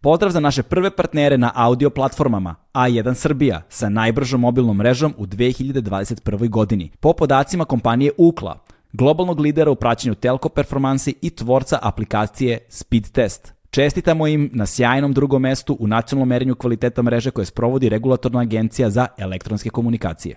Pozdrav za naše prve partnere na audio platformama A1 Srbija sa najbržom mobilnom mrežom u 2021. godini. Po podacima kompanije Ukla, globalnog lidera u praćenju telko performansi i tvorca aplikacije Speedtest, Test. Čestitamo im na sjajnom drugom mestu u nacionalnom merenju kvaliteta mreže koje sprovodi regulatorna agencija za elektronske komunikacije.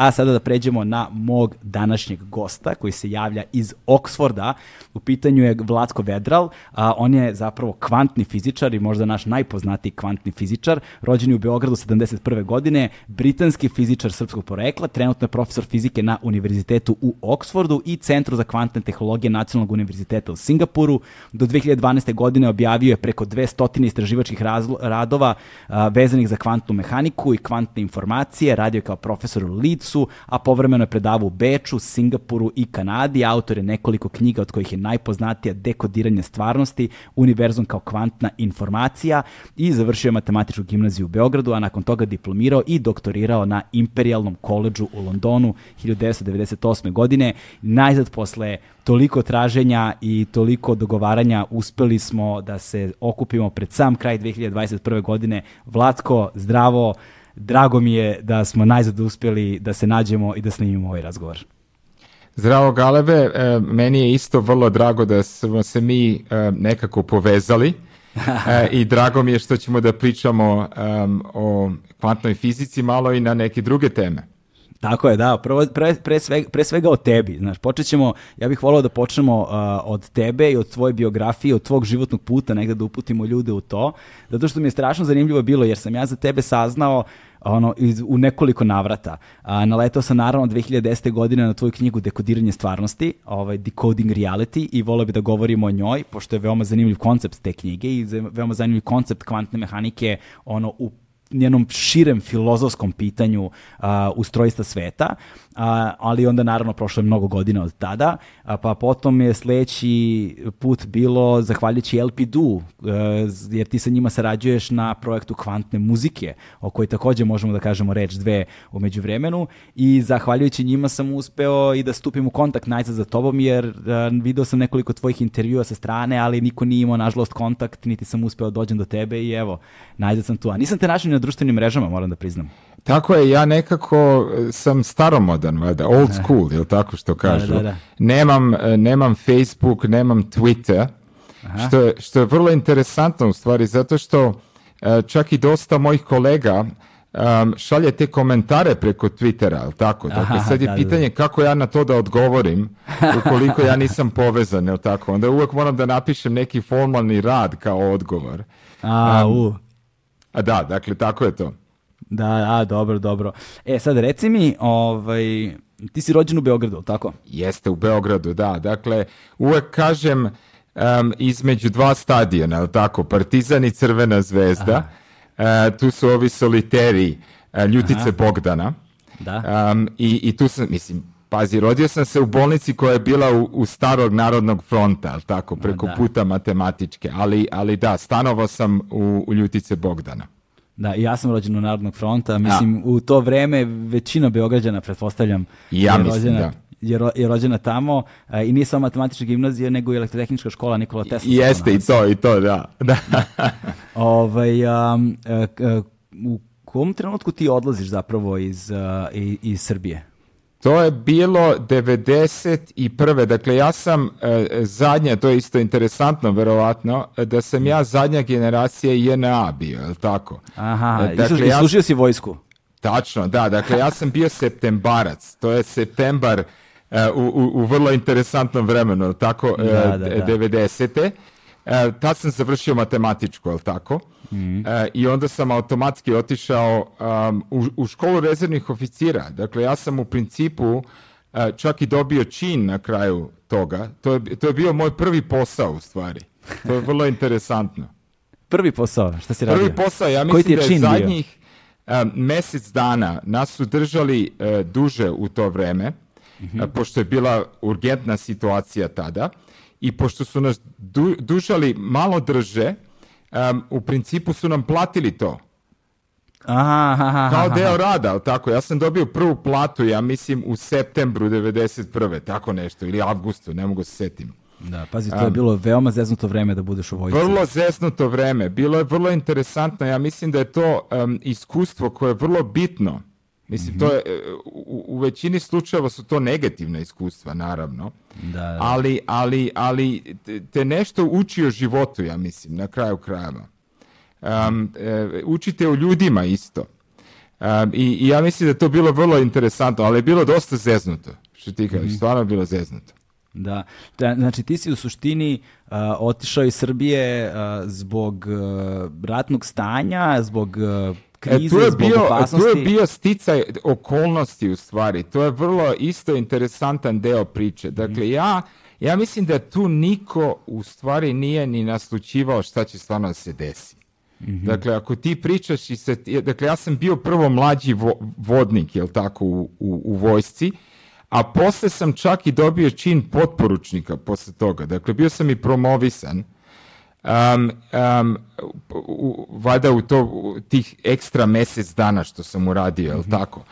A sada da pređemo na mog današnjeg gosta koji se javlja iz Oksforda. U pitanju je Vlatko Vedral. A, on je zapravo kvantni fizičar i možda naš najpoznatiji kvantni fizičar. Rođen je u Beogradu 71. godine, britanski fizičar srpskog porekla, trenutno je profesor fizike na Univerzitetu u Oksfordu i Centru za kvantne tehnologije Nacionalnog univerziteta u Singapuru. Do 2012. godine objavio je preko 200 istraživačkih radova vezanih za kvantnu mehaniku i kvantne informacije. Radio je kao profesor u su a povremeno je predavao u Beču, Singapuru i Kanadi. Autor je nekoliko knjiga od kojih je najpoznatija Dekodiranje stvarnosti, Univerzum kao kvantna informacija i završio je matematičku gimnaziju u Beogradu, a nakon toga diplomirao i doktorirao na Imperialnom koleđu u Londonu 1998. godine. Najzad posle toliko traženja i toliko dogovaranja uspeli smo da se okupimo pred sam kraj 2021. godine. Vlatko, zdravo, Drago mi je da smo najzad uspjeli da se nađemo i da snimimo ovaj razgovor. Zdravo Galebe, e, meni je isto vrlo drago da smo se mi e, nekako povezali e, i drago mi je što ćemo da pričamo o kvantnoj fizici malo i na neke druge teme. Tako je, da, pre, pre, svega, pre svega o tebi, znaš, počet ćemo, ja bih volio da počnemo od tebe i od tvoje biografije, od tvog životnog puta, negdje da uputimo ljude u to, zato što mi je strašno zanimljivo bilo, jer sam ja za tebe saznao ono, u nekoliko navrata. A, naletao sam naravno 2010. godine na tvoju knjigu Dekodiranje stvarnosti, ovaj, Decoding Reality i volio bi da govorimo o njoj, pošto je veoma zanimljiv koncept te knjige i veoma zanimljiv koncept kvantne mehanike ono, u njenom širem filozofskom pitanju uh, ustrojstva sveta a, ali onda naravno prošlo je mnogo godina od tada, a, pa potom je sledeći put bilo zahvaljujući LP-du, e, jer ti sa njima sarađuješ na projektu kvantne muzike, o kojoj također možemo da kažemo reč dve umeđu vremenu i zahvaljujući njima sam uspeo i da stupim u kontakt najzad za tobom, jer e, video sam nekoliko tvojih intervjua sa strane, ali niko nije imao nažalost kontakt, niti sam uspeo dođem do tebe i evo, najzad sam tu. A nisam te našao na društvenim mrežama, moram da priznam. Tako je, ja nekako e, sam staromodan, valjda, old school, jel tako što kažu. Nemam, e, nemam Facebook, nemam Twitter, što je, što je vrlo interesantno u stvari, zato što e, čak i dosta mojih kolega um, šalje te komentare preko Twittera, jel tako? Dakle, sad je pitanje kako ja na to da odgovorim ukoliko ja nisam povezan, jel tako? Onda uvijek moram da napišem neki formalni rad kao odgovor. A, u. A da, dakle, tako je to. Da, da, dobro, dobro. E, sad reci mi, ovaj, ti si rođen u Beogradu, tako? Jeste, u Beogradu, da. Dakle, uvek kažem um, između dva stadiona, ali tako, Partizan i Crvena zvezda. E, tu su ovi soliteri e, Ljutice Bogdana. Da. Um, i, I tu sam, mislim, pazi, rodio sam se u bolnici koja je bila u, starog narodnog fronta, tako, preko puta matematičke. Ali, ali da, stanovao sam u, u Ljutice Bogdana. Da, ja sam rođen u Narodnog fronta, mislim u to vreme većina Beograđana, pretpostavljam, ja je, rođena, Je, rođena tamo e, i nije samo matematička gimnazija, nego i elektrotehnička škola Nikola Tesla. jeste, i to, i to, da. da. Ovaj, e, e, u kom trenutku ti odlaziš zapravo iz, iz Srbije? To je bilo 91. Dakle, ja sam e, zadnja, to je isto interesantno, verovatno, da sam ja zadnja generacija JNA bio, je li tako? Aha, e, dakle, i si vojsku. Tačno, da. Dakle, ja sam bio septembarac. To je septembar e, u, u, u vrlo interesantnom vremenu, tako, da, da, 90. E, tad sam završio matematičku, li tako? Mhm. E, I onda sam automatski otišao u, školu rezervnih oficira. Dakle, ja sam u principu e, čak i dobio čin na kraju toga. To je, to je bio moj prvi posao, u stvari. To je vrlo interesantno. prvi posao, šta si radio? Prvi posao, ja mislim da je zadnjih mjesec dana nas su držali e, duže u to vreme, mm pošto je bila urgentna situacija tada i pošto su nas dužali malo drže, u principu su nam platili to. Aha, aha, Kao deo rada, tako. Ja sam dobio prvu platu, ja mislim, u septembru 1991. Tako nešto, ili avgustu, ne mogu se setim. Da, pazi, to je bilo veoma zeznuto vreme da budeš u vojci. Vrlo zeznuto vreme. Bilo je vrlo interesantno. Ja mislim da je to iskustvo koje je vrlo bitno Mislim, mhm. to je, u, većini slučajeva su to negativna iskustva, naravno. Da, Ali, ali, ali te nešto uči o životu, ja mislim, na kraju krajeva. Um, učite o ljudima isto. Um, i, ja mislim da je to bilo vrlo interesantno, ali je bilo dosta zeznuto, što ti kažeš, mhm. stvarno bilo zeznuto. Da, znači ti si u suštini e, otišao iz Srbije e, zbog ratnog stanja, zbog E, krize, e, tu je bio, sticaj okolnosti u stvari. To je vrlo isto interesantan deo priče. Mhm. Dakle, ja, ja mislim da tu niko u stvari nije ni naslučivao šta će stvarno da se desi. Mhm. Dakle, ako ti pričaš i se... Dakle, ja sam bio prvo mlađi vodnik, jel tako, u, u, u vojsci, a posle sam čak i dobio čin potporučnika posle toga. Dakle, bio sam i promovisan Um, um, u, valjda u to tih ekstra mjesec dana što sam uradio, jel mhm. tako?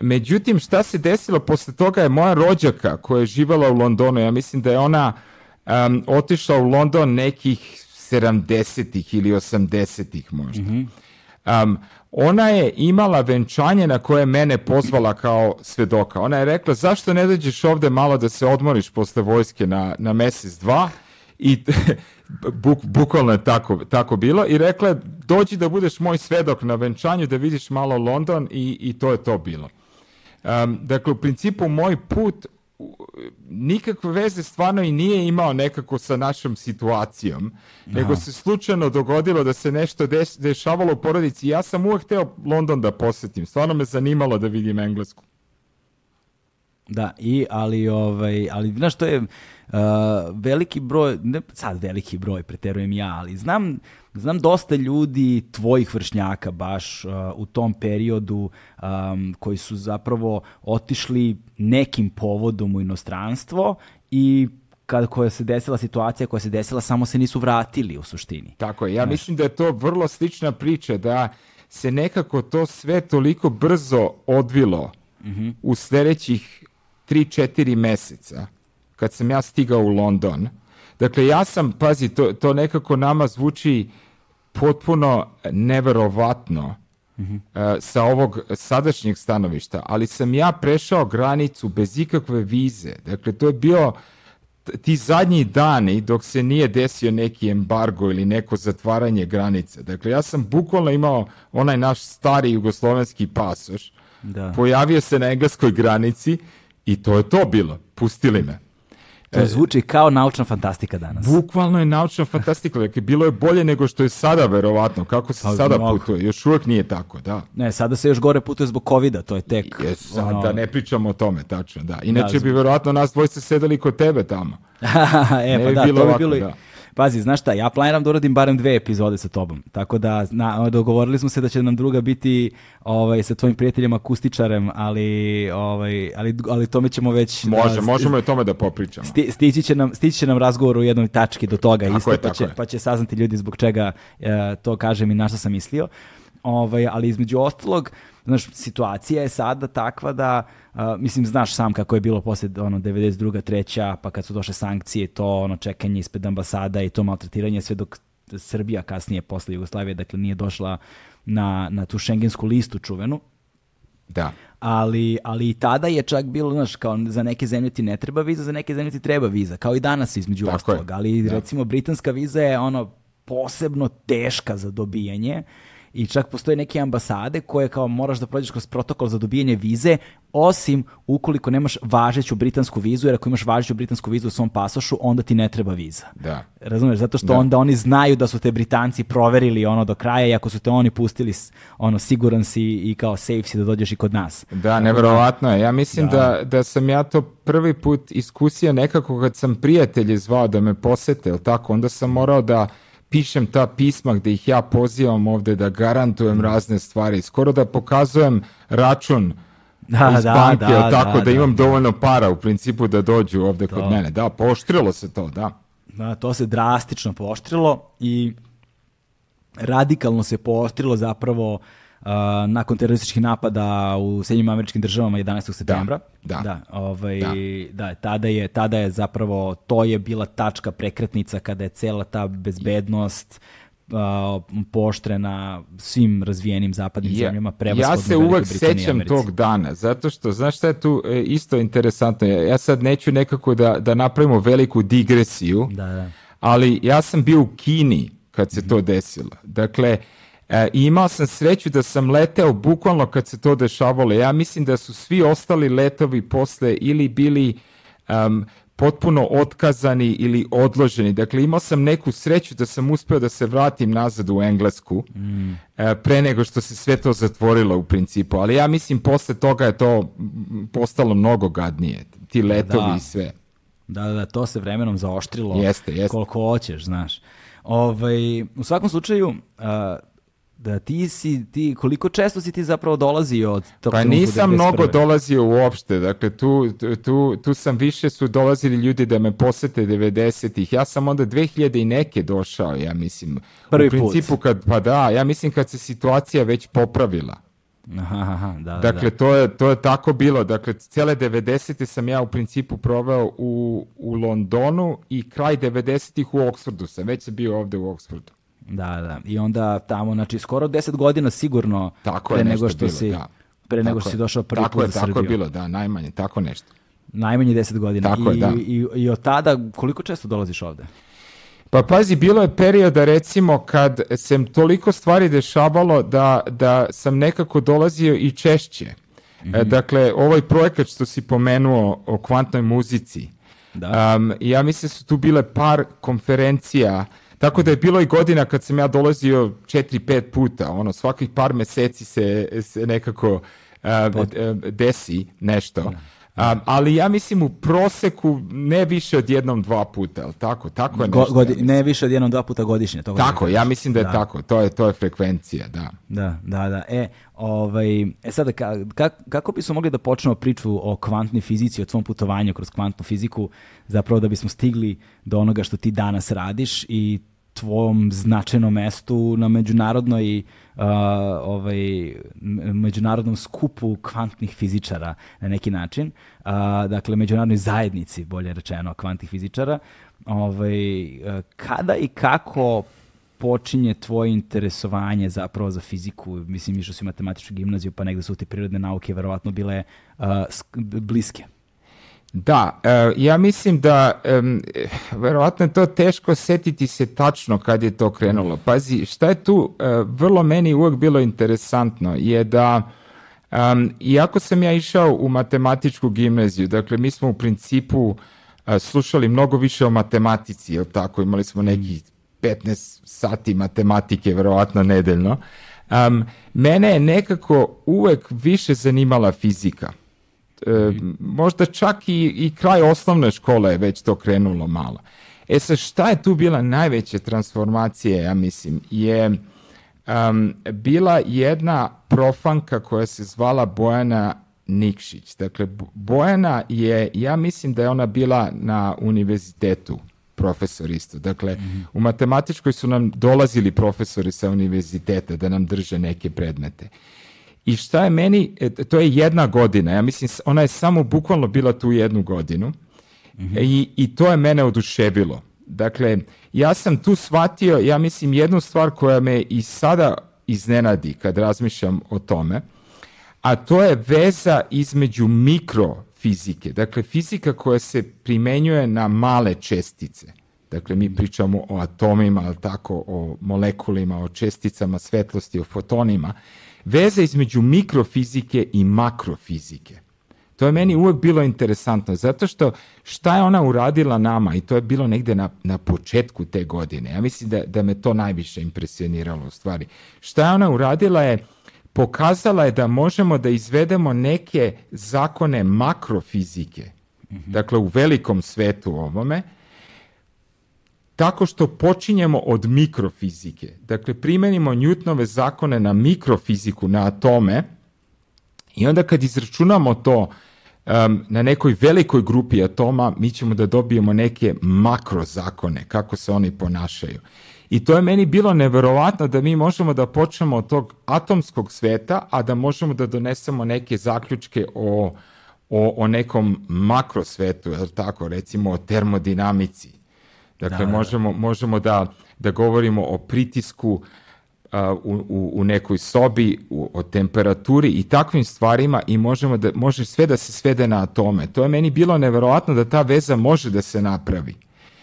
međutim, šta se desilo posle toga je moja rođaka koja je živala u Londonu, ja mislim da je ona otišla u London nekih 70-ih ili 80-ih možda. Mhm. ona je imala venčanje na koje je mene pozvala kao svedoka. Ona je rekla, zašto ne dođeš ovde malo da se odmoriš posle vojske na, na mjesec, dva? I buk, bukvalno je tako, tako bilo i rekla je dođi da budeš moj svedok na venčanju da vidiš malo London i, i to je to bilo. dakle, u principu moj put nikakve veze stvarno i nije imao nekako sa našom situacijom, nego se slučajno dogodilo da se nešto dešavalo u porodici. Ja sam uvek htio London da posjetim. stvarno me zanimalo da vidim Englesku. Da, i ali ovaj, ali znaš što je Uh, veliki broj, ne sad veliki broj, preterujem ja, ali znam, znam dosta ljudi tvojih vršnjaka baš uh, u tom periodu um, koji su zapravo otišli nekim povodom u inostranstvo i kada koja se desila situacija koja se desila samo se nisu vratili u suštini. Tako je, ja mislim da je to vrlo slična priča da se nekako to sve toliko brzo odvilo mhm. u sljedećih 3-4 mjeseca kad sam ja stigao u London. Dakle, ja sam, pazi, to, to nekako nama zvuči potpuno neverovatno mm sa ovog sadašnjeg stanovišta, ali sam ja prešao granicu bez ikakve vize. Dakle, to je bio ti zadnji dani dok se nije desio neki embargo ili neko zatvaranje granice. Dakle, ja sam bukvalno imao onaj naš stari jugoslovenski pasoš, da. pojavio se na engleskoj granici i to je to bilo, pustili me. To e, zvuči kao naučna fantastika danas. Bukvalno je naučna fantastika. Dakle, bilo je bolje nego što je sada, verovatno. Kako se pa sada putuje? Još uvijek nije tako, da. Ne, sada se još gore putuje zbog covid to je tek... Je, ono, ne pričamo o tome, tačno, da. Inače bi verovatno nas dvojice sedeli kod tebe tamo. e, pa da, bilo to bi Pazi, znaš šta, ja planiram da uradim barem dve epizode sa tobom. Tako da na, ono, dogovorili smo se da će nam druga biti ovaj, sa tvojim prijateljem akustičarem, ali, ovaj, ali, ali tome ćemo već... Može, da, možemo i tome da popričamo. Sti, stići, će nam, stići će nam razgovor u jednoj tački do toga. isto, pa, će, pa će saznati ljudi zbog čega eh, to kažem i na što sam mislio. Ovaj, ali između ostalog, znaš, situacija je sada takva da, uh, mislim, znaš sam kako je bilo poslije, ono, 92. treća, pa kad su došle sankcije, to, ono, čekanje ispred ambasada i to maltretiranje, sve dok Srbija kasnije posle Jugoslavije, dakle, nije došla na, na tu šengensku listu čuvenu. Da. Ali, ali i tada je čak bilo, znaš, kao za neke zemlje ti ne treba viza, za neke zemlje ti treba viza, kao i danas između ostalog, ali da. recimo britanska viza je ono posebno teška za dobijanje, i čak postoje neke ambasade koje kao moraš da prođeš kroz protokol za dobijanje vize, osim ukoliko nemaš važeću britansku vizu, jer ako imaš važeću britansku vizu u svom pasošu, onda ti ne treba viza. Da. Razumeš, zato što onda oni znaju da su te Britanci proverili ono do kraja i ako su te oni pustili ono siguran si i kao safe si da dođeš i kod nas. Da, neverovatno je. Ja mislim da. da, sam ja to prvi put iskusio nekako kad sam prijatelje zvao da me posete, tako? Onda sam morao da pišem ta pisma gdje ih ja pozivam ovdje da garantujem mm. razne stvari. Skoro da pokazujem račun da, iz da, banke, tako da, imam dovoljno para u principu da dođu ovdje kod mene. Da, poštrilo se to, da. Da, to se drastično poštrilo i radikalno se poštrilo zapravo nakon terorističkih napada u Sjednjim američkim državama 11. septembra. Da, da. ovaj, da. da tada, je, tada je zapravo, to je bila tačka prekretnica kada je cela ta bezbednost, poštrena svim razvijenim zapadnim ja, zemljama Ja se uvek sećam tog dana, zato što, znaš šta je tu e, isto interesantno, ja sad neću nekako da, da napravimo veliku digresiju, da, ali ja sam bio u Kini kad se mhm. to desilo. Dakle, E, I imao sam sreću da sam leteo bukvalno kad se to dešavalo. Ja mislim da su svi ostali letovi posle ili bili potpuno otkazani ili odloženi. Dakle, imao sam neku sreću da sam uspio da se vratim nazad u Englesku mm. E, pre nego što se sve to zatvorilo u principu. Ali ja mislim posle toga je to postalo mnogo gadnije. Ti letovi i sve. Da, da, to se vremenom zaoštrilo. Jeste, jeste. Koliko hoćeš, znaš. Ovaj, u svakom slučaju, da, ti si, ti, koliko često si ti zapravo dolazio od tog Pa nisam mnogo dolazio uopšte, dakle tu, tu, tu sam više su dolazili ljudi da me posete 90-ih, ja sam onda 2000 i neke došao, ja mislim. Prvi U principu kad, pa da, ja mislim kad se situacija već popravila. da, dakle, To, je, to je tako bilo. Dakle, cijele 90. sam ja u principu proveo u, u Londonu i kraj 90. u Oxfordu sam. Već sam bio ovde u Oksfordu. Da, da. I onda tamo, znači, skoro deset godina sigurno tako pre nego što si... Da. Pre nego što si došao prvi put je, Tako je bilo, da, najmanje, tako nešto. Najmanje deset godina. I, I, I od tada, koliko često dolaziš ovdje? Pa pazi, bilo je perioda recimo kad se toliko stvari dešavalo da, da sam nekako dolazio i češće. E, mhm. Dakle, ovaj projekat što si pomenuo o kvantnoj muzici, da. ja mislim su tu bile par konferencija tako da je bilo i godina kad sam ja dolazio 4-5 puta, ono, svakih par mjeseci se, se nekako eh, eh, desi nešto. Eh, ali ja mislim u proseku ne više od jednom dva puta, al tako, tako je ne više od jednom dva puta godišnje. To tako, ja mislim da je tako, to je, to je frekvencija, da. Da, da, da. E, ovaj, e sada, ka, kako bismo mogli da počnemo priču o kvantnoj fizici, o tvom putovanju kroz kvantnu fiziku, zapravo da bismo stigli do onoga što ti danas radiš i tvom značajnom mestu na međunarodnoj ovaj, međunarodnom skupu kvantnih fizičara na neki način, uh, dakle međunarodnoj zajednici, bolje rečeno, kvantnih fizičara. Ovaj, kada i kako počinje tvoje interesovanje zapravo za fiziku? Mislim, išao si u matematičku gimnaziju, pa negde su ti prirodne nauke verovatno bile bliske. Da, e, ja mislim da verovatno je to teško setiti se tačno kad je to krenulo. Pazi, šta je tu e, vrlo meni uvijek bilo interesantno je da iako sam ja išao u matematičku gimnaziju, dakle mi smo u principu e, slušali mnogo više o matematici, jel tako, imali smo nekih 15 sati matematike verovatno nedeljno. Mene je nekako uvek više zanimala fizika. E, mhm. možda čak i, kraj osnovne škole je već to krenulo malo. E sad, šta je tu bila najveća transformacija, ja mislim, je um, bila jedna profanka koja se zvala Bojana Nikšić. Dakle, Bojana je, ja mislim da je ona bila na univerzitetu profesor Dakle, mhm. u matematičkoj su nam dolazili profesori sa univerziteta da nam drže neke predmete. I šta je meni, e, to je jedna godina, ja mislim, ona je samo bukvalno bila tu jednu godinu mhm. I, i to je mene oduševilo. Dakle, ja sam tu shvatio, ja mislim, jednu stvar koja me i sada iznenadi kad razmišljam o tome, a to je veza između mikrofizike, dakle fizika koja se primenjuje na male čestice. Dakle, mi mhm. pričamo o atomima, ali tako, o molekulima, o česticama svetlosti, o fotonima veze između mikrofizike i makrofizike. To je meni uvijek bilo interesantno, zato što šta je ona uradila nama i to je bilo negdje na, na početku te godine. Ja mislim da, da me to najviše impresioniralo u stvari. Šta je ona uradila je, pokazala je da možemo da izvedemo neke zakone makrofizike, mhm. dakle u velikom svetu ovome, kako što počinjemo od mikrofizike. Dakle, primenimo Newtonove zakone na mikrofiziku, na atome, i onda kad izračunamo to na nekoj velikoj grupi atoma, mi ćemo da dobijemo neke makrozakone, kako se oni ponašaju. I to je meni bilo neverovatno da mi možemo da počnemo od tog atomskog sveta, a da možemo da donesemo neke zaključke o, o, nekom makrosvetu, tako, recimo o termodinamici Dakle, možemo, možemo da, da govorimo o pritisku u, u nekoj sobi, o temperaturi i takvim stvarima i možemo da, može sve da se svede na atome. To je meni bilo neverovatno da ta veza može da se napravi.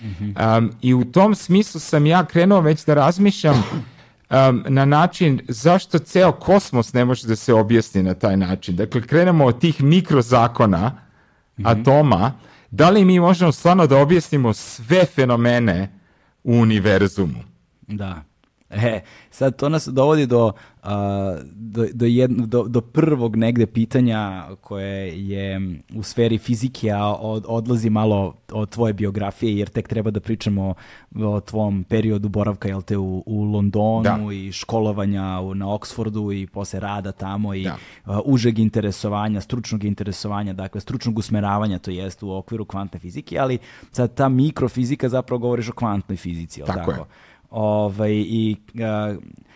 Um, I u tom smislu sam ja krenuo već da razmišljam um, na način zašto ceo kosmos ne može da se objasni na taj način. Dakle, krenemo od tih mikrozakona mhm. atoma da li mi možemo stvarno da objasnimo sve fenomene u univerzumu? Da. E, sad to nas dovodi do, do, do, prvog negde pitanja koje je u sferi fizike, a odlazi malo od tvoje biografije, jer tek treba da pričamo o tvom periodu boravka jel te, u, Londonu i školovanja na Oksfordu i posle rada tamo i užeg interesovanja, stručnog interesovanja, dakle stručnog usmeravanja, to jest u okviru kvantne fizike, ali sad ta mikrofizika zapravo govoriš o kvantnoj fizici, tako? Je. Ovaj, i,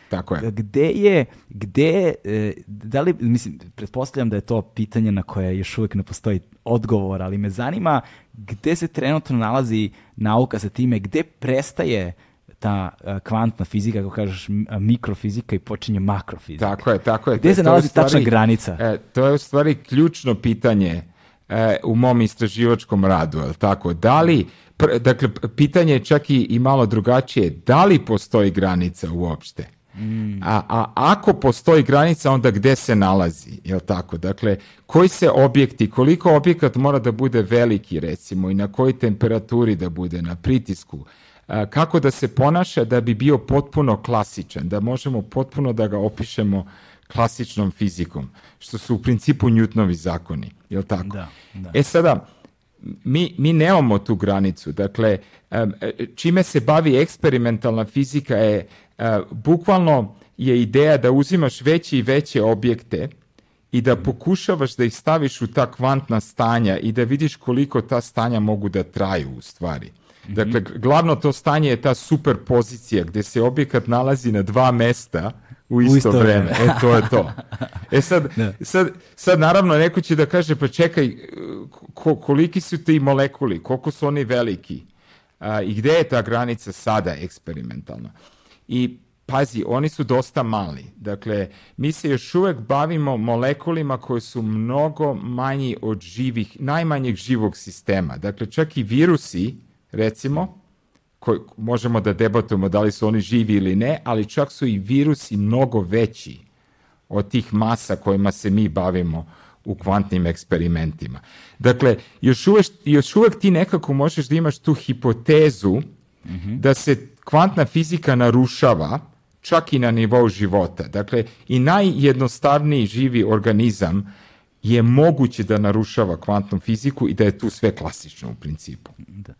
Tako je. Gde je, gde, e, da li, mislim, pretpostavljam da je to pitanje na koje još uvijek ne postoji odgovor, ali me zanima gde se trenutno nalazi nauka sa time, gde prestaje ta e, kvantna fizika, kako kažeš, mikrofizika i počinje makrofizika. Tako je, tako je. Gde se nalazi stvari, tačna granica? E, to je u stvari ključno pitanje u mom istraživačkom radu, je tako? Da li dakle, pitanje je čak i, i malo drugačije. Da li postoji granica uopšte? Mm. A, a ako postoji granica, onda gde se nalazi, jel tako? Dakle, koji se objekti, koliko objekat mora da bude veliki, recimo, i na kojoj temperaturi da bude, na pritisku, kako da se ponaša da bi bio potpuno klasičan, da možemo potpuno da ga opišemo klasičnom fizikom, što su u principu Newtonovi zakoni, jel tako? da. E sada, mi, mi nemamo tu granicu. Dakle, e, čime se bavi eksperimentalna fizika je, e, bukvalno je ideja da uzimaš veće i veće objekte i da pokušavaš da ih staviš u ta kvantna stanja i da vidiš koliko ta stanja mogu da traju u stvari. Mhm. Dakle, glavno to stanje je ta superpozicija gdje se objekat nalazi na dva mesta u isto, u vreme. E, to je to. E sad, sad, sad naravno neko će da kaže, pa čekaj, koliki su ti molekuli, koliko su oni veliki a, i gdje je ta granica sada eksperimentalna? I pazi, oni su dosta mali. Dakle, mi se još uvijek bavimo molekulima koje su mnogo manji od živih, najmanjeg živog sistema. Dakle, čak i virusi, recimo, možemo da debatujemo da li su oni živi ili ne, ali čak su i virusi mnogo veći od tih masa kojima se mi bavimo u kvantnim eksperimentima. Dakle, još uvek, još uvek ti nekako možeš da imaš tu hipotezu mhm. da se kvantna fizika narušava čak i na nivou života. Dakle, i najjednostavniji živi organizam je moguće da narušava kvantnu fiziku i da je tu sve klasično u principu. Da.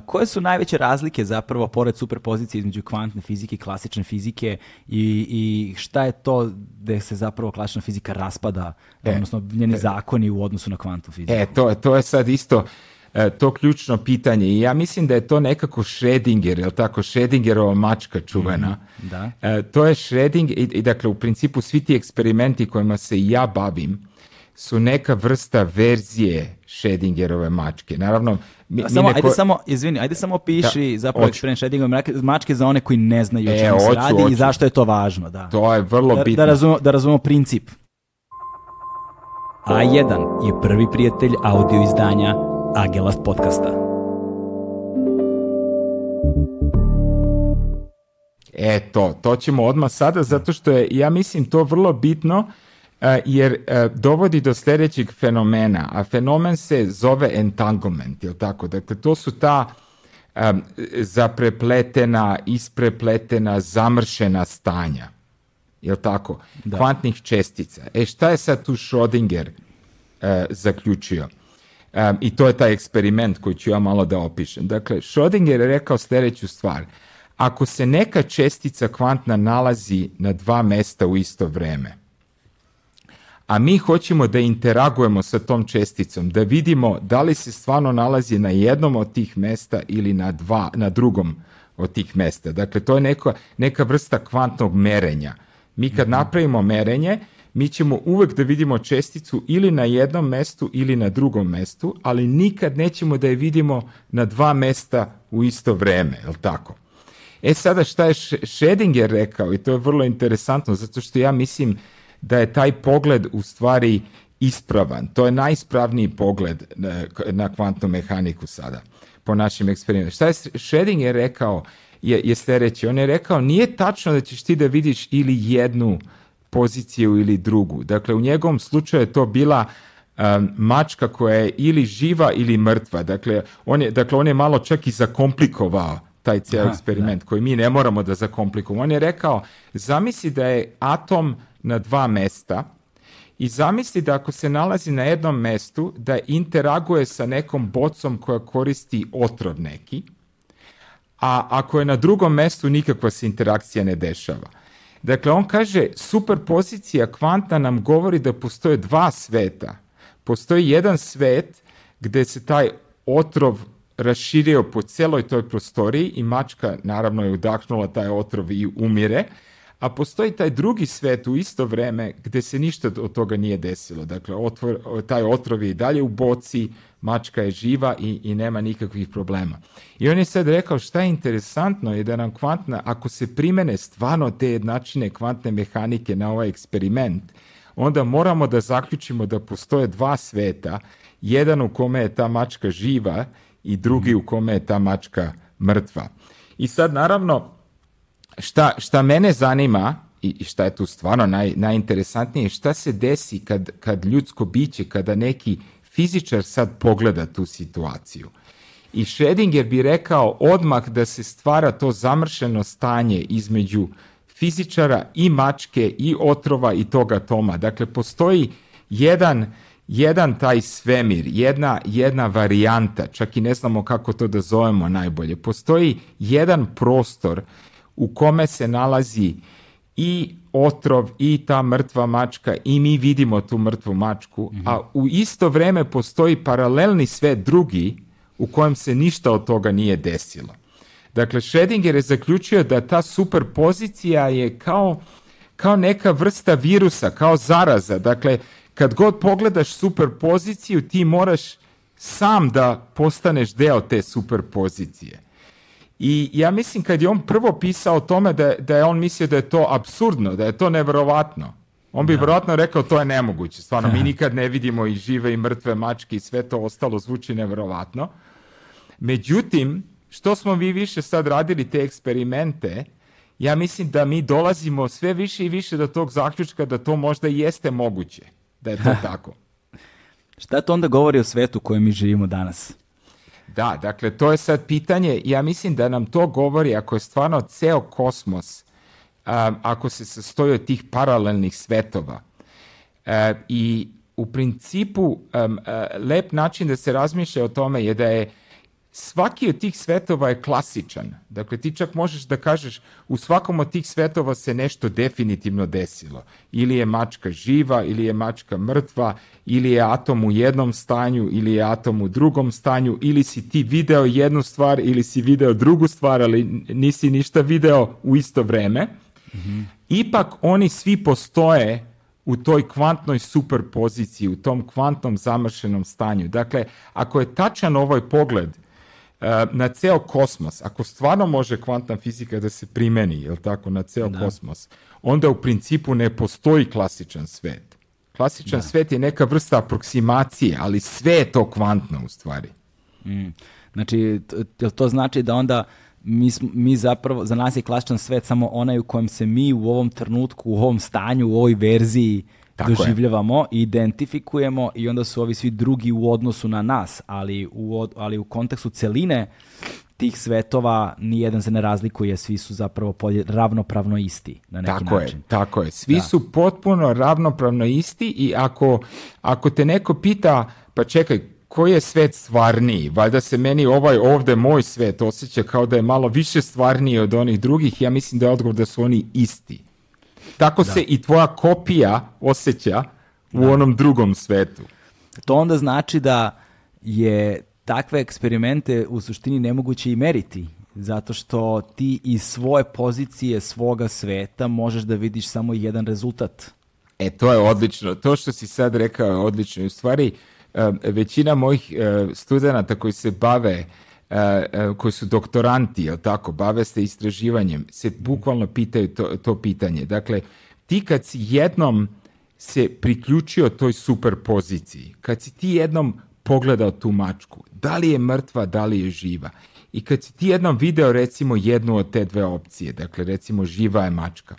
koje su najveće razlike zapravo pored superpozicije između kvantne fizike i klasične fizike i, i šta je to da se zapravo klasična fizika raspada, e, odnosno njeni e, zakoni u odnosu na kvantnu fiziku? E, to, to je sad isto e, to ključno pitanje i ja mislim da je to nekako Schrödinger, jel tako, Schrödingerova mačka čuvena. Mhm, da. to je Schrödinger i, i dakle u principu svi ti eksperimenti kojima se ja bavim su neka vrsta verzije Schrödingerove mačke. Naravno, mi, samo, mi neko... ajde samo, izvini, ajde samo piši da, zapravo eksperiment Schrödingerove mačke za one koji ne znaju o e, čemu se radi i zašto je to važno. Da. To je vrlo da, bitno. Da, razumemo, da razumemo princip. A1 je prvi prijatelj audio izdanja Agelast podcasta. E to, to ćemo odmah sada zato što je, ja mislim, to vrlo bitno E, jer e, dovodi do sljedećeg fenomena, a fenomen se zove entanglement, jel tako? Dakle, to su ta e, zaprepletena, isprepletena, zamršena stanja, jel tako? Kvantnih čestica. E šta je sad tu Schrödinger zaključio? I to je taj eksperiment koji ću ja malo da opišem. Dakle, Schrödinger je rekao sljedeću stvar. Ako se neka čestica kvantna nalazi na dva mesta u isto vrijeme, a mi hoćemo da interagujemo sa tom česticom, da vidimo da li se stvarno nalazi na jednom od tih mesta ili na, dva, na drugom od tih mesta. Dakle, to je neka, neka vrsta kvantnog merenja. Mi kad mhm. napravimo merenje, mi ćemo uvek da vidimo česticu ili na jednom mestu ili na drugom mestu, ali nikad nećemo da je vidimo na dva mesta u isto vreme, je tako? E sada šta je Schrödinger rekao i to je vrlo interesantno zato što ja mislim da je taj pogled u stvari ispravan. To je najispravniji pogled e, na kvantnu mehaniku sada po našim eksperimentima. Šta je Schrödinger rekao je, je On je rekao nije tačno da ćeš ti da vidiš ili jednu poziciju ili drugu. Dakle, u njegovom slučaju je to bila e, mačka koja je ili živa ili mrtva. Dakle, on je, dakle, on je malo čak i zakomplikovao taj cijeli eksperiment koji mi ne moramo da zakomplikujemo. On je rekao, zamisli da je atom na dva mesta i zamisli da ako se nalazi na jednom mestu da interaguje sa nekom bocom koja koristi otrov neki, a ako je na drugom mestu nikakva se interakcija ne dešava. Dakle, on kaže, superpozicija kvanta nam govori da postoje dva sveta. Postoji jedan svet gde se taj otrov raširio po celoj toj prostoriji i mačka naravno je udahnula taj otrov i umire, a postoji taj drugi svet u isto vreme gdje se ništa od toga nije desilo. Dakle, taj otrov je i dalje u boci, mačka je živa i, i nema nikakvih problema. I on je sad rekao šta je interesantno je da nam kvantna, ako se primene stvarno te jednačine kvantne mehanike na ovaj eksperiment, onda moramo da zaključimo da postoje dva sveta, jedan u kome je ta mačka živa i drugi mhm. u kome je ta mačka mrtva. I sad naravno šta, šta mene zanima i šta je tu stvarno naj, najinteresantnije, šta se desi kad, kad ljudsko biće, kada neki fizičar sad pogleda tu situaciju. I Schrödinger bi rekao odmah da se stvara to zamršeno stanje između fizičara i mačke i otrova i toga toma. Dakle, postoji jedan, jedan taj svemir, jedna, jedna varijanta, čak i ne znamo kako to da zovemo najbolje. Postoji jedan prostor u kome se nalazi i otrov i ta mrtva mačka i mi vidimo tu mrtvu mačku, mhm. a u isto vrijeme postoji paralelni sve drugi u kojem se ništa od toga nije desilo. Dakle, Schrödinger je zaključio da ta superpozicija je kao, kao neka vrsta virusa, kao zaraza. Dakle, kad god pogledaš superpoziciju, ti moraš sam da postaneš deo te superpozicije. I ja mislim kad je on prvo pisao o tome da, da je on mislio da je to absurdno, da je to neverovatno. On bi vjerojatno rekao to je nemoguće. Stvarno, mi nikad ne vidimo i žive i mrtve mačke i sve to ostalo zvuči neverovatno. Međutim, što smo vi više sad radili te eksperimente, ja mislim da mi dolazimo sve više i više do tog zaključka da to možda i jeste moguće. Da je to tako. Šta to onda govori o svetu u kojem mi živimo danas? Da, dakle, to je sad pitanje. Ja mislim da nam to govori, ako je stvarno ceo kosmos, um, ako se sastoji od tih paralelnih svetova, e, i u principu um, e, lep način da se razmišlja o tome je da je svaki od tih svetova je klasičan. Dakle, ti čak možeš da kažeš u svakom od tih svetova se nešto definitivno desilo. Ili je mačka živa, ili je mačka mrtva, ili je atom u jednom stanju, ili je atom u drugom stanju, ili si ti video jednu stvar, ili si video drugu stvar, ali nisi ništa video u isto vreme. Mhm. Ipak oni svi postoje u toj kvantnoj superpoziciji, u tom kvantnom zamršenom stanju. Dakle, ako je tačan ovaj pogled – Eh, na ceo kosmos, ako stvarno može kvantna fizika da se primeni, je tako, na ceo kosmos, onda u principu ne postoji klasičan svet. Klasičan svet je neka vrsta aproksimacije, ali sve je to kvantno u stvari. Mm. Znači, to, to znači da onda mi, mi zapravo, za nas je klasičan svet samo onaj u kojem se mi u ovom trenutku, u ovom stanju, u ovoj verziji tako doživljavamo i identifikujemo i onda su ovi svi drugi u odnosu na nas, ali u, ali u kontekstu celine tih svetova nijedan se ne razlikuje, svi su zapravo ravnopravno isti na neki tako Je, tako je, svi su potpuno ravnopravno isti i ako, ako te neko pita, pa čekaj, koji je svet stvarniji? Valjda se meni ovaj ovde moj svet osjeća kao da je malo više stvarniji od onih drugih, ja mislim da je odgovor da su oni isti. Tako se i tvoja kopija osjeća u onom drugom svetu. To onda znači da je takve eksperimente u suštini nemoguće i meriti, zato što ti iz svoje pozicije svoga sveta možeš da vidiš samo jedan rezultat. E, to je odlično. To što si sad rekao je odlično. U stvari, eh, većina mojih eh, studenta koji se bave E, e, koji su doktoranti, jel tako, bave se istraživanjem, se mhm. bukvalno pitaju to, to pitanje. Dakle, ti kad si jednom se priključio toj super poziciji, kad si ti jednom pogledao tu mačku, da li je mrtva, da li je živa, i kad si ti jednom video recimo jednu od te dve opcije, dakle recimo živa je mačka,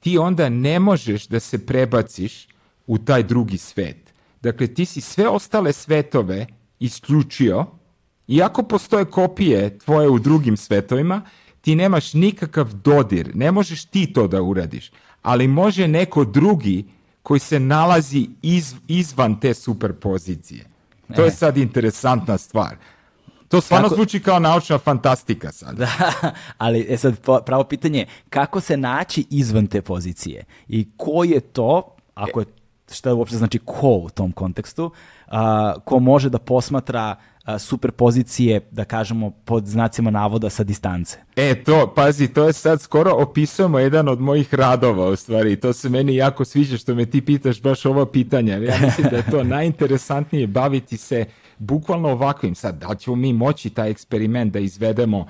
ti onda ne možeš da se prebaciš u taj drugi svet. Dakle, ti si sve ostale svetove isključio iako postoje kopije tvoje u drugim svetovima, ti nemaš nikakav dodir, ne možeš ti to da uradiš, ali može neko drugi koji se nalazi izvan te superpozicije. To je e. sad interesantna stvar. To stvarno zvuči kao naučna fantastika sad. Da, ali e sad pravo pitanje, kako se naći izvan te pozicije? I ko je to, ako je, šta uopšte znači ko u tom kontekstu, a, ko može da posmatra super da kažemo, pod znacima navoda sa distance. E, to, pazi, to je sad skoro opisujemo jedan od mojih radova, u stvari. To se meni jako sviđa što me ti pitaš baš ova pitanja. Ja mislim da je to najinteresantnije baviti se bukvalno ovakvim. Sad, da li ćemo mi moći taj eksperiment da izvedemo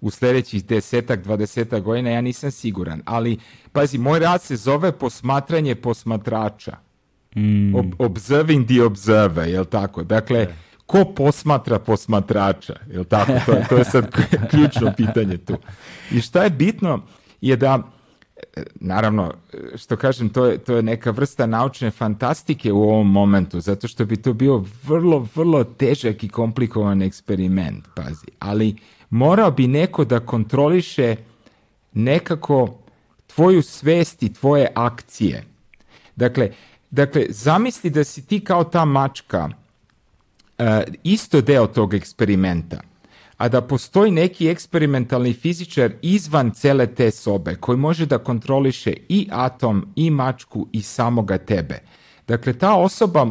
u sljedećih desetak, dvadesetak godina, ja nisam siguran. Ali, pazi, moj rad se zove posmatranje posmatrača. Mm. observing the observer, jel tako? Dakle, ko posmatra posmatrača, je tako? To je, to je sad ključno pitanje tu. I šta je bitno je da e, naravno, što kažem, to je, to je neka vrsta naučne fantastike u ovom momentu, zato što bi to bio vrlo, vrlo težak i komplikovan eksperiment, pazi. Ali morao bi neko da kontroliše nekako tvoju svest i tvoje akcije. Dakle, dakle zamisli da si ti kao ta mačka – E, isto deo tog eksperimenta a da postoji neki eksperimentalni fizičar izvan cele te sobe koji može da kontroliše i atom i mačku i samoga tebe. Dakle, ta osoba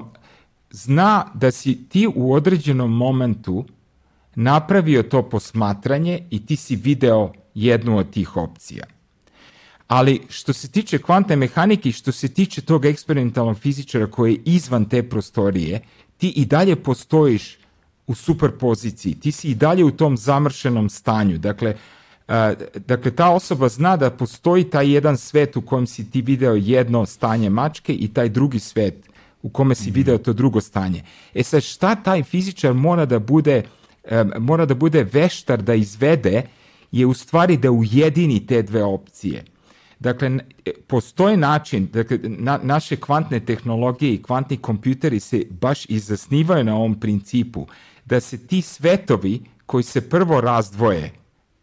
zna da si ti u određenom momentu napravio to posmatranje i ti si video jednu od tih opcija. Ali što se tiče kvantne mehanike i što se tiče tog eksperimentalnog fizičara koji je izvan te prostorije ti i dalje postojiš u superpoziciji, ti si i dalje u tom zamršenom stanju. Dakle, dakle, ta osoba zna da postoji taj jedan svet u kojem si ti video jedno stanje mačke i taj drugi svet u kome si mhm. video to drugo stanje. E sad, šta taj fizičar mora da bude, mora da bude veštar da izvede je u stvari da ujedini te dve opcije. Dakle, e, postoje način, dakle, naše kvantne tehnologije i kvantni kompjuteri se baš i zasnivaju na ovom principu, da se ti svetovi koji se prvo razdvoje,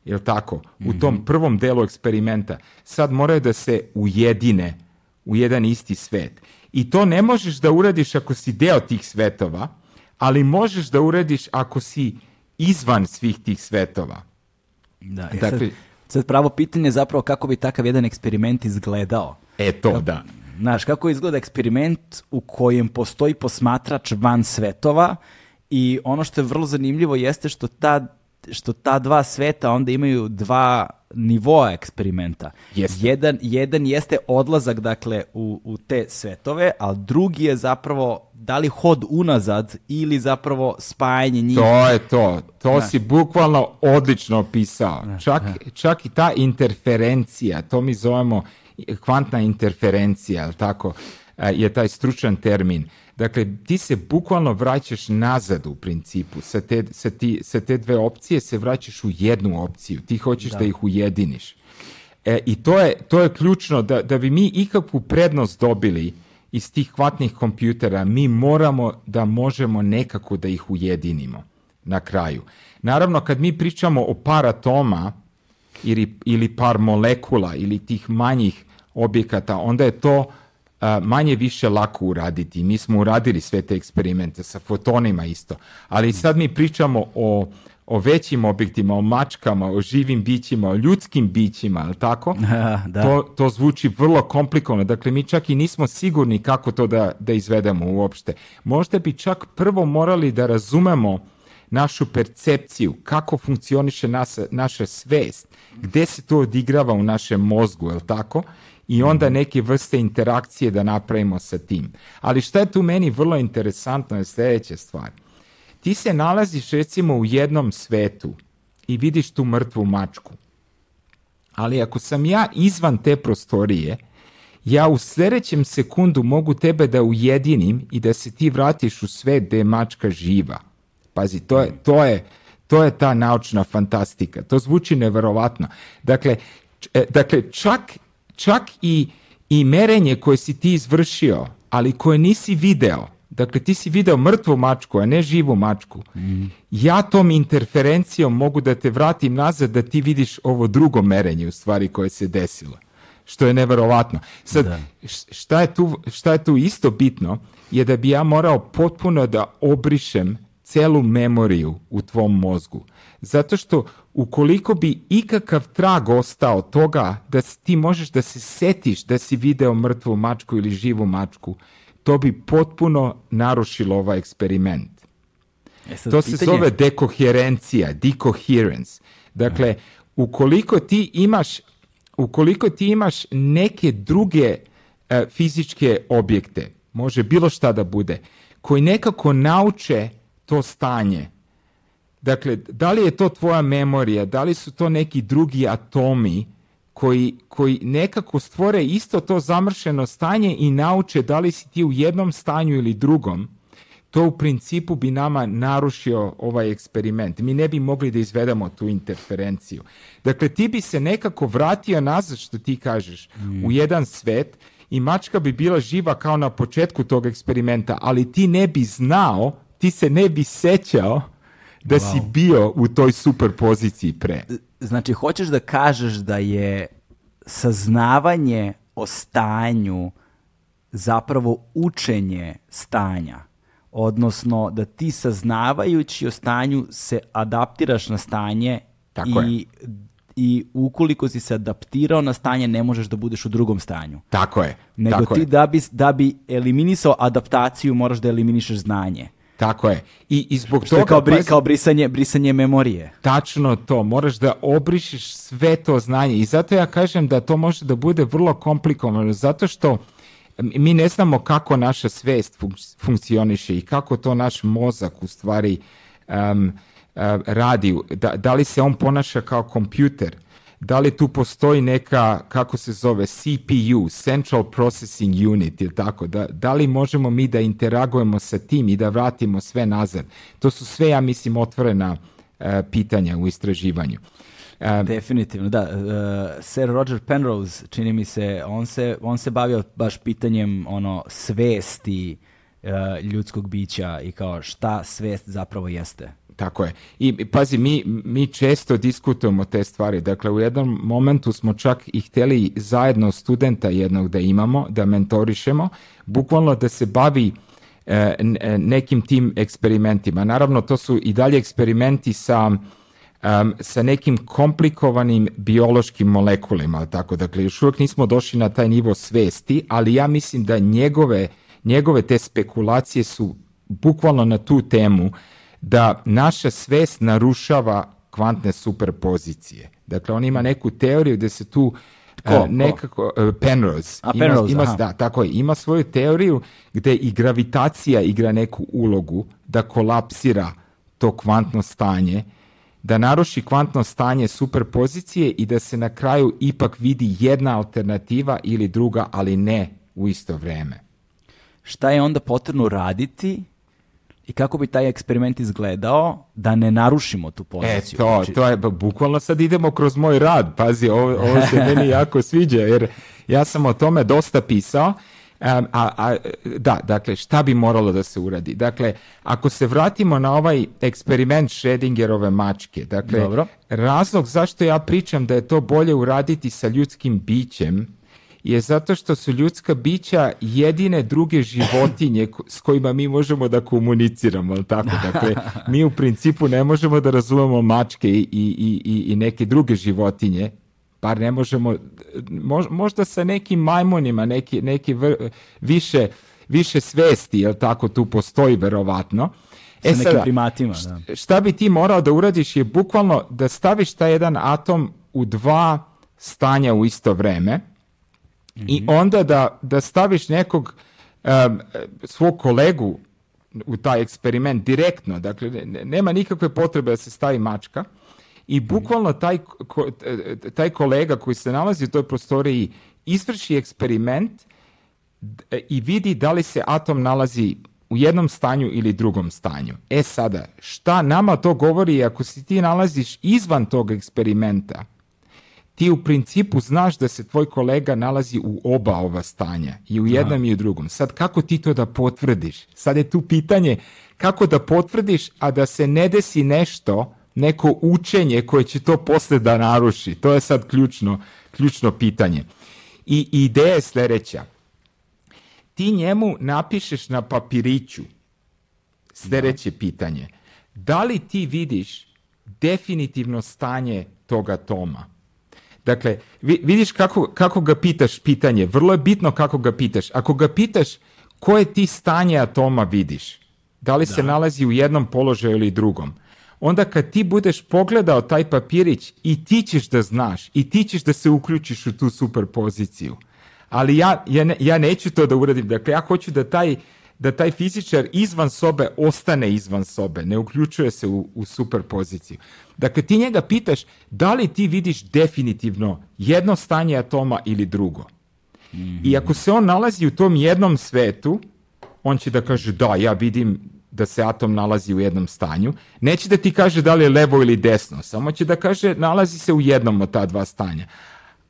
jel tako, u mhm. tom prvom delu eksperimenta, sad moraju da se ujedine u jedan isti svet. I to ne možeš da uradiš ako si deo tih svetova, ali možeš da uradiš ako si izvan svih tih svetova. Da, e dakle, Sad pravo pitanje je zapravo kako bi takav jedan eksperiment izgledao. E to, da. Znaš, kako izgleda eksperiment u kojem postoji posmatrač van svetova i ono što je vrlo zanimljivo jeste što ta, što ta dva sveta onda imaju dva nivoa eksperimenta. Jedan, jedan jeste odlazak dakle u, u te svetove, a drugi je zapravo da li hod unazad ili zapravo spajanje njih. To je to. To si bukvalno odlično opisao. čak, čak i ta interferencija, to mi zovemo kvantna interferencija, jel tako, e, je taj stručan termin. Dakle, ti se bukvalno vraćaš nazad u principu. Sa te, ti, te dve opcije se vraćaš u jednu opciju. Ti hoćeš da, ih ujediniš. E, I to je, to je ključno da, da bi mi ikakvu prednost dobili iz tih kvatnih kompjutera mi moramo da možemo nekako da ih ujedinimo na kraju. Naravno, kad mi pričamo o paratoma ili, ili par molekula ili tih manjih objekata, onda je to manje više lako uraditi. Mi smo uradili sve te eksperimente sa fotonima isto. Ali sad mi pričamo o o većim objektima, o mačkama, o živim bićima, o ljudskim bićima, tako? da. To, to zvuči vrlo komplikovano. Dakle, mi čak i nismo sigurni kako to da, da izvedemo uopšte. Možda bi čak prvo morali da razumemo našu percepciju, kako funkcioniše nas, naša svest, gde se to odigrava u našem mozgu, tako? I onda mhm. neke vrste interakcije da napravimo sa tim. Ali šta je tu meni vrlo interesantno je sledeća stvar – ti se nalaziš recimo u jednom svetu i vidiš tu mrtvu mačku. Ali ako sam ja izvan te prostorije, ja u sljedećem sekundu mogu tebe da ujedinim i da se ti vratiš u svet gde je mačka živa. Pazi, to je, to je, to je ta naučna fantastika. To zvuči neverovatno. Dakle, e, dakle čak, čak i, i merenje koje si ti izvršio, ali koje nisi video, Dakle, ti si video mrtvu mačku, a ne živu mačku. Mhm. Ja tom interferencijom mogu da te vratim nazad da ti vidiš ovo drugo merenje u stvari koje se desilo. Što je neverovatno. Sad, šta je, tu, šta je tu isto bitno je da bi ja morao potpuno da obrišem celu memoriju u tvom mozgu. Zato što ukoliko bi ikakav trag ostao toga da ti možeš da se setiš da si video mrtvu mačku ili živu mačku, to bi potpuno narušilo ovaj eksperiment. E to se zove dekoherencija, decoherence. Dakle, ukoliko ti imaš ukoliko ti imaš neke druge e, fizičke objekte, može bilo šta da bude, koji nekako nauče to stanje. Dakle, da li je to tvoja memorija, da li su to neki drugi atomi koji, koji nekako stvore isto to zamršeno stanje i nauče da li si ti u jednom stanju ili drugom, to u principu bi nama narušio ovaj eksperiment. Mi ne bi mogli da izvedamo tu interferenciju. Dakle, ti bi se nekako vratio nazad, što ti kažeš, u mm. jedan svet i mačka bi bila živa kao na početku tog eksperimenta, ali ti ne bi znao, ti se ne bi sećao da si bio u toj super poziciji pre. E, Znači, hoćeš da kažeš da je saznavanje o stanju zapravo učenje stanja, odnosno da ti saznavajući o stanju se adaptiraš na stanje Tako i I ukoliko si se adaptirao na stanje, ne možeš da budeš u drugom stanju. Tako je. Nego ti Da, bi, da bi eliminisao adaptaciju, moraš da eliminišeš znanje. Tako je. I, zbog toga... kao, brisanje, brisanje memorije. Tačno to. Moraš da obrišiš sve to znanje. I zato ja kažem da to može da bude vrlo komplikovano. Zato što mi ne znamo kako naša svest fun funkcioniše i kako to naš mozak u stvari um, radi. da li se on ponaša kao kompjuter? da li tu postoji neka, kako se zove, CPU, Central Processing Unit, ili tako, da, da li možemo mi da interagujemo sa tim i da vratimo sve nazad? To su sve, ja mislim, otvorena e, pitanja u istraživanju. E, Definitivno, da. E, Sir Roger Penrose, čini mi se, on se, on se bavio baš pitanjem ono svesti ljudskog bića i kao šta svest zapravo jeste. Tako je. I pazi, mi, mi često diskutujemo te stvari. Dakle, u jednom momentu smo čak i htjeli zajedno studenta jednog da imamo, da mentorišemo, bukvalno da se bavi e, e, nekim tim eksperimentima. Naravno, to su i dalje eksperimenti sa e, sa nekim komplikovanim biološkim molekulima, tako dakle još uvijek nismo došli na taj nivo svesti, ali ja mislim da njegove, njegove te spekulacije su bukvalno na tu temu da naša svest narušava kvantne superpozicije. Dakle, on ima neku teoriju da se tu Ko, e, nekako e, Penrose, A, Penrose ima, ima, da, tako je, ima svoju teoriju gdje i gravitacija igra neku ulogu da kolapsira to kvantno stanje da naruši kvantno stanje superpozicije i da se na kraju ipak vidi jedna alternativa ili druga, ali ne u isto vrijeme. Šta je onda potrebno raditi i kako bi taj eksperiment izgledao da ne narušimo tu poziciju. E to, to znači- je, pa bukvalno sad idemo kroz moj rad, pazi, ovo, ovo se meni jako sviđa, jer ja sam o tome dosta pisao, a, a, da, dakle, šta bi moralo da se uradi? Dakle, ako se vratimo na ovaj eksperiment Schrödingerove mačke, dakle, Dobro. razlog zašto ja pričam da je to bolje uraditi sa ljudskim bićem, je zato što su ljudska bića jedine druge životinje s kojima mi možemo da komuniciramo, ali tako? Dakle, mi u principu ne možemo da razumemo mačke i, i, i, i neke druge životinje, bar ne možemo, možda sa nekim majmonima, neki, neki više, više svesti, jel tako, tu postoji verovatno, E sa nekim primatima, da. Šta bi ti morao da uradiš je bukvalno da staviš taj jedan atom u dva stanja u isto vrijeme. I mhm. onda da, da staviš nekog svog kolegu u taj eksperiment direktno, dakle nema nikakve potrebe da se stavi mačka i mhm. bukvalno taj, taj kolega koji se nalazi u toj prostoriji izvrši eksperiment i vidi da li se atom nalazi u jednom stanju ili drugom stanju. E sada, šta nama to govori ako se ti nalaziš izvan tog eksperimenta? ti u principu znaš da se tvoj kolega nalazi u oba ova stanja, i u jednom i u drugom. Sad, kako ti to da potvrdiš? Sad je tu pitanje kako da potvrdiš, a da se ne desi nešto, neko učenje koje će to posle da naruši. To je sad ključno, ključno pitanje. I ideja je sledeća. Ti njemu napišeš na papiriću sledeće pitanje. Da li ti vidiš definitivno stanje toga Toma? Dakle, vidiš kako, kako ga pitaš pitanje. Vrlo je bitno kako ga pitaš. Ako ga pitaš koje ti stanje atoma vidiš, da li se nalazi u jednom položaju ili drugom, onda kad ti budeš pogledao taj papirić i ti ćeš da znaš i ti ćeš da se uključiš u tu superpoziciju. Ali ja, ja, ne, ja neću to da uradim. Dakle, ja hoću da taj da taj fizičar izvan sobe ostane izvan sobe, ne uključuje se u, u poziciju. Dakle, ti njega pitaš da li ti vidiš definitivno jedno stanje atoma ili drugo. Mhm. I ako se on nalazi u tom jednom svetu, on će da kaže da, ja vidim da se atom nalazi u jednom stanju. Neće da ti kaže da li je levo ili desno, samo će da kaže nalazi se u jednom od ta dva stanja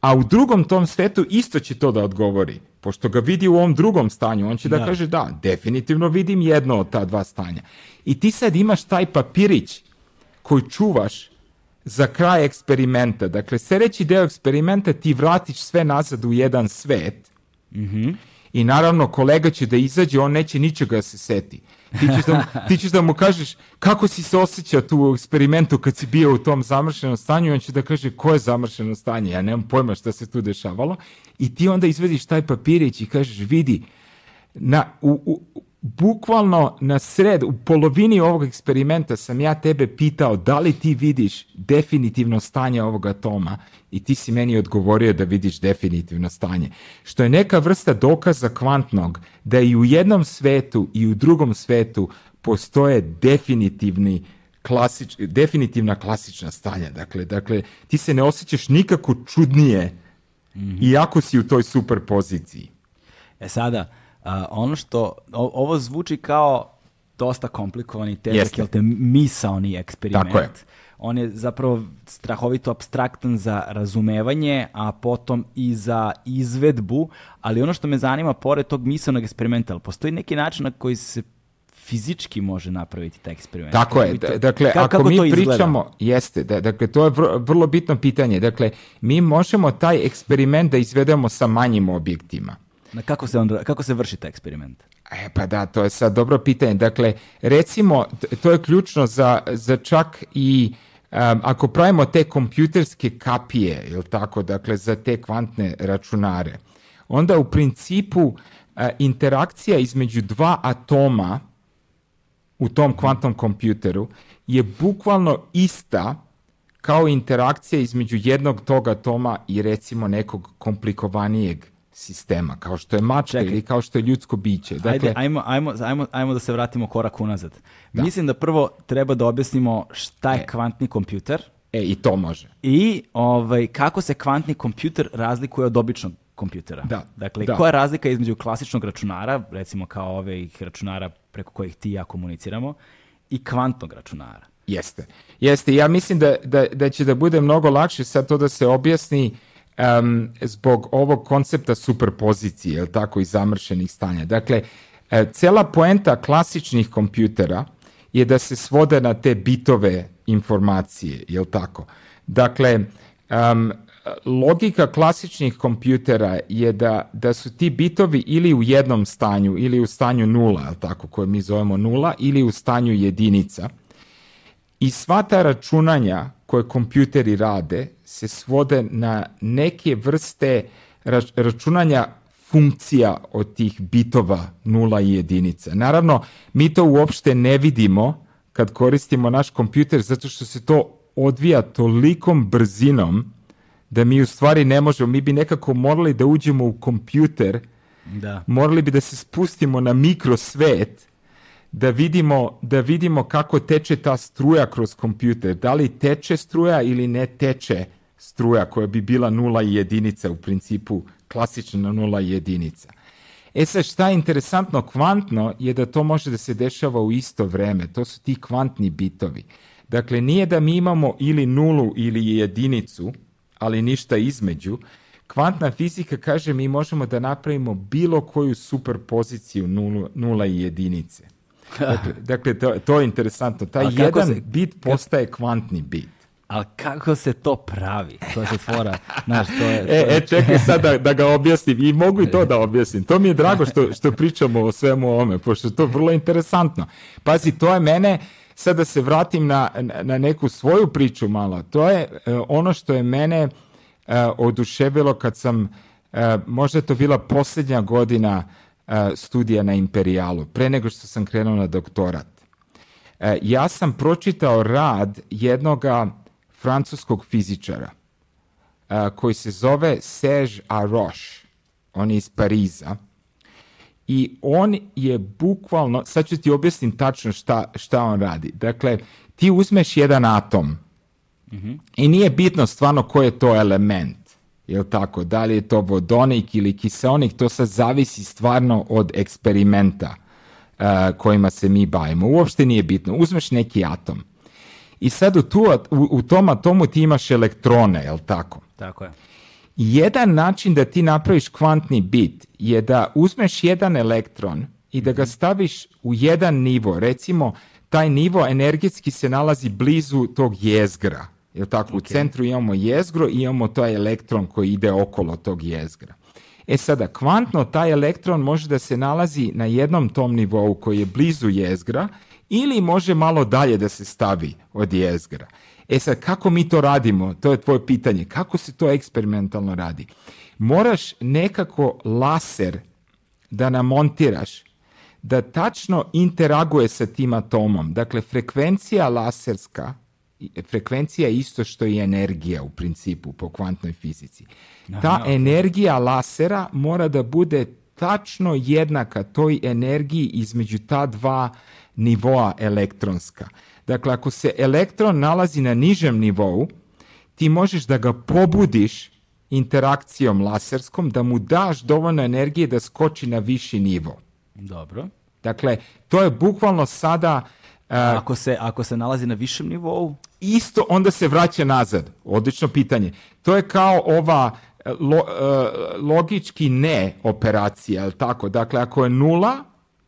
a u drugom tom svetu isto će to da odgovori. Pošto ga vidi u ovom drugom stanju, on će da, kaže da, definitivno vidim jedno od ta dva stanja. I ti sad imaš taj papirić koji čuvaš za kraj eksperimenta. Dakle, sljedeći deo eksperimenta ti vratiš sve nazad u jedan svet. Mhm. I naravno, kolega će da izađe, on neće ničega se seti. Ti ćeš, da, ti ćeš da mu kažeš kako si se osjećao tu u eksperimentu kad si bio u tom zamršenom stanju i on će da kaže koje je zamršeno stanje, ja nemam pojma šta se tu dešavalo i ti onda izvediš taj papirić i kažeš vidi, na, u, u, bukvalno na sred, u polovini ovog eksperimenta sam ja tebe pitao da li ti vidiš definitivno stanje ovog atoma i ti si meni odgovorio da vidiš definitivno stanje. Što je neka vrsta dokaza kvantnog da i u jednom svetu i u drugom svetu postoje definitivni klasič, definitivna klasična stanja. Dakle, dakle, ti se ne osjećaš nikako čudnije mhm. iako si u toj super poziciji. E sada, ono što, ovo zvuči kao dosta komplikovan i težak, jel te misaoni eksperiment. Tako on je zapravo strahovito abstraktan za razumevanje, a potom i za izvedbu, ali ono što me zanima, pored tog misljenog eksperimenta, postoji neki način na koji se fizički može napraviti taj eksperiment. Tako je, dakle, kako, ako mi pričamo, jeste, da, dakle, to je vrlo bitno pitanje, dakle, mi možemo taj eksperiment da izvedemo sa manjim objektima. Na kako se, on, kako se vrši taj eksperiment? E, pa da, to je sad dobro pitanje. Dakle, recimo, to je ključno za, za čak i ako pravimo te kompjuterske kapije, jel tako, dakle za te kvantne računare, onda u principu e, interakcija između dva atoma u tom kvantnom kompjuteru je bukvalno ista kao interakcija između jednog tog atoma i recimo nekog komplikovanijeg sistema, kao što je mačka Čekaj. ili kao što je ljudsko biće. Dakle, ajmo, ajmo, ajmo, ajmo da se vratimo korak unazad. Mislim da prvo treba da objasnimo šta je e. kvantni kompjuter. E, i to može. I ovaj, kako se kvantni kompjuter razlikuje od običnog kompjutera. Dakle, da. koja je razlika između klasičnog računara, recimo kao ovih računara preko kojih ti i ja komuniciramo, i kvantnog računara? Jeste. Jeste. Ja mislim da, da, da će da bude mnogo lakše sad to da se objasni um, zbog ovog koncepta superpozicije, jel tako, i zamršenih stanja. Dakle, e, cela poenta klasičnih kompjutera je da se svode na te bitove informacije, jel tako? Dakle, um, logika klasičnih kompjutera je da, da su ti bitovi ili u jednom stanju, ili u stanju nula, jel tako, koje mi zovemo nula, ili u stanju jedinica. I sva ta računanja koje kompjuteri rade se svode na neke vrste računanja funkcija od tih bitova nula i jedinica. Naravno, mi to uopšte ne vidimo kad koristimo naš kompjuter zato što se to odvija tolikom brzinom da mi u stvari ne možemo, mi bi nekako morali da uđemo u kompjuter, da. morali bi da se spustimo na mikrosvet da vidimo, da vidimo kako teče ta struja kroz kompjuter. Da li teče struja ili ne teče struja koja bi bila nula i jedinica, u principu klasična nula i jedinica. E sad šta je interesantno kvantno je da to može da se dešava u isto vreme. To su ti kvantni bitovi. Dakle, nije da mi imamo ili nulu ili jedinicu, ali ništa između. Kvantna fizika kaže mi možemo da napravimo bilo koju superpoziciju nula, nula i jedinice. Dakle, dakle, to, to, je interesantno. Taj jedan bit postaje kvantni bit. Ali kako se to pravi? To se znaš, e, to je... e, čekaj sad da, ga objasnim i mogu i to da objasnim. To mi je drago što, što pričamo o svemu ovome, pošto je to vrlo interesantno. Pazi, to je mene, sad da se vratim na, na neku svoju priču malo, to je e, ono što je mene e, oduševilo kad sam, možda je to bila posljednja godina E, studija na imperijalu, pre nego što sam krenuo na doktorat. E, ja sam pročitao rad jednoga francuskog fizičara e, koji se zove Serge Aroche. On je iz Pariza. I on je bukvalno, sad ću ti objasniti tačno šta, šta on radi. Dakle, ti uzmeš jedan atom mhm. i nije bitno stvarno koji je to element jel tako, da li je to vodonik ili kiseonik, to sad zavisi stvarno od eksperimenta uh, kojima se mi bavimo. Uopšte nije bitno. Uzmeš neki atom i sad u, tu, u, tom atomu ti imaš elektrone, jel tako? Tako je. Jedan način da ti napraviš kvantni bit je da uzmeš jedan elektron i da ga mhm. staviš u jedan nivo. Recimo, taj nivo energetski se nalazi blizu tog jezgra, Jel tako? U centru imamo jezgro i imamo taj elektron koji ide okolo tog jezgra. E sada, kvantno taj elektron može da se nalazi na jednom tom nivou koji je blizu jezgra ili može malo dalje da se stavi od jezgra. E sad, kako mi to radimo? To je tvoje pitanje. Kako se to eksperimentalno radi? Moraš nekako laser da namontiraš da tačno interaguje sa tim atomom. Dakle, frekvencija laserska frekvencija je isto što i energija u principu po kvantnoj fizici. Ta energija lasera mora da bude tačno jednaka toj energiji između ta dva nivoa elektronska. Dakle, ako se elektron nalazi na nižem nivou, ti možeš da ga pobudiš interakcijom laserskom, da mu daš dovoljno energije da skoči na viši nivo. Dobro. Dakle, to je bukvalno sada... E, ako, se, ako se nalazi na višem nivou? isto onda se vraća nazad. Odlično pitanje. To je kao ova eh, eh, logički ne operacija, je tako? Dakle, ako je nula,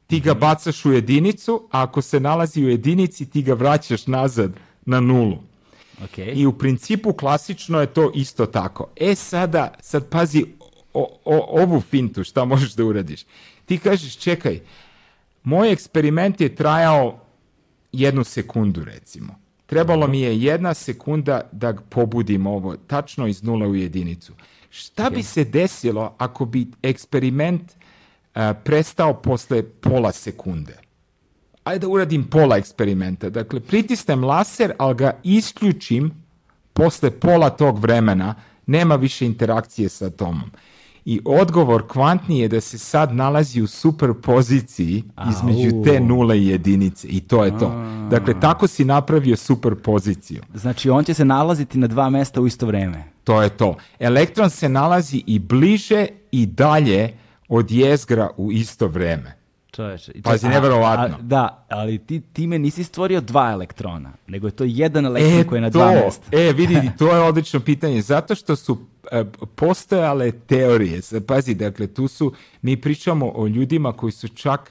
ti ga mhm. bacaš u jedinicu, a ako se nalazi u jedinici, ti ga vraćaš nazad na nulu. I u principu klasično je to isto tako. E sada, sad pazi o, ovu fintu, šta možeš da uradiš. Ti kažeš, čekaj, moj eksperiment je trajao jednu sekundu recimo. Trebalo mi je jedna sekunda da pobudim ovo, tačno iz nula u jedinicu. Šta bi se desilo ako bi eksperiment e, prestao posle pola sekunde? Ajde da uradim pola eksperimenta. Dakle, pritisnem laser, ali ga isključim posle pola tog vremena. Nema više interakcije sa atomom i odgovor kvantni je da se sad nalazi u superpoziciji između te nule i jedinice i to je to. Dakle, tako si napravio superpoziciju. Znači, on će se nalaziti na dva mesta u isto vrijeme. To je to. Elektron se nalazi i bliže i dalje od jezgra u isto vrijeme. Čoveče. Pazi, nevjerovatno. da, ali ti time nisi stvorio dva elektrona, nego je to jedan elektron e, koji je na dva mesta. E, vidi, to je odlično pitanje, zato što su E, postojale teorije. Pazi, dakle, tu su, mi pričamo o ljudima koji su čak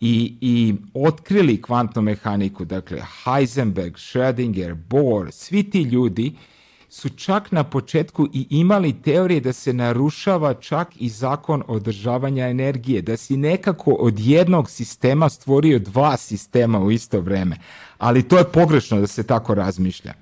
i, i otkrili kvantnu mehaniku, dakle, Heisenberg, Schrödinger, Bohr, svi ti ljudi su čak na početku i imali teorije da se narušava čak i zakon održavanja energije, da si nekako od jednog sistema stvorio dva sistema u isto vrijeme, Ali to je pogrešno da se tako razmišlja.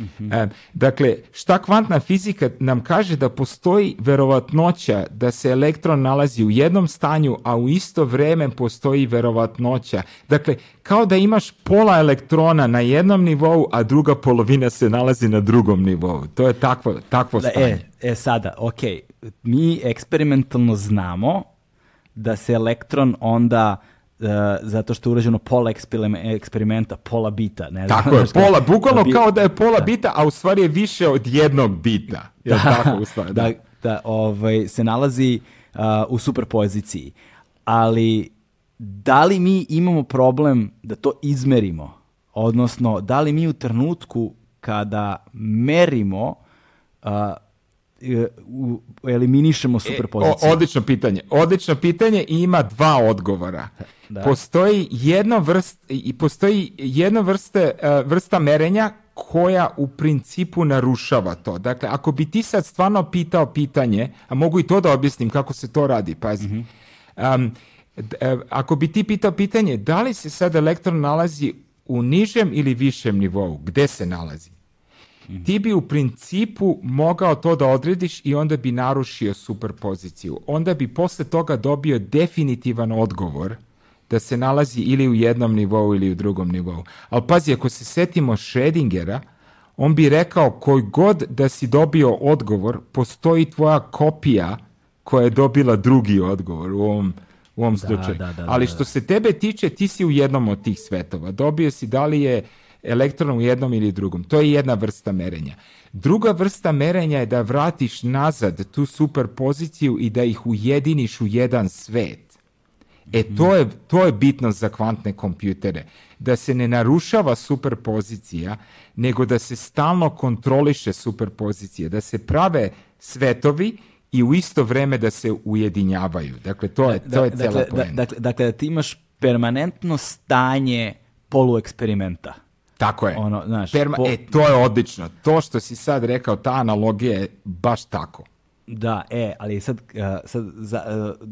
Mhm. E, dakle, šta kvantna fizika nam kaže da postoji verovatnoća da se elektron nalazi u jednom stanju, a u isto vrijeme postoji verovatnoća. Dakle, kao da imaš pola elektrona na jednom nivou, a druga polovina se nalazi na drugom nivou. To je takvo, takvo e, stanje. E, e, sada, ok, mi eksperimentalno znamo da se elektron onda Eh, zato što je urađeno pola eksperimenta, pola bita. Ne tako je, pola, bukvalno kao da je pola bita, a u stvari je više od jednog bita. Je da, tako, da, da, ovaj, se nalazi eh, u superpoziciji. Ali da li mi imamo problem da to izmerimo? Odnosno, da li mi u trenutku kada merimo uh, eliminišemo e, superpoziciju? odlično pitanje. Odlično pitanje i ima dva odgovora. Postoji jedna vrst, i postoji jedno vrste, e, vrsta merenja koja u principu narušava to. Dakle, ako bi ti sad stvarno pitao pitanje, a mogu i to da objasnim kako se to radi, pazi. Mhm. E, ako bi ti pitao pitanje da li se sad elektron nalazi u nižem ili višem nivou, gde se nalazi? Mhm. Ti bi u principu mogao to da odrediš i onda bi narušio superpoziciju. Onda bi posle toga dobio definitivan odgovor da se nalazi ili u jednom nivou ili u drugom nivou. Ali pazi, ako se setimo Schrödingera, on bi rekao koji god da si dobio odgovor, postoji tvoja kopija koja je dobila drugi odgovor u ovom, u slučaju. Ali što se tebe tiče, ti si u jednom od tih svetova. Dobio si da li je elektron u jednom ili drugom. To je jedna vrsta merenja. Druga vrsta merenja je da vratiš nazad tu superpoziciju i da ih ujediniš u jedan svet. E to je, to je bitno za kvantne kompjutere. Da se ne narušava superpozicija, nego da se stalno kontroliše superpozicija, da se prave svetovi i u isto vreme da se ujedinjavaju. Dakle, to je, to je dakle, dakle, dakle, da dakle, ti imaš permanentno stanje polueksperimenta. Tako je. Ono, znaš, E, to je odlično. To što si sad rekao, ta analogija je baš tako. Da, e, ali sad, eh, sad eh,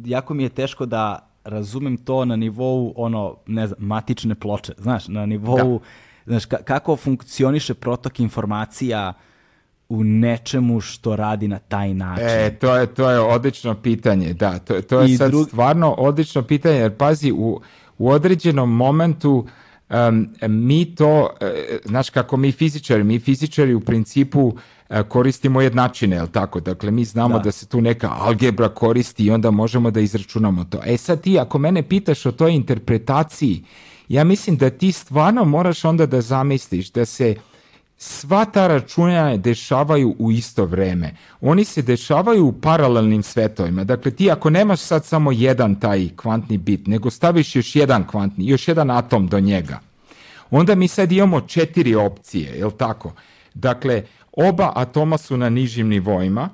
jako mi je teško da razumem to na nivou ono, ne znam, matične ploče, znaš, na nivou, znaš, kako funkcioniše protok informacija u nečemu što radi na taj način. E, to je, to je odlično pitanje, da, to, to je sad stvarno odlično pitanje, jer pazi, u, u određenom momentu mi to, znači kako mi fizičari, mi fizičari u principu e, koristimo jednačine, tako? Dakle, mi znamo da. da. se tu neka algebra koristi i onda možemo da izračunamo to. E sad ti, ako mene pitaš o toj interpretaciji, ja mislim da ti stvarno moraš onda da zamisliš da se sva ta računanja dešavaju u isto vreme. Oni se dešavaju u paralelnim svetovima. Dakle, ti ako nemaš sad samo jedan taj kvantni bit, nego staviš još jedan kvantni, još jedan atom do njega, onda mi sad imamo četiri opcije, je tako? Dakle, oba atoma su na nižim nivoima,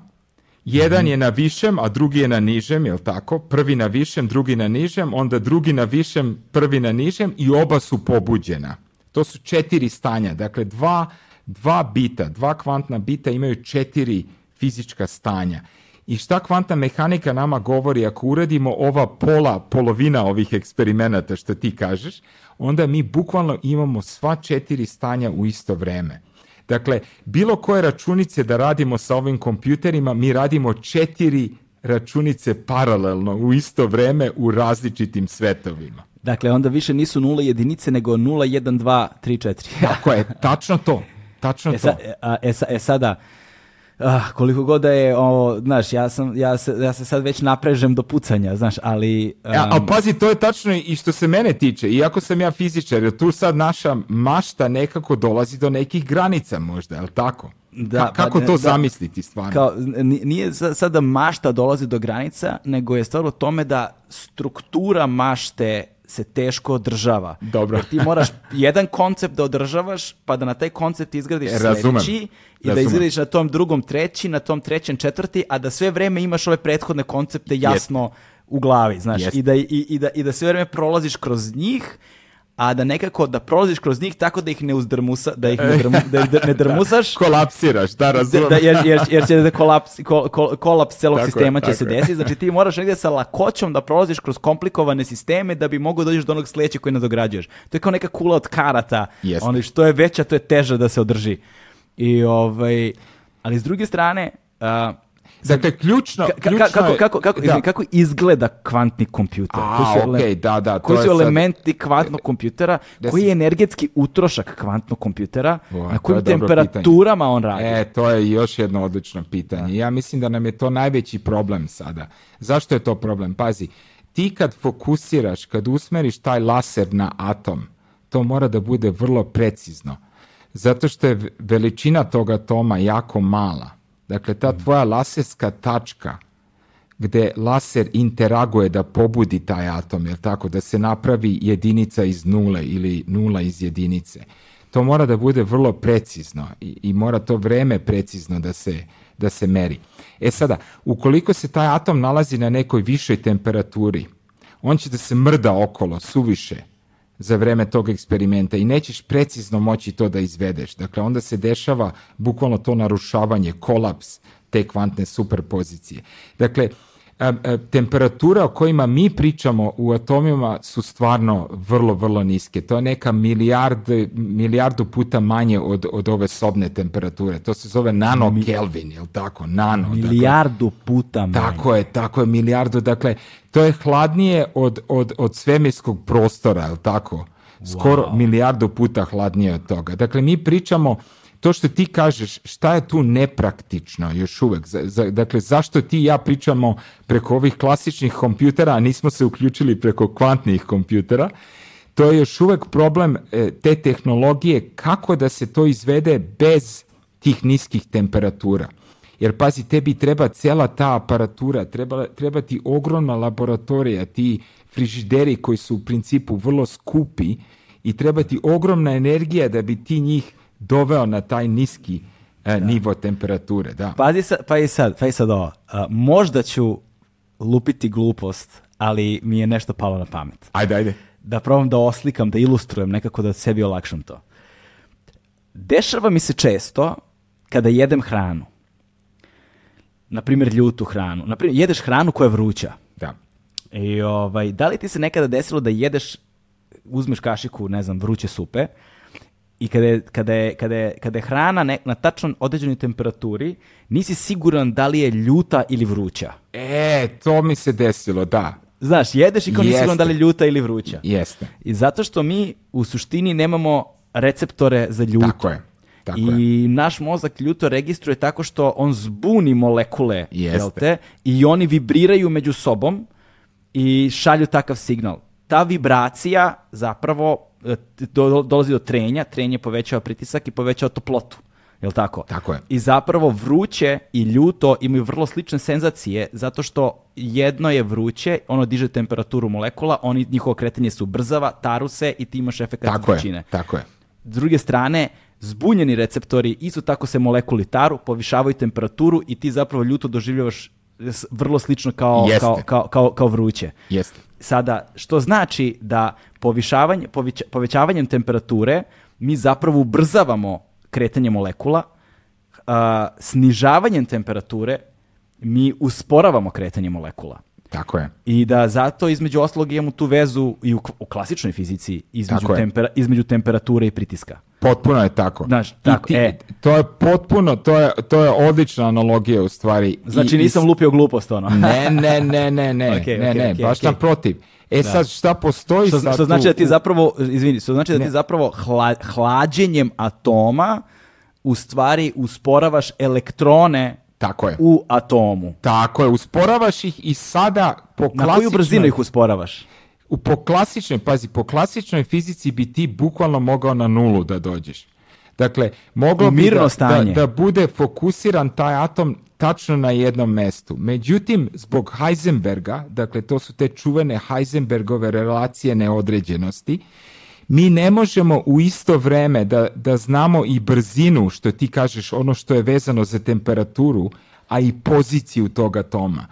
jedan mhm. je na višem, a drugi je na nižem, je tako? Prvi na višem, drugi na nižem, onda drugi na višem, prvi na nižem i oba su pobuđena. To su četiri stanja, dakle dva dva bita, dva kvantna bita imaju četiri fizička stanja. I šta kvantna mehanika nama govori ako uradimo ova pola, polovina ovih eksperimenata što ti kažeš, onda mi bukvalno imamo sva četiri stanja u isto vreme. Dakle, bilo koje računice da radimo sa ovim kompjuterima, mi radimo četiri računice paralelno u isto vreme u različitim svetovima. Dakle, onda više nisu nula jedinice, nego nula, jedan, dva, tri, četiri. Tako je, tačno to. Tačno e, e, e sada, ah, koliko god da je ovo, znaš, ja, sam, ja, se, ja se sad već naprežem do pucanja, znaš, ali... Um... A, pazi, to je tačno i što se mene tiče, iako sam ja fizičar, jer tu sad naša mašta nekako dolazi do nekih granica možda, li tako? Da, kako pa to zamisliti stvarno? Kao, nije sada mašta dolazi do granica, nego je stvar u tome da struktura mašte se teško održava. Dobro. ti moraš jedan koncept da održavaš, pa da na taj koncept izgradiš e, sljedeći i da izgradiš na tom drugom treći, na tom trećem četvrti, a da sve vrijeme imaš ove prethodne koncepte jasno u glavi, i, da, i, i, da, i da sve vrijeme prolaziš kroz njih a da nekako da prolaziš kroz njih tako da ih ne uzdrmusa, da ih ne, e. drmu, da, ih drmusaš. kolapsiraš, da razumijem. Da, jer, jer, jer će da kolaps, kol, kolaps celog sistema će se desiti. Znači ti moraš negdje sa lakoćom da prolaziš kroz komplikovane sisteme da bi mogao dođeš do onog sljedećeg koji nadograđuješ. To je kao neka kula od karata. Yes. Ono što je veća, to je teža da se održi. I ovaj, ali s druge strane, Dakle, ključno, kako, izgleda kvantni kompjuter? A, koji su, da, da, koji su elementi kvantnog kompjutera? Koji je energetski utrošak kvantnog kompjutera? na kojim temperaturama on radi? E, to je još jedno odlično pitanje. Ja mislim da nam je to najveći problem sada. Zašto je to problem? Pazi, ti kad fokusiraš, kad usmeriš taj laser na atom, to mora da bude vrlo precizno. Zato što je veličina toga atoma jako mala. Dakle, ta tvoja laserska tačka gde laser interaguje da pobudi taj atom, jel tako, da se napravi jedinica iz nule ili nula iz jedinice. To mora da bude vrlo precizno i, i mora to vreme precizno da se, da se meri. E sada, ukoliko se taj atom nalazi na nekoj višoj temperaturi, on će da se mrda okolo, suviše, za vreme tog eksperimenta i nećeš precizno moći to da izvedeš. Dakle, onda se dešava bukvalno to narušavanje, kolaps te kvantne superpozicije. Dakle, temperatura o kojima mi pričamo u atomima su stvarno vrlo, vrlo niske. To je neka milijard, milijardu puta manje od, od ove sobne temperature. To se zove nano Kelvin, je li tako? Nano. Dakle. Milijardu puta manje. Tako je, tako je, milijardu. Dakle, to je hladnije od, od, od svemirskog prostora, je li tako? Skoro milijardu puta hladnije od toga. Dakle, mi pričamo to što ti kažeš, šta je tu nepraktično još uvek? dakle, zašto ti i ja pričamo preko ovih klasičnih kompjutera, a nismo se uključili preko kvantnih kompjutera? To je još uvek problem e, te tehnologije, kako da se to izvede bez tih niskih temperatura. Jer pazi, tebi treba cela ta aparatura, treba, treba ti ogromna laboratorija, ti frižideri koji su u principu vrlo skupi i treba ti ogromna energija da bi ti njih doveo na taj niski e, nivo temperature. Da. Pazi sa, pa i sad, pa sad ovo. E, možda ću lupiti glupost, ali mi je nešto palo na pamet. Ajde, ajde. Da probam da oslikam, da ilustrujem nekako da sebi olakšam to. Dešava mi se često kada jedem hranu. Na primjer ljutu hranu. Na jedeš hranu koja je vruća. Da. I ovaj, da li ti se nekada desilo da jedeš, uzmeš kašiku, ne znam, vruće supe, i kada je, kada kada kada hrana na tačno određenoj temperaturi, nisi siguran da li je ljuta ili vruća. E, to mi se desilo, da. Znaš, jedeš i kao nisi siguran da li je ljuta ili vruća. Jeste. I zato što mi u suštini nemamo receptore za ljuto. Tako je. I naš mozak ljuto registruje tako što on zbuni molekule, te? I oni vibriraju među sobom i šalju takav signal. Ta vibracija zapravo E, do, dolazi do trenja, trenje povećava pritisak i povećava toplotu. Jel tako? Tako je. I zapravo vruće i ljuto imaju vrlo slične senzacije zato što jedno je vruće, ono diže temperaturu molekula, oni njihovo kretanje su brzava, taru se i ti imaš efekat tako Je, tako je. S druge strane, zbunjeni receptori isto tako se molekuli taru, povišavaju temperaturu i ti zapravo ljuto doživljavaš vrlo slično kao, kao, kao, kao, kao vruće. Jeste. Sada, što znači da povišavanje, povećavanjem temperature mi zapravo ubrzavamo kretanje molekula, snižavanjem temperature mi usporavamo kretanje molekula. Tako je. I da zato između ostalog imamo tu vezu i u, u klasičnoj fizici između, između temperature i pritiska. Potpuno je tako. Znaš, tako, e. To je potpuno, to je, to je odlična analogija u stvari. Znači nisam lupio glupost ono. ne, ne, ne, ne, ne, okay, ne, okay, ne, okay, baš naprotiv. E sad šta postoji što, sad znači da ti zapravo, izvini, što znači da ti zapravo hlađenjem atoma u stvari usporavaš elektrone tako je. u atomu. Tako je, usporavaš ih i sada po Na koju brzinu ih usporavaš? u po klasičnoj, pazi, po klasičnoj fizici bi ti bukvalno mogao na nulu da dođeš. Dakle, moglo bi da, da, bude fokusiran taj atom tačno na jednom mestu. Međutim, zbog Heisenberga, dakle to su te čuvene Heisenbergove relacije neodređenosti, mi ne možemo u isto vreme da, da znamo i brzinu, što ti kažeš, ono što je vezano za temperaturu, a i poziciju toga atoma.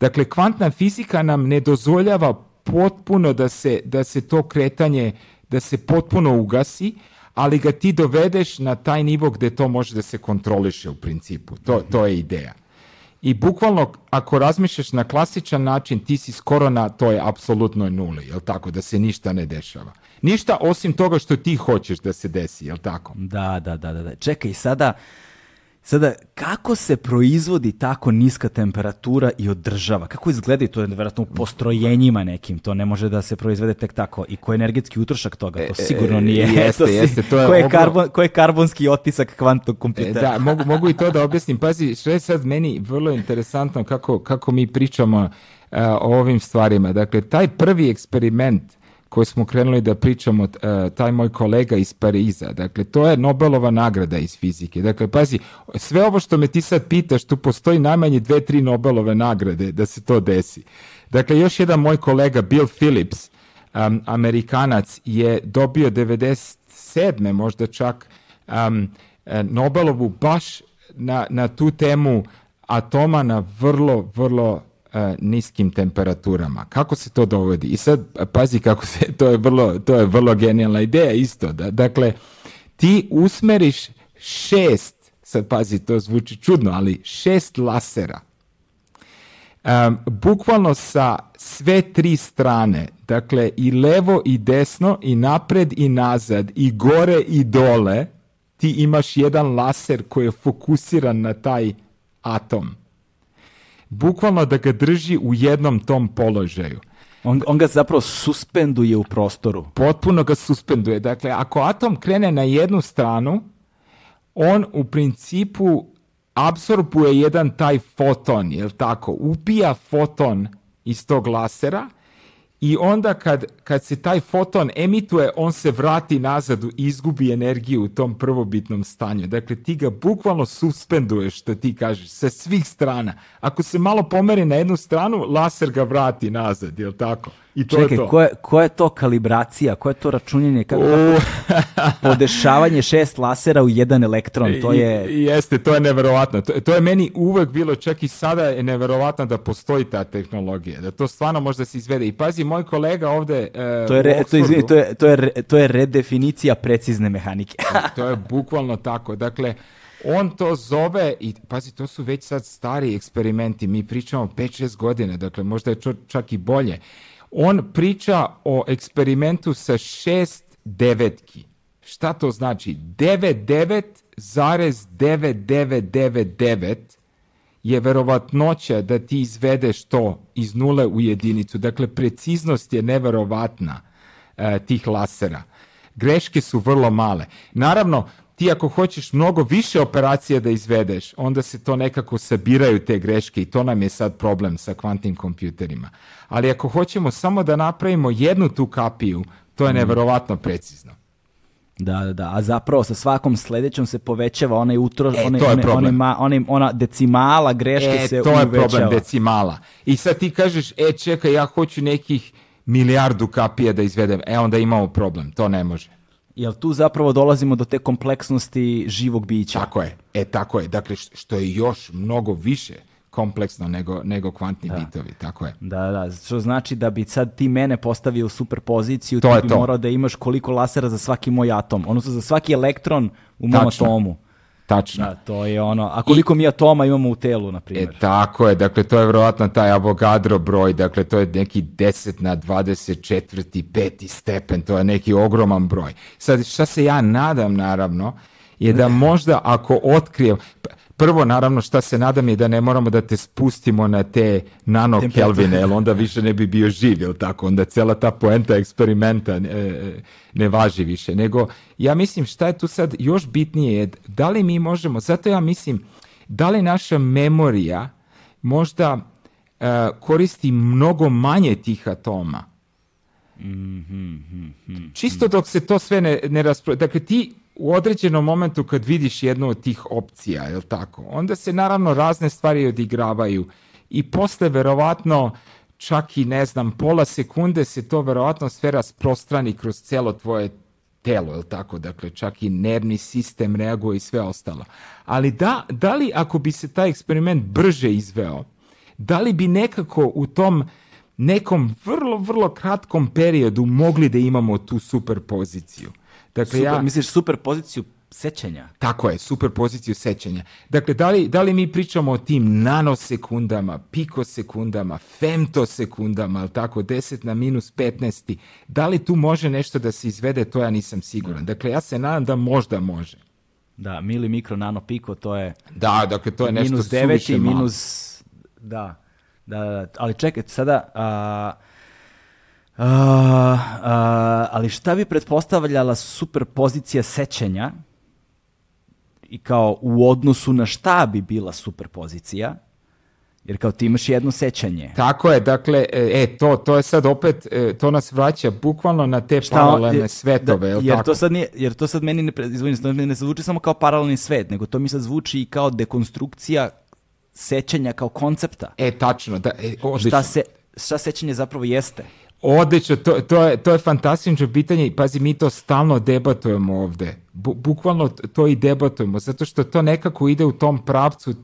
Dakle, kvantna fizika nam ne dozvoljava potpuno da se, da se to kretanje, da se potpuno ugasi, ali ga ti dovedeš na taj nivo gdje to može da se kontroliše u principu. To, mhm. to je ideja. I bukvalno, ako razmišljaš na klasičan način, ti si skoro na toj apsolutnoj nuli, jel tako, da se ništa ne dešava. Ništa osim toga što ti hoćeš da se desi, jel tako? Da, da, da, da. Čekaj, sada, Sada, kako se proizvodi tako niska temperatura i održava? Kako izgleda to vjerojatno u postrojenjima nekim, to ne može da se proizvede tek tako. I koji je energetski utrošak toga, to e, e, sigurno nije. E, jeste, jeste, to je koji, je karbon, karbonski otisak kvantnog e, kompjutera? da, mogu, mogu i to da objasnim. Pazi, što je sad meni vrlo interesantno kako, kako mi pričamo o ovim stvarima. Dakle, taj prvi eksperiment koje smo krenuli da pričamo, e, taj moj kolega iz Pariza. Dakle, to je Nobelova nagrada iz fizike. Dakle, pazi, sve ovo što me ti sad pitaš, tu postoji najmanje dve, tri Nobelove nagrade da se to desi. Dakle, još jedan moj kolega, Bill Phillips, Amerikanac, je dobio 97. možda čak um, Nobelovu baš na, na tu temu atoma na vrlo, vrlo E, niskim temperaturama. Kako se to dovodi? I sad, pazi kako se, to je vrlo, to je vrlo genijalna ideja isto. Da, dakle, ti usmeriš šest, sad pazi, to zvuči čudno, ali šest lasera. Um, bukvalno sa sve tri strane, dakle i levo i desno i napred i nazad i gore i dole, ti imaš jedan laser koji je fokusiran na taj atom bukvalno da ga drži u jednom tom položaju. On, on ga zapravo suspenduje u prostoru. Potpuno ga suspenduje. Dakle, ako atom krene na jednu stranu, on u principu absorbuje jedan taj foton, jel tako? Upija foton iz tog lasera i onda kad, kad se taj foton emituje, on se vrati nazad i izgubi energiju u tom prvobitnom stanju. Dakle, ti ga bukvalno suspenduješ, što ti kažeš, sa svih strana. Ako se malo pomeri na jednu stranu, laser ga vrati nazad, li tako? I to Čekaj, je to. Koja je to kalibracija, koje je to računjenje, kako, podešavanje šest lasera u jedan elektron, to je... I, jeste, to je neverovatno. To, je meni uvek bilo, čak i sada je neverovatno da postoji ta tehnologija, da to stvarno može da se izvede. I pazi, moj kolega ovde... E, to, je to, to, je, to, je, to je redefinicija precizne mehanike. E, to je bukvalno tako. Dakle, on to zove i pazi, to su već sad stari eksperimenti, mi pričamo 5-6 godina, dakle možda je čak i bolje. On priča o eksperimentu sa šest devetki. Šta to znači? 99,9999 je verovatnoća da ti izvedeš to iz nule u jedinicu. Dakle, preciznost je neverovatna eh, tih lasera. Greške su vrlo male. Naravno, ti ako hoćeš mnogo više operacija da izvedeš, onda se to nekako sabiraju te greške i to nam je sad problem sa kvantnim kompjuterima. Ali ako hoćemo samo da napravimo jednu tu kapiju, to je mhm. neverovatno precizno. Da, da, da. A zapravo sa svakom sledećom se povećava onaj utro, e, to je ona decimala greške e, to je problem decimala. I sad ti kažeš, e čekaj, ja hoću nekih milijardu kapija da izvedem. E onda imamo problem, to ne može. Jel tu zapravo dolazimo do te kompleksnosti živog bića? Tako je, e tako je. Dakle, što je još mnogo više kompleksno nego, nego kvantni da. bitovi, tako je. Da, da, što znači da bi sad ti mene postavio u super poziciju, to ti bi morao da imaš koliko lasera za svaki moj atom, odnosno za svaki elektron u mom atomu. Tačno. Da, to je ono, a koliko mi atoma imamo u telu, na e, primjer. E, tako je, dakle, to je vjerojatno taj avogadro broj, dakle, to je neki 10 na 24. peti stepen, to je neki ogroman broj. Sad, šta se ja nadam, naravno, je da možda ako otkrijem, pa, Prvo, naravno, šta se nadam je da ne moramo da te spustimo na te nano Kelvine, jer onda više ne bi bio živ, jel tako? Onda cela ta poenta eksperimenta ne, važi više. Nego, ja mislim, šta je tu sad još bitnije da li mi možemo, zato ja mislim, da li naša memorija možda e, koristi mnogo manje tih atoma. Mm -hmm, Čisto dok se to sve ne, ne Dakle, ti u određenom momentu kad vidiš jednu od tih opcija, jel tako, onda se naravno razne stvari odigravaju i posle verovatno čak i ne znam, pola sekunde se to verovatno sve rasprostrani kroz celo tvoje telo, jel tako, dakle čak i nervni sistem reaguje i sve ostalo. Ali da, da li ako bi se taj eksperiment brže izveo, da li bi nekako u tom nekom vrlo, vrlo kratkom periodu mogli da imamo tu superpoziciju? Dakle, super, ja... Misliš super poziciju sećanja. Tako je, super poziciju sećanja. Dakle, da li, da li mi pričamo o tim nanosekundama, pikosekundama, femtosekundama, ali tako, 10 na minus 15, da li tu može nešto da se izvede, to ja nisam siguran. Dakle, ja se nadam da možda može. Da, mili mikro nano piko, to je... Da, dakle, to je nešto minus 9 i minus... Da, da, ali čekaj, sada... Uh, ali šta bi pretpostavljala superpozicija sećenja i kao u odnosu na šta bi bila superpozicija, jer kao ti imaš jedno sećanje. Tako je, dakle, e, e to, to je sad opet, e, to nas vraća bukvalno na te šta, paralelne svetove, jer To sad nije, jer to sad meni ne, to ne zvuči samo kao paralelni svet, nego to mi sad zvuči i kao dekonstrukcija sećanja kao koncepta. E, tačno, da, e, Šta, se, šta sećanje zapravo jeste? Odlično, to, to, je, to je fantastično pitanje i pazi, mi to stalno debatujemo ovde. bukvalno to i debatujemo, zato što to nekako ide u tom pravcu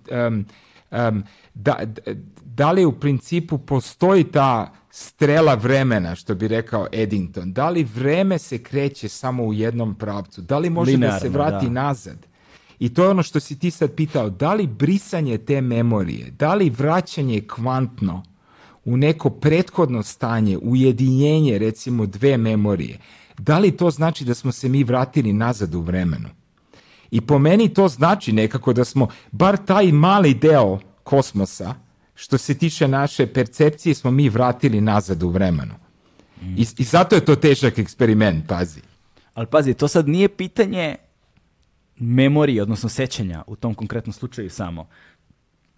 da, li u principu postoji ta strela vremena, što bi rekao Eddington, da li vreme se kreće samo u jednom pravcu, da li može da se vrati nazad? I to je ono što si ti sad pitao, da li brisanje te memorije, da li vraćanje kvantno, u neko prethodno stanje, ujedinjenje recimo dve memorije, da li to znači da smo se mi vratili nazad u vremenu? I po meni to znači nekako da smo bar taj mali deo kosmosa, što se tiče naše percepcije, smo mi vratili nazad u vremenu. I, I zato je to težak eksperiment, pazi. Ali pazi, to sad nije pitanje memorije, odnosno sećanja u tom konkretnom slučaju samo,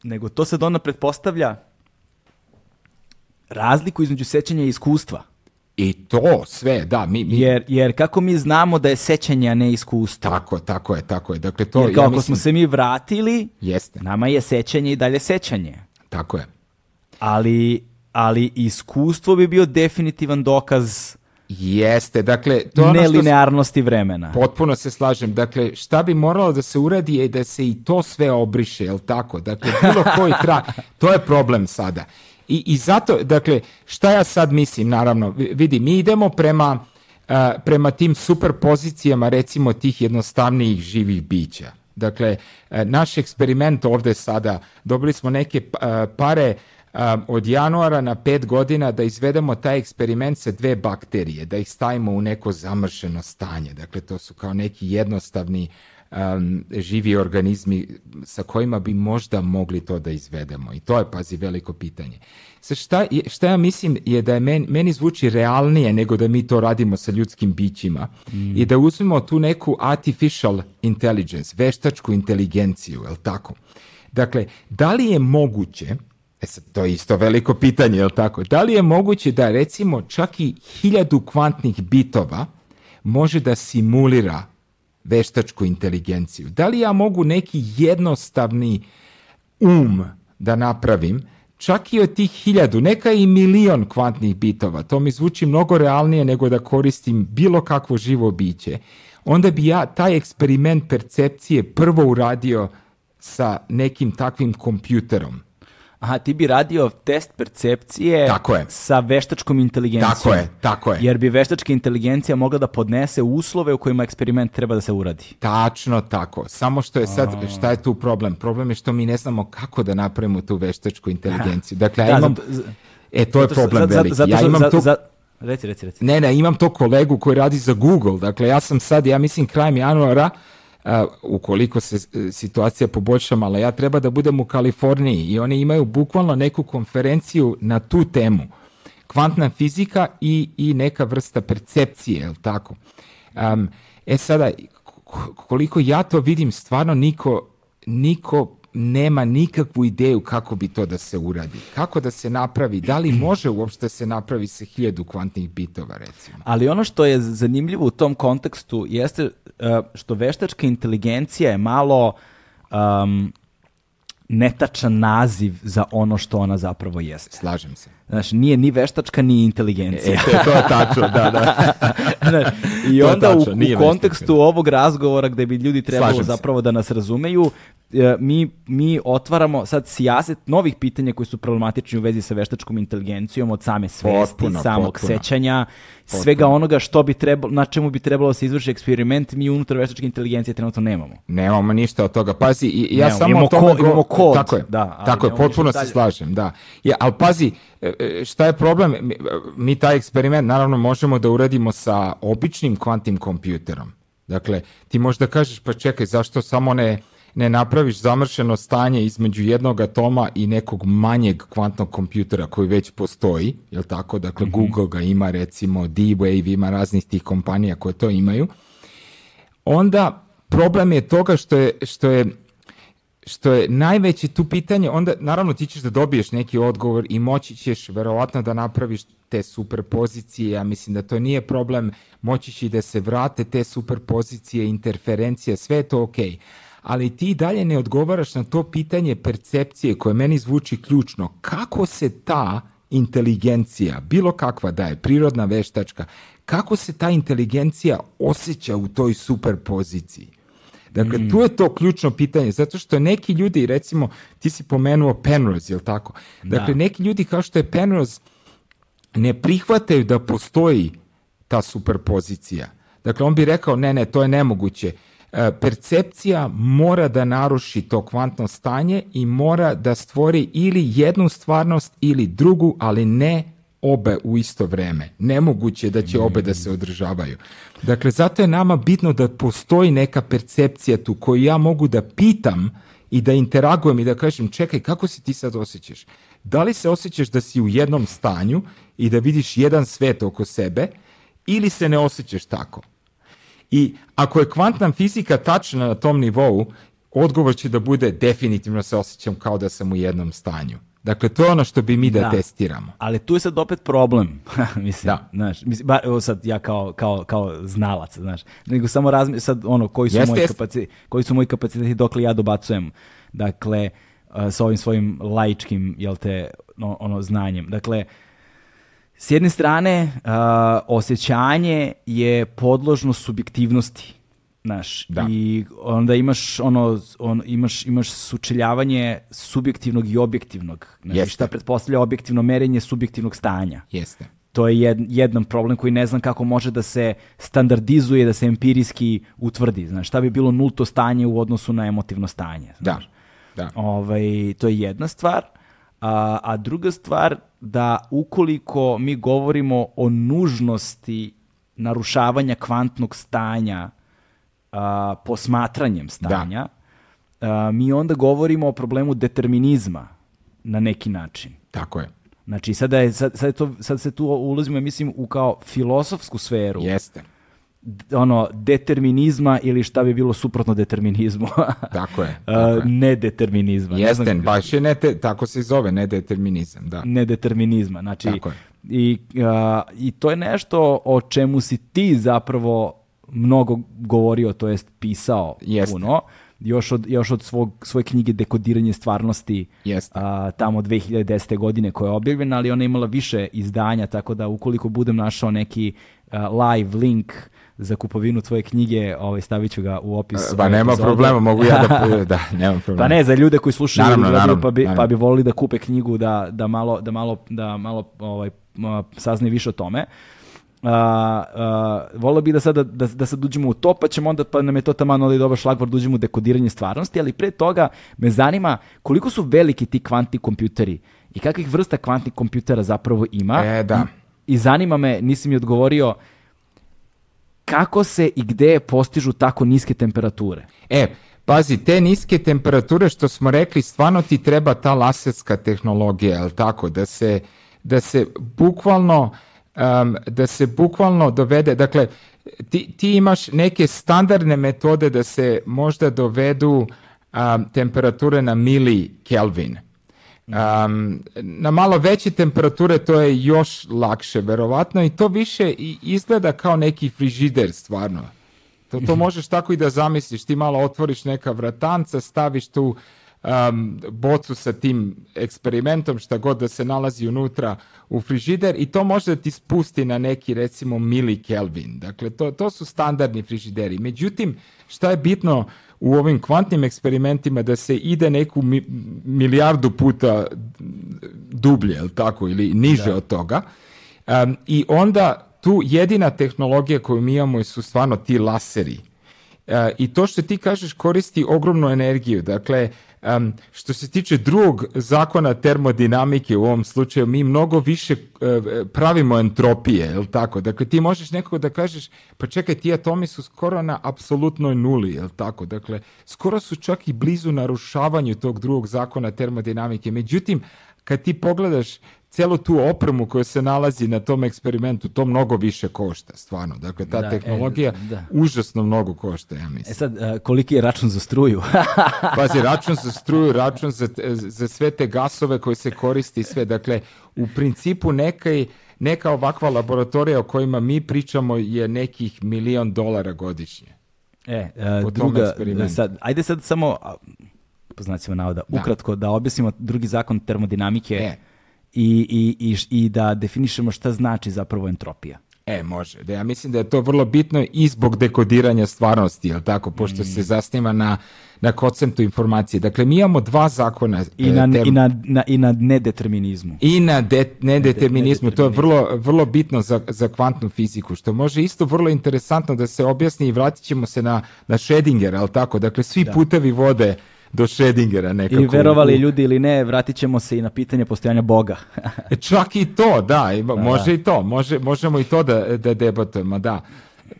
nego to sad ona pretpostavlja razliku između sećanja i iskustva. I to sve, da, mi... mi... Jer, jer kako mi znamo da je sećanje, a ne iskustvo? Tako, tako je, tako je. Dakle, to, jer kako smo se mi vratili, Jeste. nama je sećanje i dalje sećanje. Tako je. Ali, ali iskustvo bi bio definitivan dokaz Jeste, dakle... To ono Nelinearnosti vremena. Potpuno se slažem. Dakle, šta bi moralo da se uradi je da se i to sve obriše, jel tako? Dakle, bilo koji tra... to je problem sada. I, I zato, dakle, šta ja sad mislim, naravno, vidi, mi idemo prema, prema tim super pozicijama, recimo, tih jednostavnijih živih bića. Dakle, naš eksperiment ovde sada, dobili smo neke pare od januara na pet godina da izvedemo taj eksperiment sa dve bakterije, da ih stavimo u neko zamršeno stanje. Dakle, to su kao neki jednostavni um, živi organizmi sa kojima bi možda mogli to da izvedemo. I to je, pazi, veliko pitanje. Sa šta, šta ja mislim je da je meni, meni zvuči realnije nego da mi to radimo sa ljudskim bićima mm. i da uzmemo tu neku artificial intelligence, veštačku inteligenciju, jel tako? Dakle, da li je moguće, e sad, to je isto veliko pitanje, jel tako? Da li je moguće da recimo čak i hiljadu kvantnih bitova može da simulira veštačku inteligenciju? Da li ja mogu neki jednostavni um da napravim, čak i od tih hiljadu, neka i milion kvantnih bitova, to mi zvuči mnogo realnije nego da koristim bilo kakvo živo biće, onda bi ja taj eksperiment percepcije prvo uradio sa nekim takvim kompjuterom aha, ti bi radio test percepcije je. sa veštačkom inteligencijom. Tako je, tako je. Jer bi veštačka inteligencija mogla da podnese uslove u kojima eksperiment treba da se uradi. Tačno tako. Samo što je sad, šta je tu problem? Problem je što mi ne znamo kako da napravimo tu veštačku inteligenciju. Dakle, ja imam... e, to je problem zato, veliki. Zato, imam Reci, reci, reci. Ne, ne, imam to kolegu koji radi za Google. Dakle, ja sam sad, ja mislim, krajem januara, ukoliko se e, situacija poboljša malo, ja treba da budem u Kaliforniji i oni imaju bukvalno neku konferenciju na tu temu. Kvantna fizika i, i neka vrsta percepcije, je tako? e sada, koliko ja to vidim, stvarno niko, niko nema nikakvu ideju kako bi to da se uradi. Kako da se napravi? Da li može uopšte se napravi se hiljadu kvantnih bitova, recimo? Ali ono što je zanimljivo u tom kontekstu jeste uh, što veštačka inteligencija je malo um, netačan naziv za ono što ona zapravo jeste. Slažem se. Znaš, nije ni veštačka, ni inteligencija. E, to je tačno, da, da. I onda u, kontekstu ovog razgovora gde bi ljudi trebalo zapravo da nas razumeju, e, mi, mi otvaramo sad sjaset novih pitanja koji su problematični u vezi sa veštačkom inteligencijom od same svesti, potpuna, samog sećanja, svega onoga što bi trebalo, na čemu bi trebalo se izvrši eksperiment, mi unutar veštačke inteligencije trenutno nemamo. Nemamo ništa od toga. Pazi, ja samo imamo, imamo kod, Tako je, da, tako je potpuno se slažem, da. Ja, ali pazi, e, E, e, šta je problem? Mi, taj eksperiment naravno možemo da uradimo sa običnim kvantnim kompjuterom. Dakle, ti možda kažeš pa čekaj zašto samo ne ne napraviš zamršeno stanje između jednog atoma i nekog manjeg kvantnog kompjutera koji već postoji, jel tako? Dakle, mhm. Google ga ima recimo, D-Wave ima raznih tih kompanija koje to imaju. Onda problem je toga što je, što je što je najveće tu pitanje, onda naravno ti ćeš da dobiješ neki odgovor i moći ćeš verovatno da napraviš te superpozicije, ja mislim da to nije problem, moći će da se vrate te superpozicije, interferencija, sve je to okej. ali ti dalje ne odgovaraš na to pitanje percepcije koje meni zvuči ključno. Kako se ta inteligencija, bilo kakva da je, prirodna veštačka, kako se ta inteligencija osjeća u toj superpoziciji? Dakle, mm. tu je to ključno pitanje, zato što neki ljudi, recimo, ti si pomenuo Penrose, jel tako? Dakle, neki ljudi kao što je Penrose ne prihvataju da postoji ta superpozicija. Dakle, on bi rekao, ne, ne, to je nemoguće. E, percepcija mora da naruši to kvantno stanje i mora da stvori ili jednu stvarnost ili drugu, ali ne obe u isto vrijeme. Nemoguće je da će obe da se održavaju. Dakle, zato je nama bitno da postoji neka percepcija tu koju ja mogu da pitam i da interagujem i da kažem čekaj kako se ti sad osjećaš? Da li se osjećaš da si u jednom stanju i da vidiš jedan svet oko sebe ili se ne osjećaš tako? I ako je kvantna fizika tačna na tom nivou, odgovor će da bude definitivno se osjećam kao da sam u jednom stanju. Dakle, to je ono što bi mi da, testiramo. Ali tu je sad opet problem, mislim, znaš, mislim, evo sad ja kao, kao, kao znalac, znaš, nego samo razmi, sad ono, koji su, moji, Kapaciteti, koji su moji kapaciteti, dokle ja dobacujem, dakle, eh, s ovim svojim laičkim, jel te, ono, znanjem. Dakle, s jedne strane, eh, osjećanje je podložno subjektivnosti. Znaš, da. i onda imaš ono, on, imaš, imaš sučeljavanje subjektivnog i objektivnog. Znaš, šta pretpostavlja objektivno merenje subjektivnog stanja. Jeste. To je jedan problem koji ne znam kako može da se standardizuje, da se empirijski utvrdi. Znaš, šta bi bilo nulto stanje u odnosu na emotivno stanje. Da. da. Ovaj, to je jedna stvar. A, a druga stvar, da ukoliko mi govorimo o nužnosti narušavanja kvantnog stanja posmatranjem stanja, mi onda govorimo o problemu determinizma na neki način. Tako je. Znači, sada, je, sad, to, sad se tu ulazimo, mislim, u kao filosofsku sferu. Jeste ono determinizma ili šta bi bilo suprotno determinizmu. tako je. Tako je. Nedeterminizma. Jeste, ne baš ne tako se zove, nedeterminizam, da. Nedeterminizma, znači i, i to je nešto o čemu si ti zapravo mnogo govorio, to jest pisao Jeste. puno, još od, još od svog, svoje knjige Dekodiranje stvarnosti A, tamo 2010. godine koja je objavljena, ali ona imala više izdanja, tako da ukoliko budem našao neki a, live link za kupovinu tvoje knjige, ovaj, stavit ću ga u opis. E, pa ovaj, nema problema, mogu ja da, da nema problema. Pa ne, za ljude koji slušaju naravno, pa, bi, pa bi volili da kupe knjigu da, da malo, da malo, da malo ovaj, saznaju više o tome a, a, volio bih da sada da, da sad uđemo u to, pa ćemo onda, pa nam je to taman onda ovaj dobar šlagvor da uđemo u dekodiranje stvarnosti, ali pre toga me zanima koliko su veliki ti kvantni kompjuteri i kakvih vrsta kvantnih kompjutera zapravo ima. E, da. I, I, zanima me, nisi mi odgovorio, kako se i gde postižu tako niske temperature? E, Pazi, te niske temperature što smo rekli, stvarno ti treba ta laserska tehnologija, jel tako? Da se, da se bukvalno um, da se bukvalno dovede, dakle, ti, ti imaš neke standardne metode da se možda dovedu temperature na mili Kelvin. Um, na malo veće temperature to je još lakše, verovatno, i to više izgleda kao neki frižider stvarno. To, to mhm. možeš tako i da zamisliš, ti malo otvoriš neka vratanca, staviš tu um, bocu sa tim eksperimentom, šta god da se nalazi unutra u frižider i to može da ti spusti na neki recimo mili Kelvin. Dakle, to, to su standardni frižideri. Međutim, šta je bitno u ovim kvantnim eksperimentima da se ide neku milijardu puta dublje, tako, ili niže od toga. I onda tu jedina tehnologija koju mi imamo su stvarno ti laseri. E, I to što ti kažeš koristi ogromnu energiju. Dakle, Um, što se tiče drugog zakona termodinamike u ovom slučaju, mi mnogo više e, pravimo entropije, li tako? Dakle, ti možeš nekako da kažeš, pa čekaj, ti atomi su skoro na apsolutnoj nuli, li tako? Dakle, skoro su čak i blizu narušavanju tog drugog zakona termodinamike. Međutim, kad ti pogledaš Celo tu opremu koja se nalazi na tom eksperimentu, to mnogo više košta, stvarno. Dakle, ta e, tehnologija užasno mnogo košta, ja mislim. E sad, e, koliki je račun za struju? Pazi, račun za struju, račun za, za sve te gasove koje se koristi i sve. Dakle, u principu neka ovakva laboratorija o kojima mi pričamo je nekih milion dolara godišnje. E, a, e, druga, sad, ajde sad samo, po znacima navoda, ukratko da objasnimo drugi zakon termodinamike. E i, i, i, i da definišemo šta znači zapravo entropija. E, može. Da, ja mislim da je to vrlo bitno i zbog dekodiranja stvarnosti, jel tako? Pošto se mm. zasniva na, na konceptu informacije. Dakle, mi imamo dva zakona. E, I na, na, i na nedeterminizmu. I na de, nedeterminizmu. To je vrlo, vrlo bitno za, za kvantnu fiziku, što može isto vrlo interesantno da se objasni i vratit ćemo se na, na Schrödinger, tako? Dakle, svi da. putevi vode do Schrödingera nekako. I verovali ljudi ili ne, vratit ćemo se i na pitanje postojanja Boga. E, čak i to, da, može i to, može, možemo i to da, da debatujemo, da.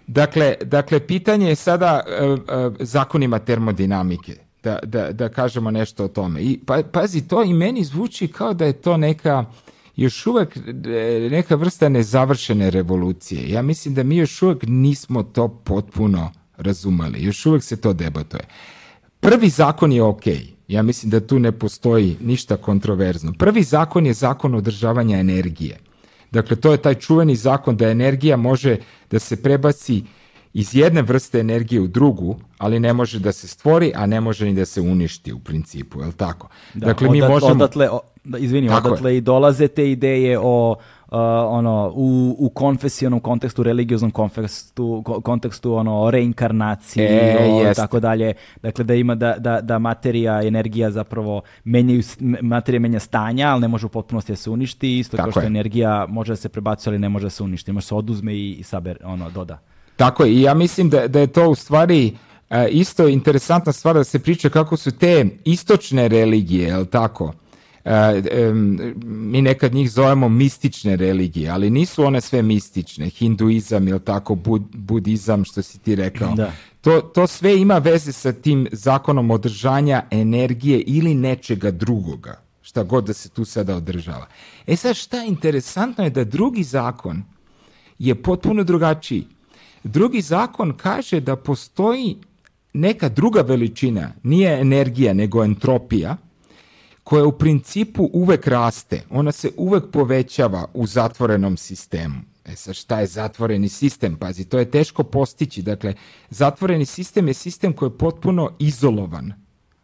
Dakle, dakle, pitanje je sada e, e, zakonima termodinamike. Da, da, da, kažemo nešto o tome. I pa, pazi, to i meni zvuči kao da je to neka još uvek neka vrsta nezavršene revolucije. Ja mislim da mi još uvek nismo to potpuno razumeli. Još uvek se to debatuje. Prvi zakon je ok. Ja mislim da tu ne postoji ništa kontroverzno. Prvi zakon je zakon održavanja energije. Dakle, to je taj čuveni zakon da energija može da se prebaci iz jedne vrste energije u drugu, ali ne može da se stvori, a ne može ni da se uništi u principu, je li tako? dakle, mi možemo... Odatle, izvini, odatle i dolaze te ideje o Uh, ono, u, u kontekstu, religioznom kontekstu, kontekstu ono, reinkarnaciji i e, ono, tako dalje. Dakle, da ima da, da, da materija energija zapravo menjaju, materija menja stanja, ali ne može u potpunosti da se uništi, isto kao što je. energija može da se prebacuje, ali ne može da se uništi. Može se oduzme i, saber, ono, doda. Tako je, i ja mislim da, da je to u stvari e, isto interesantna stvar da se priča kako su te istočne religije, jel tako? E, mi nekad njih zovemo mistične religije, ali nisu one sve mistične, hinduizam ili tako, budizam što si ti rekao. To, to sve ima veze sa tim zakonom održanja energije ili nečega drugoga, šta god da se tu sada održava. E sad šta je interesantno je da drugi zakon je potpuno drugačiji. Drugi zakon kaže da postoji neka druga veličina, nije energija nego entropija, koja u principu uvek raste, ona se uvek povećava u zatvorenom sistemu. E sad, šta je zatvoreni sistem? Pazi, to je teško postići. Dakle, zatvoreni sistem je sistem koji je potpuno izolovan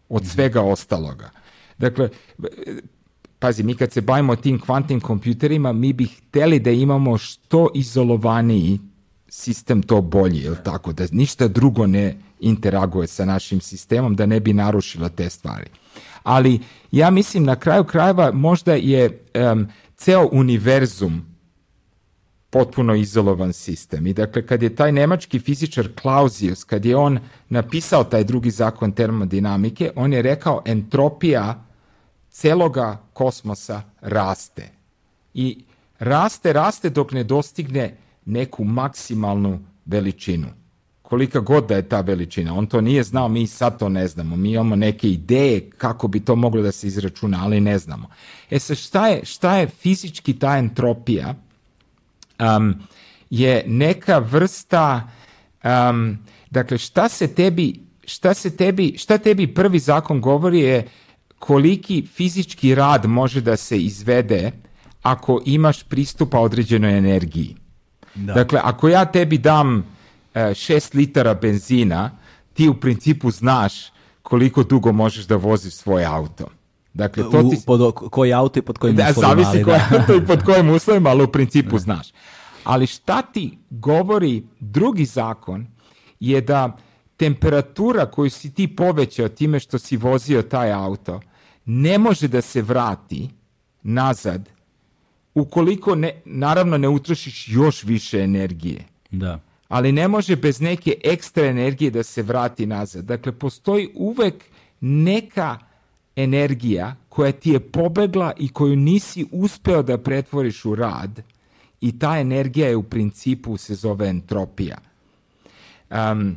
od mhm. svega ostaloga. Dakle, pazi, mi kad se bavimo tim kvantnim kompjuterima, mi bi hteli da imamo što izolovaniji sistem to bolji, je tako? Da ništa drugo ne interaguje sa našim sistemom, da ne bi narušila te stvari ali ja mislim na kraju krajeva možda je ceo univerzum potpuno izolovan sistem. I dakle, kad je taj nemački fizičar Clausius, kad je on napisao taj drugi zakon termodinamike, on je rekao entropija celoga kosmosa raste. I raste, raste dok ne dostigne neku maksimalnu veličinu kolika god da je ta veličina. On to nije znao, mi sad to ne znamo. Mi imamo neke ideje kako bi to moglo da se izračuna, ali ne znamo. E sad, šta je, šta je fizički ta entropija? Um, je neka vrsta, um, dakle, šta se tebi, šta se tebi, šta tebi prvi zakon govori je koliki fizički rad može da se izvede ako imaš pristupa određenoj energiji. Dakle, ako ja tebi dam 6 e, litara benzina, ti u principu znaš koliko dugo možeš da voziš svoj auto. Dakle, to ti... pod koji auto i pod kojim da, Zavisi koji auto i pod kojim uslovima, ali u principu znaš. Ali šta ti govori drugi zakon je da temperatura koju si ti povećao time što si vozio taj auto ne može da se vrati nazad ukoliko ne, naravno ne utrošiš još više energije. Da ali ne može bez neke ekstra energije da se vrati nazad. Dakle, postoji uvek neka energija koja ti je pobegla i koju nisi uspeo da pretvoriš u rad i ta energija je u principu se zove entropija. Um,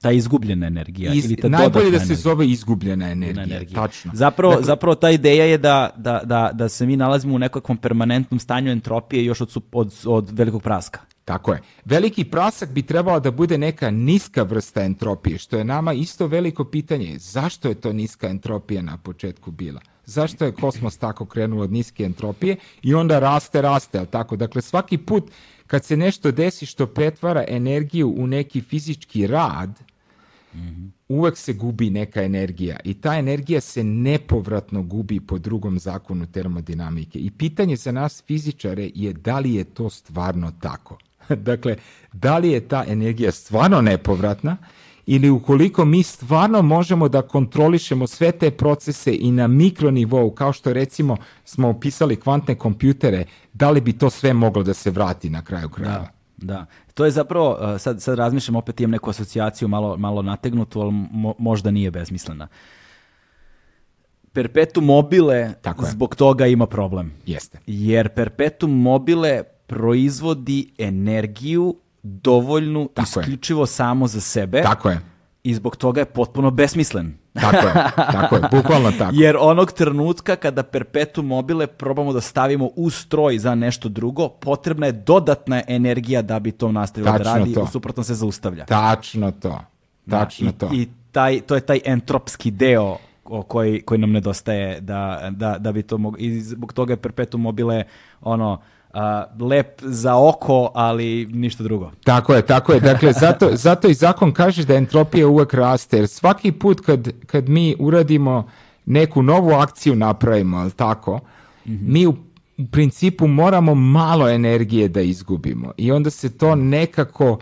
ta izgubljena energija. Iz, ta najbolje da se zove izgubljena energija, energija. Tačno. Zapravo, dakle- zapravo ta ideja je da, da, da, da se mi nalazimo u nekakvom permanentnom stanju entropije još od, od, od velikog praska. Tako je. Veliki prasak bi trebao da bude neka niska vrsta entropije, što je nama isto veliko pitanje. Zašto je to niska entropija na početku bila? Zašto je kosmos tako krenuo od niske entropije i onda raste, raste, ali tako? Dakle, svaki put kad se nešto desi što pretvara energiju u neki fizički rad, Uvek se gubi neka energija i ta energija se nepovratno gubi po drugom zakonu termodinamike. I pitanje za nas fizičare je da li je to stvarno tako. dakle, da li je ta energija stvarno nepovratna ili ukoliko mi stvarno možemo da kontrolišemo sve te procese i na mikronivou, kao što recimo smo opisali kvantne kompjutere, da li bi to sve moglo da se vrati na kraju krajeva? Da. to je zapravo, e, sad, sad razmišljam, opet imam neku asocijaciju malo, malo nategnutu, ali možda nije bezmislena. Perpetuum mobile Tako zbog toga ima problem. Jeste. Jer perpetuum mobile proizvodi energiju dovoljnu tako isključivo samo za sebe. Tako je. I zbog toga je potpuno besmislen. Tako je, tako je, bukvalno tako. Jer onog trenutka kada perpetu mobile probamo da stavimo u stroj za nešto drugo, potrebna je dodatna energija da bi to nastavilo Tačno da radi, u suprotno se zaustavlja. Tačno to, tačno i, to. I taj, to je taj entropski deo koji, koji nam nedostaje da, da, da bi to mogli, i zbog toga je perpetu mobile ono, lep za oko, ali ništa drugo. Tako je, tako je. Dakle, zato, zato i zakon kaže da entropija uvek raste, jer svaki put kad, kad mi uradimo neku novu akciju napravimo, ali tako, mhm. mi u principu moramo malo energije da izgubimo i onda se to nekako,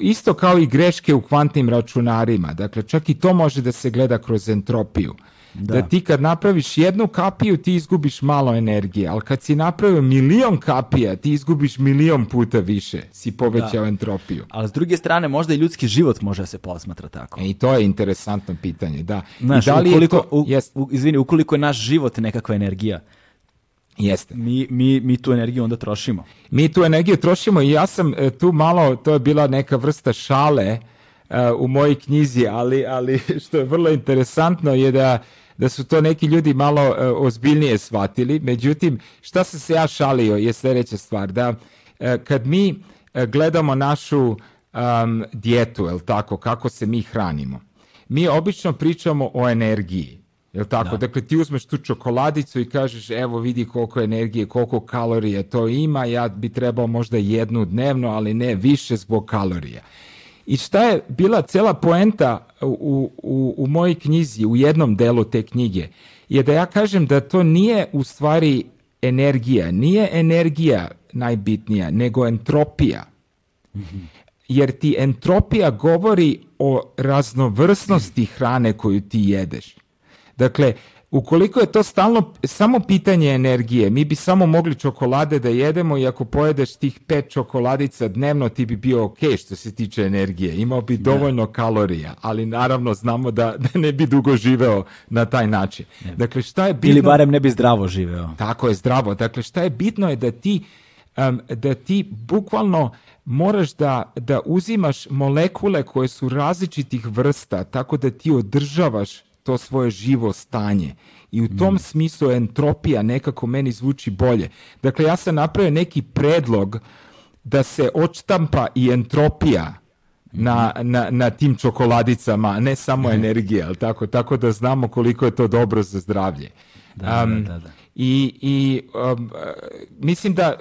isto kao i greške u kvantnim računarima, dakle čak i to može da se gleda kroz entropiju. Da. ti kad napraviš jednu kapiju ti izgubiš malo energije, ali kad si napravio milion kapija ti izgubiš milion puta više, si povećao entropiju. Ali s druge strane možda i ljudski život može se posmatra tako. E, I to je interesantno pitanje, da. da li ukoliko, je izvini, ukoliko je naš život nekakva energija, Jeste. Mi, mi, mi, tu energiju onda trošimo. Mi tu energiju trošimo i ja sam e, tu malo, to je bila neka vrsta šale e, u mojoj knjizi, ali, ali što je vrlo interesantno je da da su to neki ljudi malo e, ozbiljnije shvatili. Međutim, šta sam se ja šalio je sljedeća stvar, da e, kad mi e, gledamo našu um, dijetu, jel tako, kako se mi hranimo, mi obično pričamo o energiji. Jel tako? Dakle, ti uzmeš tu čokoladicu i kažeš, evo vidi koliko energije, koliko kalorija to ima, ja bi trebao možda jednu dnevno, ali ne više zbog kalorija. I šta je bila cela poenta u, u, u mojoj knjizi, u jednom delu te knjige, je da ja kažem da to nije u stvari energija, nije energija najbitnija, nego entropija. Mhm. Jer ti entropija govori o raznovrsnosti hrane koju ti jedeš. Dakle, Ukoliko je to stalno samo pitanje energije, mi bi samo mogli čokolade da jedemo i ako pojedeš tih pet čokoladica dnevno ti bi bio ok što se tiče energije, imao bi dovoljno kalorija, ali naravno znamo da, ne bi dugo živeo na taj način. Dakle, šta je bitno... Ili barem ne bi zdravo živeo. Tako je, zdravo. Dakle, šta je bitno je da ti, da ti bukvalno moraš da, da uzimaš molekule koje su različitih vrsta, tako da ti održavaš to svoje živo stanje. I u tom mm. smislu entropija nekako meni zvuči bolje. Dakle, ja sam napravio neki predlog da se odštampa i entropija mhm. na, na, na tim čokoladicama, ne samo energija, ali tako, tako da znamo koliko je to dobro za zdravlje. Da, da, da, I, i mislim da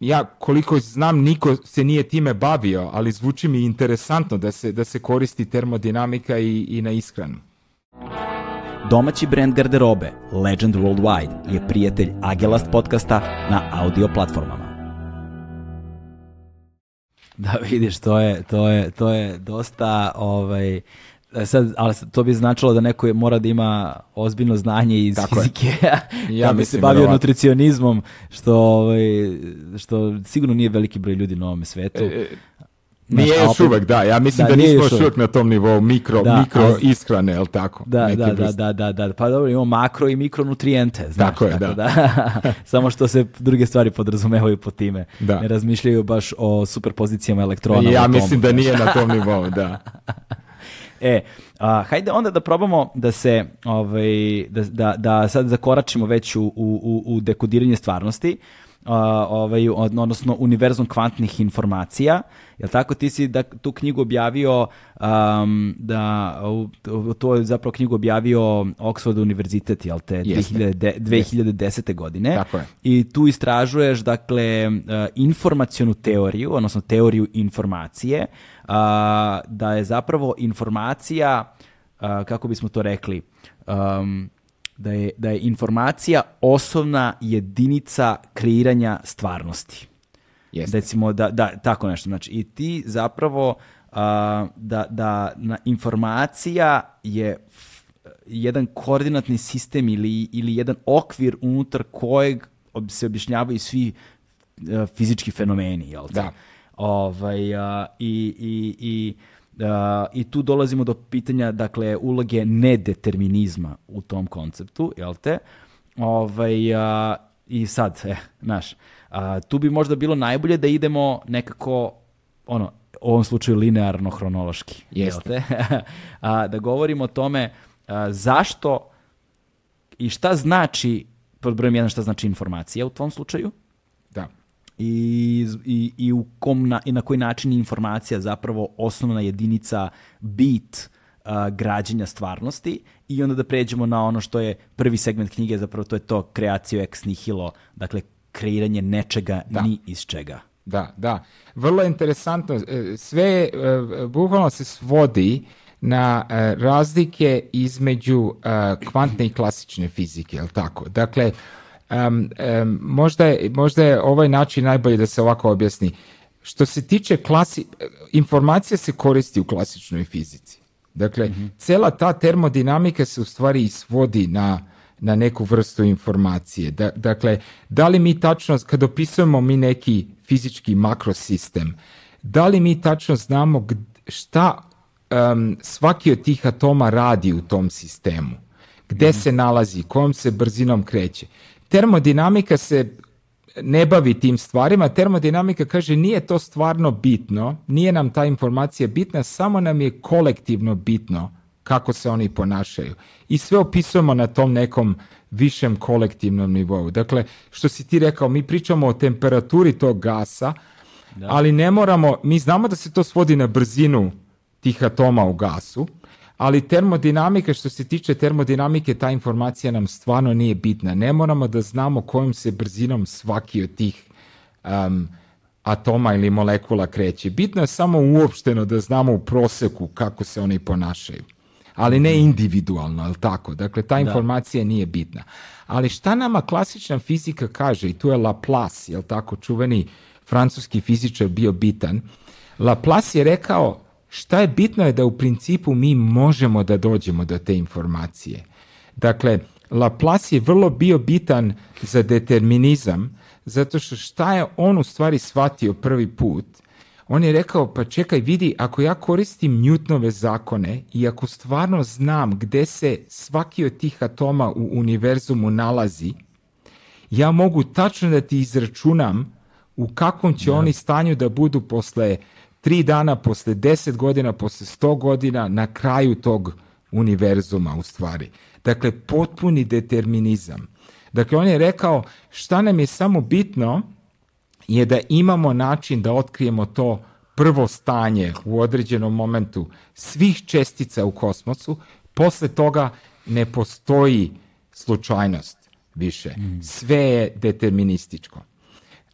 ja koliko znam niko se nije time bavio, ali zvuči mi interesantno da se, da se koristi termodinamika i, i na ishranu. Domaći brend garderobe Legend Worldwide je prijatelj Agelast podcasta na audio platformama. Da vidiš, to je, to je, to je dosta ovaj, sad, ali to bi značilo da neko je, mora da ima ozbiljno znanje iz Tako fizike, ja da bi se bavio nutricionizmom, što, ovaj, što sigurno nije veliki broj ljudi na ovom svetu. E, nije još uvek, da, ja mislim da, da nismo još uvek na tom nivou mikro, da, mikro a, jel tako? Da, da, da, da, da, pa dobro, imamo makro i mikronutrijente, znaš, tako, je, da. da. Samo što se druge stvari podrazumevaju po time, da. ne razmišljaju baš o superpozicijama elektrona. Ja mislim da nije na tom nivou, da. E, a, hajde onda da probamo da se, ovaj, da, da, da sad zakoračimo već u, u, u dekodiranje stvarnosti ovaj, odnosno univerzum kvantnih informacija. Jel tako ti si da, tu knjigu objavio da to je zapravo knjigu objavio Oxford univerzitet, jel te, 2010. godine. I tu istražuješ dakle informacionu teoriju, odnosno teoriju informacije, da je zapravo informacija kako bismo to rekli da je, da je informacija osobna jedinica kreiranja stvarnosti. Jeste. Recimo, da, da, tako nešto. Znači, i ti zapravo, da, da na, informacija je jedan koordinatni sistem ili, ili jedan okvir unutar kojeg se objašnjavaju svi e, fizički fenomeni, jel te? Da. Ovaj, i, i, i i tu dolazimo do pitanja, dakle, uloge nedeterminizma u tom konceptu, jel te? Ovaj, I sad, eh, tu bi možda bilo najbolje da idemo nekako, ono, u ovom slučaju linearno hronološki. Jeste. da govorimo o tome zašto i šta znači, pod jedan, šta znači informacija u tom slučaju, i, i, i, u kom na, koji način je informacija zapravo osnovna jedinica bit građenja stvarnosti i onda da pređemo na ono što je prvi segment knjige, zapravo to je to kreacija ex nihilo, dakle kreiranje nečega ni iz čega. Da, da. Vrlo interesantno. E, sve, e, bukvalno se svodi na e, razlike između kvantne i klasične fizike, jel tako? Dakle, Um, možda, je, možda je ovaj način najbolji da se ovako objasni. Što se tiče klasi, informacija se koristi u klasičnoj fizici. Dakle, mm cela ta termodinamika se u stvari svodi na, na neku vrstu informacije. Da, dakle, da li mi tačno, kad opisujemo mi neki fizički makrosistem, da li mi tačno znamo šta svaki od tih atoma radi u tom sistemu? Gde mhm. se nalazi, kojom se brzinom kreće? termodinamika se ne bavi tim stvarima. Termodinamika kaže nije to stvarno bitno, nije nam ta informacija bitna, samo nam je kolektivno bitno kako se oni ponašaju. I sve opisujemo na tom nekom višem kolektivnom nivou. Dakle, što si ti rekao, mi pričamo o temperaturi tog gasa, ali ne moramo, mi znamo da se to svodi na brzinu tih atoma u gasu, ali termodinamika, što se tiče termodinamike, ta informacija nam stvarno nije bitna. Ne moramo da znamo kojom se brzinom svaki od tih um, atoma ili molekula kreće. Bitno je samo uopšteno da znamo u proseku kako se oni ponašaju. Ali ne individualno, ali tako? Dakle, ta informacija nije bitna. Ali šta nama klasična fizika kaže, i tu je Laplace, jel tako, čuveni francuski fizičar bio bitan, Laplace je rekao Šta je bitno je da u principu mi možemo da dođemo do te informacije. Dakle, Laplace je vrlo bio bitan za determinizam, zato što šta je on u stvari shvatio prvi put? On je rekao, pa čekaj, vidi, ako ja koristim Newtonove zakone i ako stvarno znam gde se svaki od tih atoma u univerzumu nalazi, ja mogu tačno da ti izračunam u kakvom će oni stanju da budu posle tri dana posle deset godina, posle sto godina, na kraju tog univerzuma u stvari. Dakle, potpuni determinizam. Dakle, on je rekao šta nam je samo bitno je da imamo način da otkrijemo to prvo stanje u određenom momentu svih čestica u kosmosu, posle toga ne postoji slučajnost više. Mm. Sve je determinističko.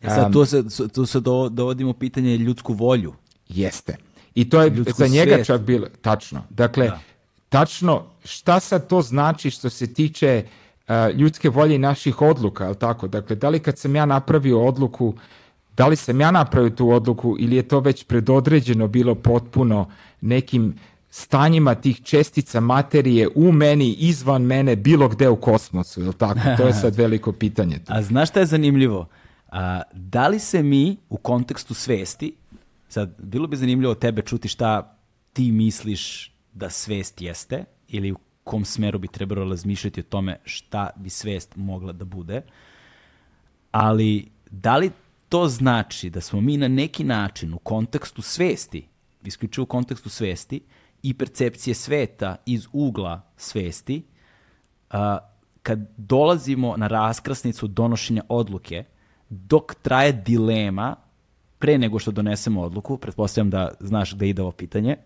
E sad tu se, tu se dovodimo pitanje ljudsku volju. Jeste. I to je za njega čak bilo, tačno. Dakle, da. tačno šta sad to znači što se tiče e, ljudske volje i naših odluka, jel tako? Dakle, da li kad sam ja napravio odluku, da li sam ja napravio tu odluku ili je to već predodređeno bilo potpuno nekim stanjima tih čestica materije u meni, izvan mene, bilo gde u kosmosu, jel tako? To je sad veliko pitanje. A znaš šta je zanimljivo? da li se mi u kontekstu svesti Sad, bilo bi zanimljivo tebe čuti šta ti misliš da svest jeste ili u kom smeru bi trebalo razmišljati o tome šta bi svest mogla da bude. Ali da li to znači da smo mi na neki način u kontekstu svesti, isključivo u kontekstu svesti i percepcije sveta iz ugla svesti, a, kad dolazimo na raskrasnicu donošenja odluke, dok traje dilema pre nego što donesemo odluku, pretpostavljam da znaš gde ide ovo pitanje,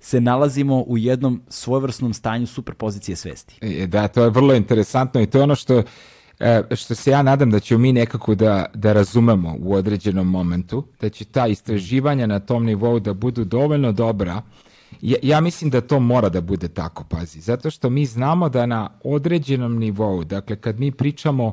se nalazimo u jednom svojevrsnom stanju superpozicije svesti. E, da, to je vrlo interesantno i to je ono što e, što se ja nadam da ćemo mi nekako da, da razumemo u određenom momentu, da će ta istraživanja na tom nivou da budu dovoljno dobra. Ja, ja mislim da to mora da bude tako, pazi, zato što mi znamo da na određenom nivou, dakle kad mi pričamo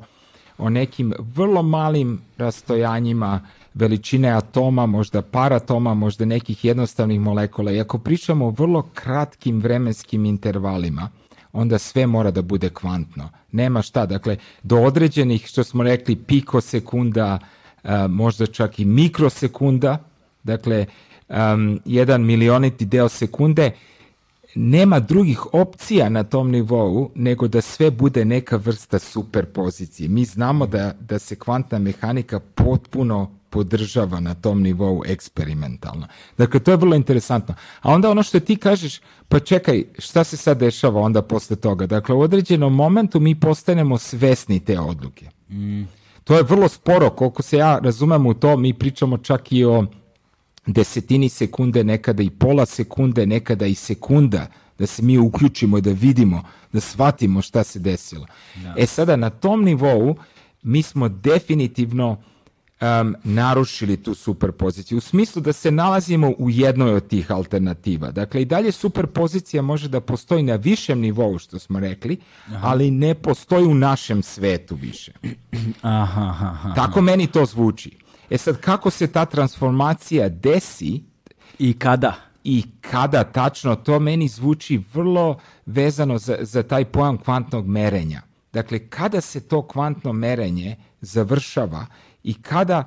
o nekim vrlo malim rastojanjima, veličine atoma, možda paratoma, možda nekih jednostavnih molekula. I ako pričamo o vrlo kratkim vremenskim intervalima, onda sve mora da bude kvantno. Nema šta, dakle, do određenih, što smo rekli, pikosekunda, eh, možda čak i mikrosekunda, dakle, um, jedan milioniti deo sekunde, nema drugih opcija na tom nivou nego da sve bude neka vrsta superpozicije. Mi znamo da, da se kvantna mehanika potpuno podržava na tom nivou eksperimentalno. Dakle, to je vrlo interesantno. A onda ono što ti kažeš, pa čekaj, šta se sad dešava onda posle toga? Dakle, u određenom momentu mi postanemo svesni te odluke. To je vrlo sporo, koliko se ja razumem u to, mi pričamo čak i o desetini sekunde, nekada i pola sekunde, nekada i sekunda da se mi uključimo i da vidimo, da shvatimo šta se desilo. E sada na tom nivou mi smo definitivno um, narušili tu superpoziciju u smislu da se nalazimo u jednoj od tih alternativa. Dakle, i dalje superpozicija može da postoji na višem nivou, što smo rekli, ali ne postoji u našem svetu više. Aha, Tako meni to zvuči. E sad, kako se ta transformacija desi... I kada? I kada, tačno, to meni zvuči vrlo vezano za, za taj pojam kvantnog merenja. Dakle, kada se to kvantno merenje završava i kada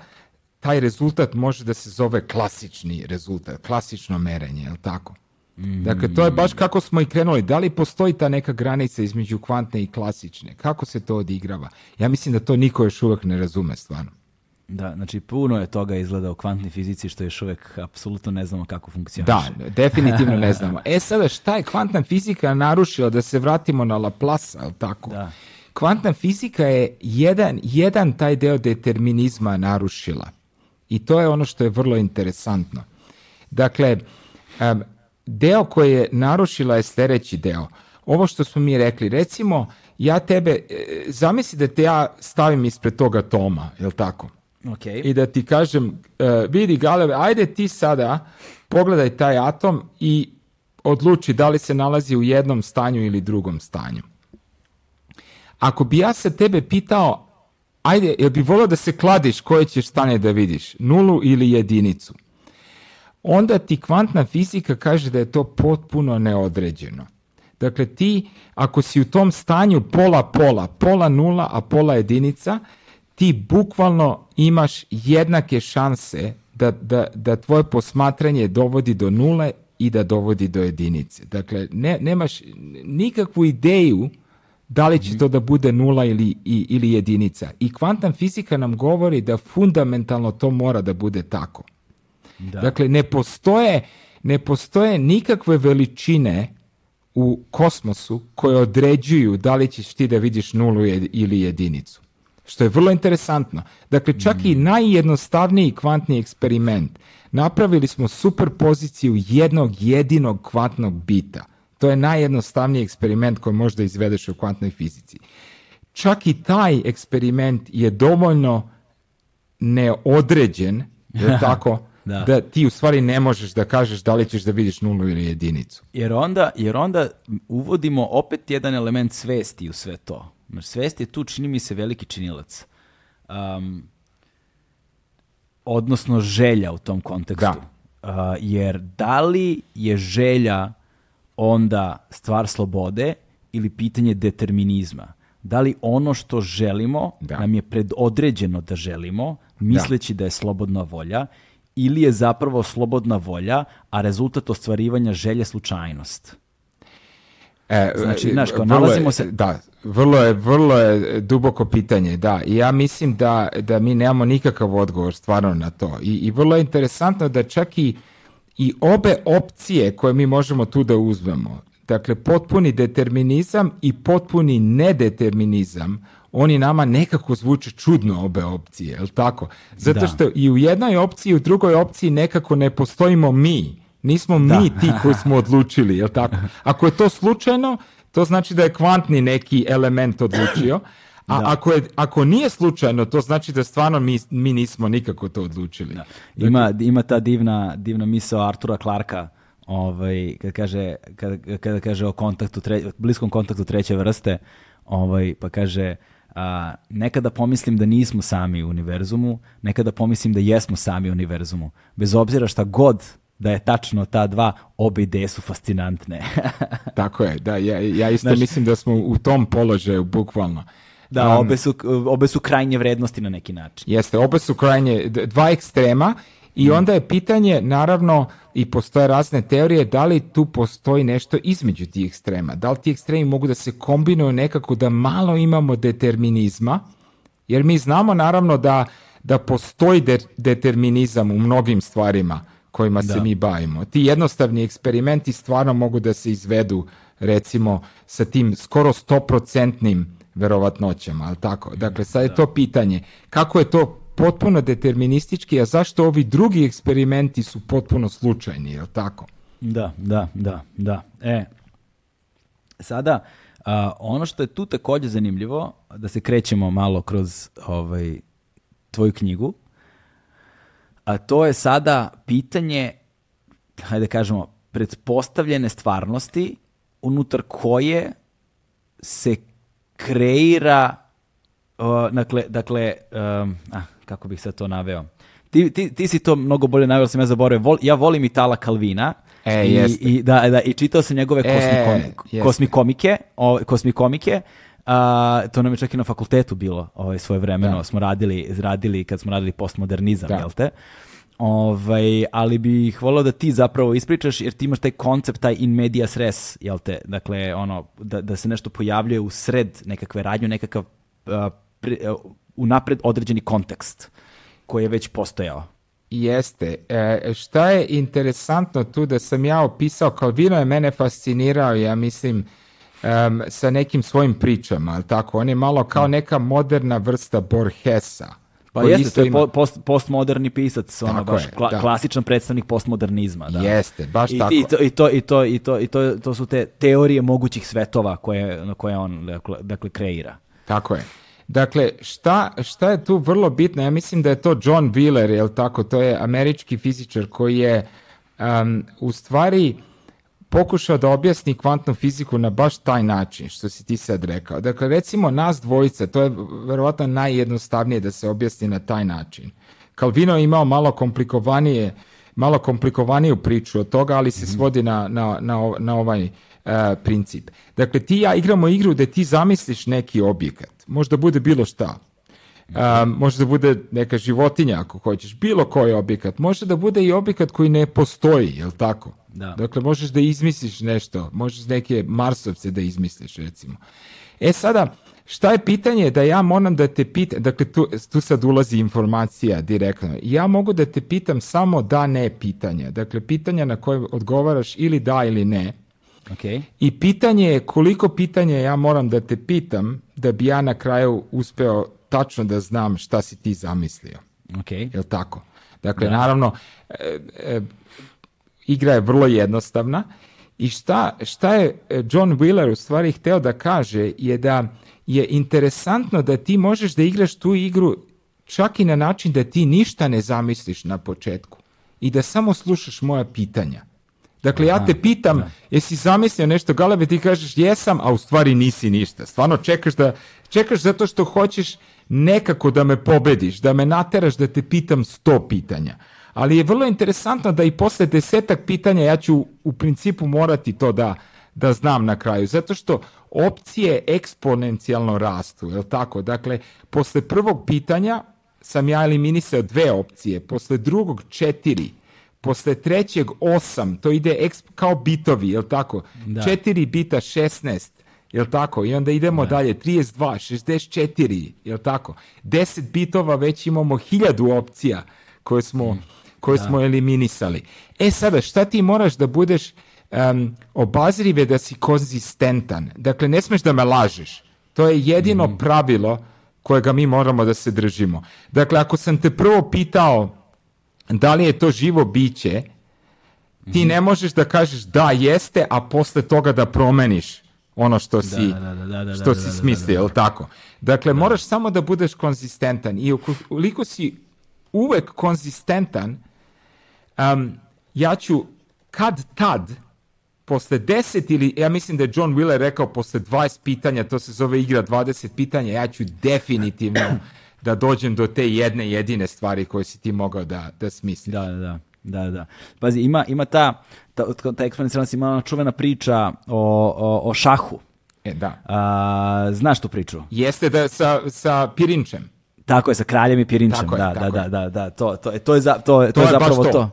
taj rezultat može da se zove klasični rezultat, klasično merenje, je tako? Dakle, to je baš kako smo i krenuli. Da li postoji ta neka granica između kvantne i klasične? Kako se to odigrava? Ja mislim da to niko još uvijek ne razume stvarno. Da, znači puno je toga izgleda u kvantnoj fizici što još uvijek apsolutno ne znamo kako funkcioniše. Da, definitivno ne znamo. E sada šta je kvantna fizika narušila da se vratimo na Laplace, jel' tako? Da kvantna fizika je jedan, jedan taj deo determinizma narušila. I to je ono što je vrlo interesantno. Dakle, deo koje je narušila je sljedeći deo. Ovo što smo mi rekli, recimo, ja tebe, e, zamisli da te ja stavim ispred toga Toma, jel tako? Okay. I da ti kažem, e, vidi Galeve, ajde ti sada pogledaj taj atom i odluči da li se nalazi u jednom stanju ili drugom stanju. Ako bi ja se tebe pitao, ajde, jel bi volio da se kladiš koje ćeš stanje da vidiš, nulu ili jedinicu, onda ti kvantna fizika kaže da je to potpuno neodređeno. Dakle, ti, ako si u tom stanju pola-pola, pola nula, a pola jedinica, ti bukvalno imaš jednake šanse da, da, da tvoje posmatranje dovodi do nule i da dovodi do jedinice. Dakle, ne, nemaš nikakvu ideju da li će mhm. to da bude nula ili, ili jedinica. I kvantna fizika nam govori da fundamentalno to mora da bude tako. Dakle, ne postoje, ne nikakve veličine u kosmosu koje određuju da li ćeš ti da vidiš nulu ili jedinicu. Što je vrlo interesantno. Dakle, čak i mhm. najjednostavniji kvantni eksperiment. Napravili smo superpoziciju jednog jedinog kvantnog bita – to je najjednostavniji eksperiment koji možda izvedeš u kvantnoj fizici. Čak i taj eksperiment je dovoljno neodređen, tako, da. ti u stvari ne možeš da kažeš da li ćeš da vidiš nulu ili jedinicu. Jer onda, jer onda uvodimo opet jedan element svesti u sve to. Svest je tu, čini mi se, veliki činilac. Um, odnosno želja u tom kontekstu. jer da li je želja onda stvar slobode ili pitanje determinizma. Da li ono što želimo nam je predodređeno da želimo, misleći da. je slobodna volja, ili je zapravo slobodna volja, a rezultat ostvarivanja želje slučajnost? E, znači, e, znaš, kao nalazimo se... Da, vrlo je, vrlo je duboko pitanje, da. I ja mislim da, da mi nemamo nikakav odgovor stvarno na to. I, i vrlo je interesantno da čak i i obe opcije koje mi možemo tu da uzmemo, dakle potpuni determinizam i potpuni nedeterminizam, oni nama nekako zvuče čudno obe opcije, jel tako? Zato što i u jednoj opciji i u drugoj opciji nekako ne postojimo mi. Nismo mi ti koji smo odlučili, jel tako? Ako je to slučajno, to znači da je kvantni neki element odlučio, A ako, ako nije slučajno, to znači da stvarno mi, mi nismo nikako to odlučili. Ima, dakle- ima ta divna, divna o Artura Clarka, ovaj, kada kaže, kad, kaže o kontaktu tre, bliskom kontaktu treće vrste, ovaj, pa kaže a, nekada pomislim da nismo sami u univerzumu, nekada pomislim da jesmo sami u univerzumu. Bez obzira šta god da je tačno ta dva, obi ideje su fascinantne. Tako je, da, ja, ja isto mislim da smo u tom položaju, bukvalno. Da, um, obe, su, krajnje vrednosti na neki način. Jeste, obe su krajnje, dva ekstrema i mm. onda je pitanje, naravno, i postoje razne teorije, da li tu postoji nešto između tih ekstrema? Da li ti ekstremi mogu da se kombinuju nekako da malo imamo determinizma? Jer mi znamo naravno da, da postoji determinizam u mnogim stvarima kojima se mi bavimo. Ti jednostavni eksperimenti stvarno mogu da se izvedu recimo sa tim skoro 100% verovatnoćama, ali tako? Dakle, sad je to pitanje. Kako je to potpuno deterministički, a zašto ovi drugi eksperimenti su potpuno slučajni, je tako? Da, da, da, da. E, sada, ono što je tu također zanimljivo, da se krećemo malo kroz ovaj, tvoju knjigu, a to je sada pitanje, hajde kažemo, pretpostavljene stvarnosti unutar koje se kreira, uh, dakle, dakle um, ah, kako bih sad to naveo, ti, ti, ti si to mnogo bolje naveo, sam ja zaboravio. Vol, ja volim Itala Kalvina. E, i, i, da, da, I čitao sam njegove e, kosmikomike, o, kosmikomike Uh, to nam je čak i na fakultetu bilo ovaj, svoje vremeno. Da. Smo radili, radili, kad smo radili postmodernizam, da. jel te? Ovaj, ali bih volio da ti zapravo ispričaš, jer ti imaš taj koncept, taj in media res, jel te? Dakle, ono, da, da se nešto pojavljuje u sred nekakve radnje, nekakav uh, određeni kontekst koji je već postojao. Jeste. E, šta je interesantno tu da sam ja opisao, kao vino je mene fascinirao, ja mislim, sa nekim svojim pričama, ali tako? On je malo kao mm. neka moderna vrsta Borgesa pa jeste, to je post, postmoderni pisac, ono, baš je, klasičan predstavnik postmodernizma. Da. Jeste, baš I, tako. I to, su te teorije mogućih svetova koje, koje on dakle, dakle, kreira. Tako je. Dakle, šta, šta je tu vrlo bitno? Ja mislim da je to John Wheeler, jel tako? To je američki fizičar koji je um, u stvari pokušao da objasni kvantnu fiziku na baš taj način što si ti sad rekao. Dakle, recimo nas dvojica, to je verovatno najjednostavnije da se objasni na taj način. Kalvino je imao malo komplikovanije malo komplikovaniju priču od toga, ali se mhm. svodi na, na, na, na ovaj e, princip. Dakle, ti ja igramo igru da ti zamisliš neki objekat. Možda bude bilo šta. Uh, možda bude neka životinja ako hoćeš, bilo koji objekat. Može da bude i objekat koji ne postoji, jel tako? da. Dakle, možeš da izmisliš nešto, možeš neke Marsovce da izmisliš, recimo. E sada, šta je pitanje da ja moram da te pitam, dakle tu, tu sad ulazi informacija direktno, ja mogu da te pitam samo da ne pitanja, dakle pitanja na koje odgovaraš ili da ili ne, Okay. I pitanje je koliko pitanja ja moram da te pitam da bi ja na kraju uspeo tačno da znam šta si ti zamislio. Okay. Jel tako? Dakle, da. naravno, e, e, igra je vrlo jednostavna i šta, šta je e, John Wheeler u stvari hteo da kaže je da je interesantno da ti možeš da igraš tu igru čak i na način da ti ništa ne zamisliš na početku i da samo slušaš moja pitanja. Dakle, ja te pitam, jesi zamislio nešto galebe, ti kažeš jesam, a u stvari nisi ništa. Stvarno čekaš da, čekaš zato što hoćeš nekako da me pobediš, da me nateraš da te pitam sto pitanja ali je vrlo interesantno da i posle desetak pitanja ja ću u principu morati to da, da znam na kraju, zato što opcije eksponencijalno rastu, je tako? Dakle, posle prvog pitanja sam ja eliminisao dve opcije, posle drugog četiri, posle trećeg osam, to ide kao bitovi, je tako? Da. Četiri bita šestnest, jel tako? I onda idemo da. dalje, 32, 64, jel tako? Deset bitova već imamo hiljadu opcija koje smo... Hmm koje da. smo eliminisali. E sada, šta ti moraš da budeš um, obazrive da si konzistentan? Dakle, ne smeš da me lažeš. To je jedino mm. pravilo kojega mi moramo da se držimo. Dakle, ako sam te prvo pitao da li je to živo biće, ti mhm. ne možeš da kažeš da jeste, a posle toga da promeniš ono što si, što si smislio, tako? Dakle, moraš samo da budeš konzistentan i ukoliko si uvek konzistentan, um, ja ću kad tad, posle deset ili, ja mislim da je John Wheeler rekao posle 20 pitanja, to se zove igra 20 pitanja, ja ću definitivno da dođem do te jedne jedine stvari koje si ti mogao da, da smisliš. Da, da, da. Da, Pazi, ima, ima ta, ta, ta ima čuvena priča o, o, šahu. E, da. A, znaš tu priču? Jeste da sa, sa Pirinčem. Tako je, sa kraljem i Pirinčem. da, da, da, da, da, to, to, e, to je, za, to, je, zapravo to.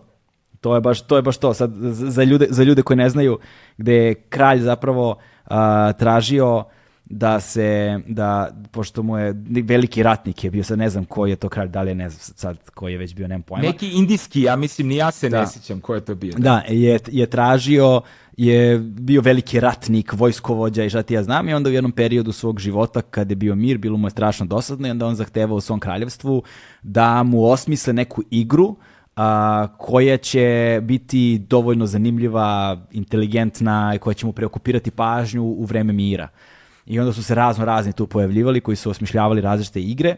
To je baš to. Je baš to. Sad, za, ljude, za ljude koji ne znaju, gde je kralj zapravo tražio da se, da, pošto mu je veliki ratnik je bio, sad ne znam koji je to kralj, da li je ne znam sad koji je već bio, nemam pojma. Neki indijski, ja mislim, ni ja se da. ne sjećam koji je to bio. Da, je, je tražio, je bio veliki ratnik, vojskovođa i šta ti ja znam i onda u jednom periodu svog života kad je bio mir, bilo mu je strašno dosadno i onda on zahtevao u svom kraljevstvu da mu osmisle neku igru a, koja će biti dovoljno zanimljiva, inteligentna i koja će mu preokupirati pažnju u vreme mira. I onda su se razno razni tu pojavljivali koji su osmišljavali različite igre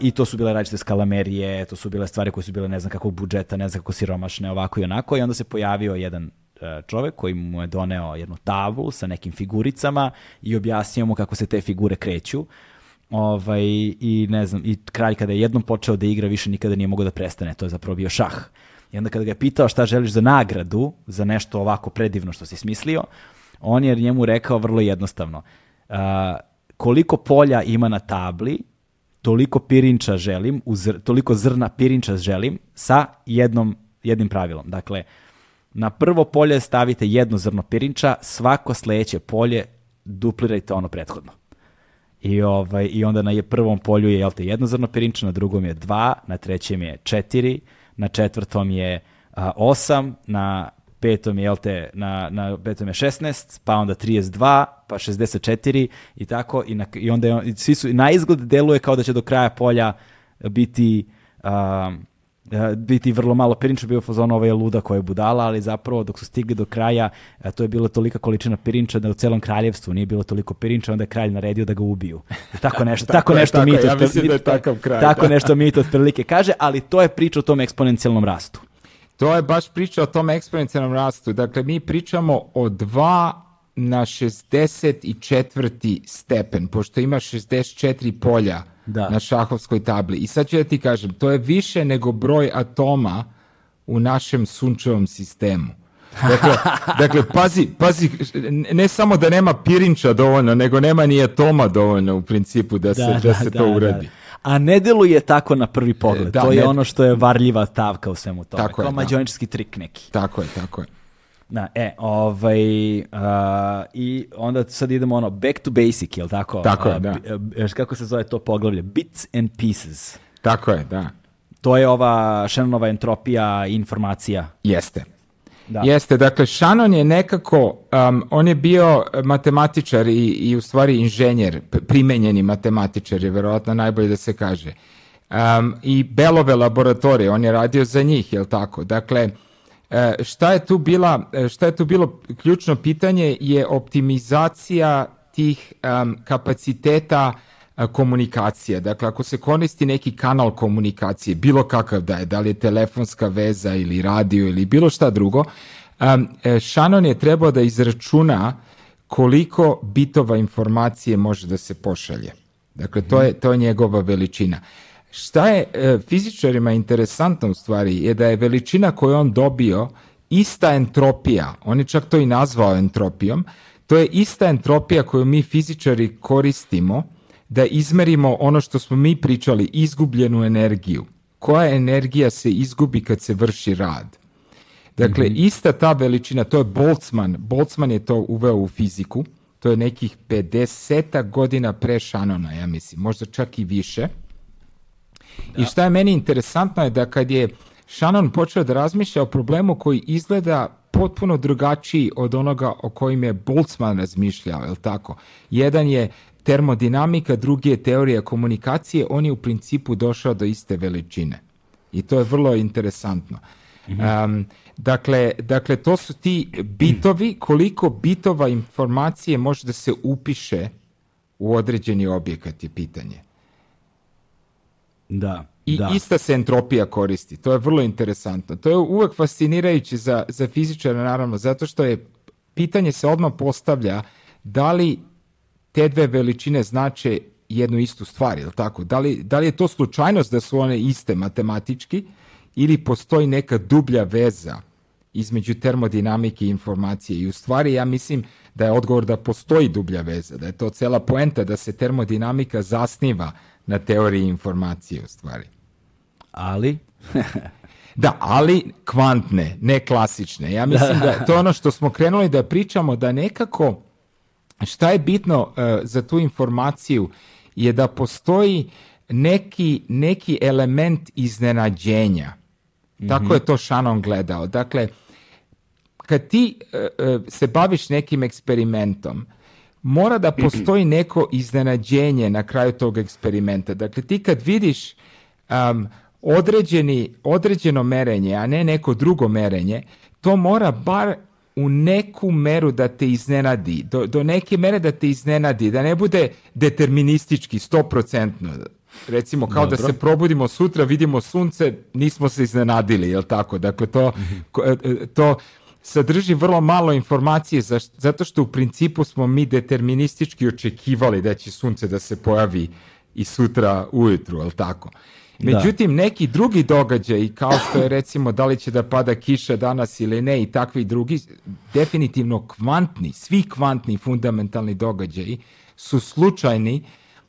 i to su bile različite skalamerije, to su bile stvari koje su bile ne znam kakvog budžeta, ne znam kako siromašne, ovako i onako i onda se pojavio jedan e, čovek koji mu je doneo jednu tavu sa nekim figuricama i objasnio mu kako se te figure kreću Ovaj, I ne znam, i kralj kada je jednom počeo da igra, više nikada nije mogao da prestane. To je zapravo bio šah. I onda kada ga je pitao šta želiš za nagradu, za nešto ovako predivno što si smislio, on je njemu rekao vrlo jednostavno. Uh, koliko polja ima na tabli, toliko pirinča želim, toliko zrna pirinča želim sa jednom, jednim pravilom. Dakle, na prvo polje stavite jedno zrno pirinča, svako sledeće polje duplirajte ono prethodno. I, ovaj, I onda na prvom polju je te, jedno zrno na drugom je dva, na trećem je četiri, na četvrtom je a, osam, na petom je, na, na petom je 16, pa onda 32, pa 64 i tako. I, na, i onda svi su, na izgled deluje kao da će do kraja polja biti biti e, vrlo malo pirinča, bio fazon je luda koja je budala, ali zapravo dok su stigli do kraja, e, to je bila tolika količina pirinča da u celom kraljevstvu nije bilo toliko pirinča, onda je kralj naredio da ga ubiju. Tako nešto, tako, tako, nešto mito. kaže, ali to je priča o tom eksponencijalnom rastu. To je baš priča o tom eksponencijalnom rastu. Dakle, mi pričamo o dva na 64. stepen, pošto ima 64 polja da. na šahovskoj tabli. I sad ću ja ti kažem, to je više nego broj atoma u našem sunčevom sistemu. Dakle, dakle pazi, pazi, ne samo da nema pirinča dovoljno, nego nema ni atoma dovoljno u principu da, se, da, se to uradi a ne deluje tako na prvi pogled. E, da, to je ono što je varljiva stavka u svemu tome. Tako je, Kao trik neki. Tako je, tako je. Na, e, ovaj, i onda sad idemo ono, back to basic, jel tako? Tako je, da. Kako se zove to poglavlje? Bits and pieces. Tako je, da. To je ova Shannonova entropija informacija. Jeste. Da. Jeste, dakle, Shannon je nekako, um, on je bio matematičar i, i u stvari inženjer, primenjeni matematičar je vjerojatno najbolje da se kaže. Um, I Belove laboratorije, on je radio za njih, jel tako? Dakle, E, šta je tu bila, e, šta je tu bilo ključno pitanje je optimizacija tih kapaciteta e, komunikacije. Dakle, ako se koristi neki kanal komunikacije, bilo kakav da je, da li je telefonska veza ili radio ili bilo šta drugo, um, Shannon je trebao da izračuna koliko bitova informacije može da se pošalje. Dakle, to mhm. je, to je njegova veličina. Šta je e, fizičarima interesantno u stvari je da je veličina koju on dobio ista entropija, on je čak to i nazvao entropijom, to je ista entropija koju mi fizičari koristimo da izmerimo ono što smo mi pričali, izgubljenu energiju. Koja energija se izgubi kad se vrši rad? Dakle, mhm. ista ta veličina, to je Boltzmann, Boltzmann je to uveo u fiziku, to je nekih 50 godina pre Shannona, ja mislim, možda čak i više. I šta je meni interesantno je da kad je Shannon počeo da razmišlja o problemu koji izgleda potpuno drugačiji od onoga o kojim je Boltzmann razmišljao, je tako? Jedan je termodinamika, drugi je teorija komunikacije, on je u principu došao do iste veličine. I to je vrlo interesantno. Mhm. dakle, dakle, to su ti bitovi, koliko bitova informacije može da se upiše u određeni objekat je pitanje. Da. I ista se entropija koristi. To je vrlo interesantno. To je uvek fascinirajuće za, za fizičara, naravno, zato što je pitanje se odmah postavlja da li te dve veličine znače jednu istu stvar, je tako? Da li, da li je to slučajnost da su one iste matematički ili postoji neka dublja veza između termodinamike i informacije i u stvari ja mislim da je odgovor da postoji dublja veza, da je to cela poenta da se termodinamika zasniva na teoriji informacije u stvari. Ali? da, ali kvantne, ne klasične. Ja mislim da je to ono što smo krenuli da pričamo, da nekako šta je bitno e, za tu informaciju je da postoji neki, neki element iznenađenja. Mhm. Tako je to Shannon gledao. Dakle, kad ti e, e, se baviš nekim eksperimentom, mora da postoji neko iznenađenje na kraju tog eksperimenta. Dakle, ti kad vidiš um, određeni, određeno merenje, a ne neko drugo merenje, to mora bar u neku meru da te iznenadi, do, do neke mere da te iznenadi, da ne bude deterministički, stoprocentno. Recimo kao da se probudimo sutra, vidimo sunce, nismo se iznenadili, jel tako? Dakle, to, mhm. e, e, to sadrži vrlo malo informacije zato što u principu smo mi deterministički očekivali da će sunce da se pojavi i sutra ujutru, je tako? Međutim, neki drugi događaj, kao što je recimo da li će da pada kiša danas ili ne i takvi drugi, definitivno kvantni, svi kvantni fundamentalni događaji su slučajni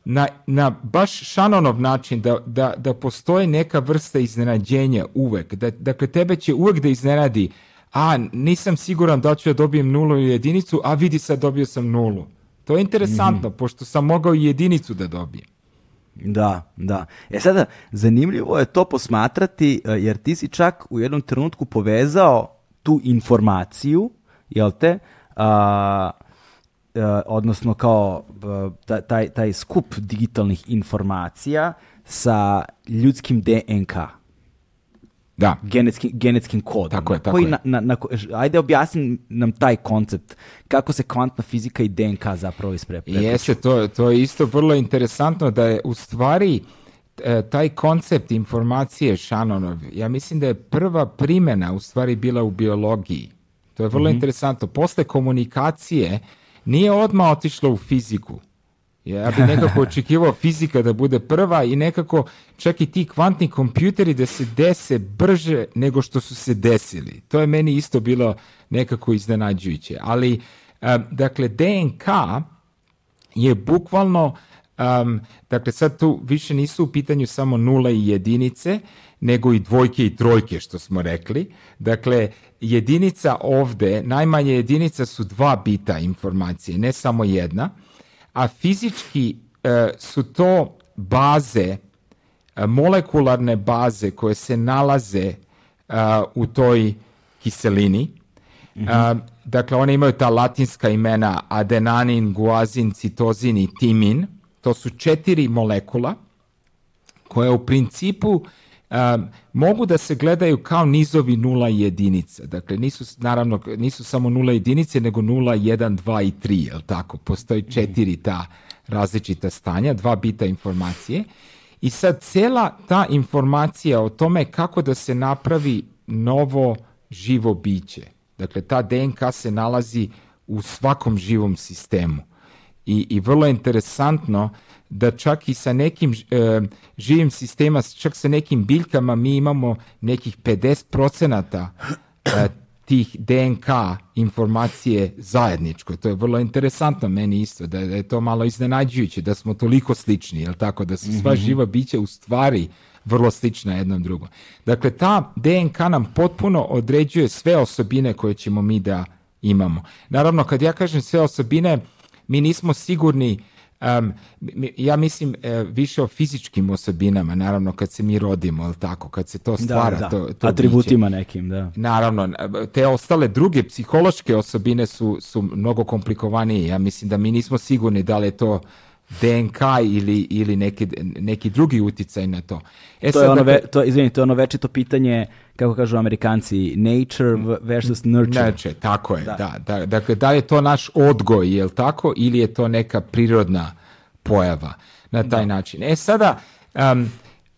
na, na baš šanonov način da, da, da postoji neka vrsta iznenađenja uvek. Da, dakle, tebe će uvek da iznenadi a nisam siguran da ću ja dobijem nulu ili jedinicu, a vidi sad dobio sam nulu. To je interesantno, mhm. pošto sam mogao i jedinicu da dobijem. Da, da. E sada, zanimljivo je to posmatrati, e, jer ti si čak u jednom trenutku povezao tu informaciju, jel te, e, odnosno kao e, taj, taj skup digitalnih informacija sa ljudskim DNK da. Genetski, genetskim kodom. Tako je, tako ajde objasni nam taj koncept, kako se kvantna fizika i DNK zapravo isprepliču. Jeste, to, to je isto vrlo interesantno da je u stvari e, taj koncept informacije Shannonov, ja mislim da je prva primjena u stvari bila u biologiji. To je vrlo mm-hmm. interesantno. Posle komunikacije nije odmah otišlo u fiziku. Ja bih nekako očekivao fizika da bude prva i nekako čak i ti kvantni kompjuteri da se dese brže nego što su se desili. To je meni isto bilo nekako iznenađujuće. Ali, dakle, DNK je bukvalno, dakle sad tu više nisu u pitanju samo nula i jedinice, nego i dvojke i trojke što smo rekli. Dakle, jedinica ovde, najmanje jedinica su dva bita informacije, ne samo jedna a fizički e, su to baze, e, molekularne baze koje se nalaze e, u toj kiselini. Mhm. dakle, one imaju ta latinska imena adenanin, guazin, citozin i timin. To su četiri molekula koje u principu mogu da se gledaju kao nizovi nula i Dakle, nisu, naravno, nisu samo nula jedinice, nego nula, jedan, dva i tri, li tako? Postoji mhm. četiri ta različita stanja, dva bita informacije. I sad cela ta informacija o tome kako da se napravi novo živo biće. Dakle, ta DNK se nalazi u svakom živom sistemu. I, i vrlo interesantno da čak i sa nekim e, živim sistema, čak sa nekim biljkama mi imamo nekih 50% e, tih DNK informacije zajedničko. To je vrlo interesantno meni isto, da, je to malo iznenađujuće, da smo toliko slični, jel tako, da su sva mhm. živa bića u stvari vrlo slična jednom drugom. Dakle, ta DNK nam potpuno određuje sve osobine koje ćemo mi da imamo. Naravno, kad ja kažem sve osobine, mi nismo sigurni Um, ja mislim e, više o fizičkim osobinama, naravno kad se mi rodimo, ali tako, kad se to stvara. To, Atributima nekim, da. Naravno, e, te ostale druge psihološke osobine su, su mnogo komplikovanije. Ja mislim da mi nismo sigurni da li je to DNK ili, ili neki, neki drugi utjecaj na to. E, to, sad, je ono, dakle- ve, to, izvini, to ono večito pitanje, kako kažu amerikanci, nature versus nurture. tako je, da. da. dakle, da li je to naš odgoj, jel tako, ili je to neka prirodna pojava na taj da. način. E sada,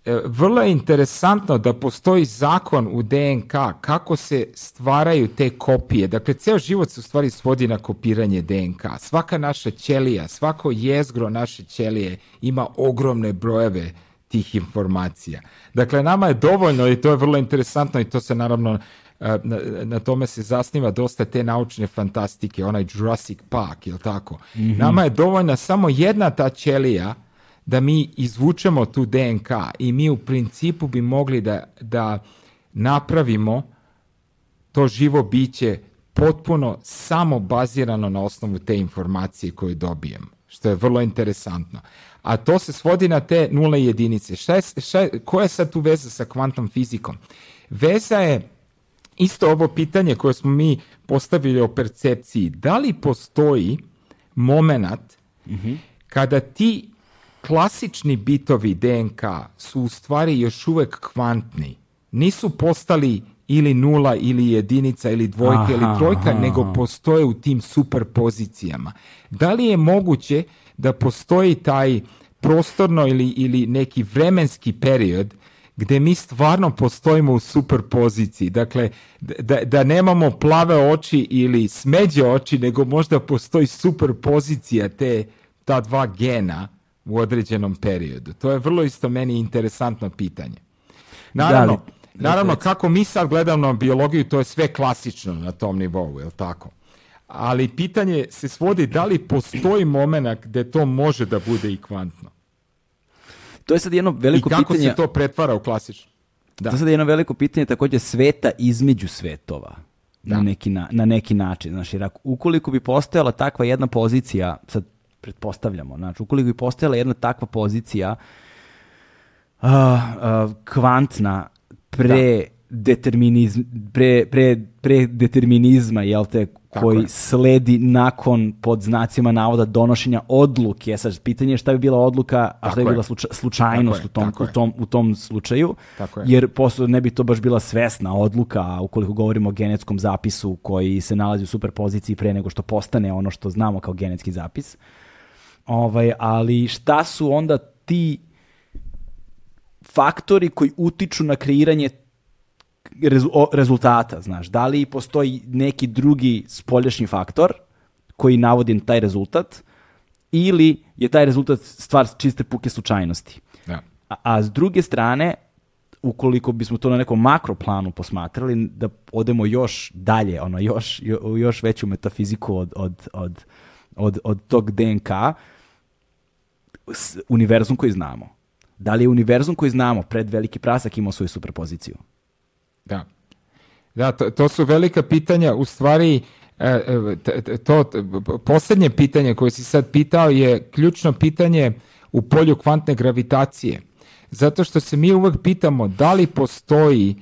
E, vrlo je interesantno da postoji zakon u DNK kako se stvaraju te kopije. Dakle, ceo život se u stvari svodi na kopiranje DNK. Svaka naša ćelija, svako jezgro naše ćelije ima ogromne brojeve tih informacija. Dakle, nama je dovoljno i to je vrlo interesantno i to se naravno e, na, tome se zasniva dosta te naučne fantastike, onaj Jurassic Park, jel tako? Mhm. Nama je dovoljna samo jedna ta ćelija da mi izvučemo tu DNK i mi u principu bi mogli da, da napravimo to živo biće potpuno samo bazirano na osnovu te informacije koju dobijemo, što je vrlo interesantno. A to se svodi na te nule jedinice. Šta je, koja je sad tu veza sa kvantnom fizikom? Veza je isto ovo pitanje koje smo mi postavili o percepciji. Da li postoji moment mhm. kada ti klasični bitovi DNK su u stvari još uvek kvantni. Nisu postali ili nula ili jedinica ili dvojka ili trojka, nego postoje u tim superpozicijama. Da li je moguće da postoji taj prostorno ili, ili neki vremenski period gdje mi stvarno postojimo u superpoziciji. Dakle, da, da nemamo plave oči ili smeđe oči, nego možda postoji superpozicija te ta dva gena u određenom periodu? To je vrlo isto meni interesantno pitanje. Naravno, naravno kako mi sad gledamo biologiju, to je sve klasično na tom nivou, je tako? Ali pitanje se svodi da li postoji momenak gdje to može da bude i kvantno. To je sad jedno veliko pitanje. I kako se to pretvara u klasično? Da. To je sad jedno veliko pitanje također sveta između svetova. Na, neki na, na neki način. Znači, ukoliko bi postojala takva jedna pozicija, sad pretpostavljamo. Znači, ukoliko bi postojala jedna takva pozicija kvantna pre pre, pre, determinizma, jel te, koji sledi nakon pod znacima navoda donošenja odluke. E sad, pitanje šta bi bila odluka, a šta bi bila slučajnost u tom, u, tom, u tom slučaju, tako jer posle ne bi to baš bila svesna odluka, ukoliko govorimo o genetskom zapisu koji se nalazi u superpoziciji pre nego što postane ono što znamo kao genetski zapis. Ovaj, ali šta su onda ti faktori koji utiču na kreiranje rezultata, znaš, da li postoji neki drugi spolješnji faktor koji navodi taj rezultat ili je taj rezultat stvar čiste puke slučajnosti. A, a s druge strane, ukoliko bismo to na nekom makroplanu posmatrali, da odemo još dalje, ono, još, još veću metafiziku od, od, od, od, od tog DNK, univerzum koji znamo. Da li je univerzum koji znamo pred veliki prasak imao svoju superpoziciju? Da. Da, to, to su velika pitanja. U stvari, e, e, to posljednje pitanje koje si sad pitao je ključno pitanje u polju kvantne gravitacije. Zato što se mi uvek pitamo da li postoji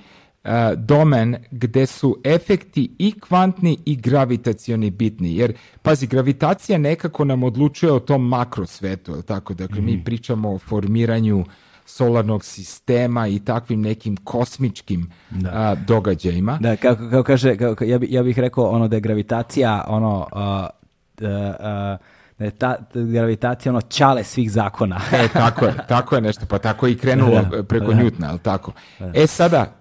E, domen gdje su efekti i kvantni i gravitacioni bitni. Jer, pazi, gravitacija nekako nam odlučuje o tom makrosvetu, je tako? Dakle, mi mhm. pričamo o formiranju solarnog sistema i takvim nekim kosmičkim događajima. Da, kako, kako kaže, ja, bi, ja bih rekao ono da je gravitacija ono... gravitacija ono čale svih zakona. e, tako je, tako je nešto, pa tako je i krenulo preko da, Newtona, ali tako. E sada,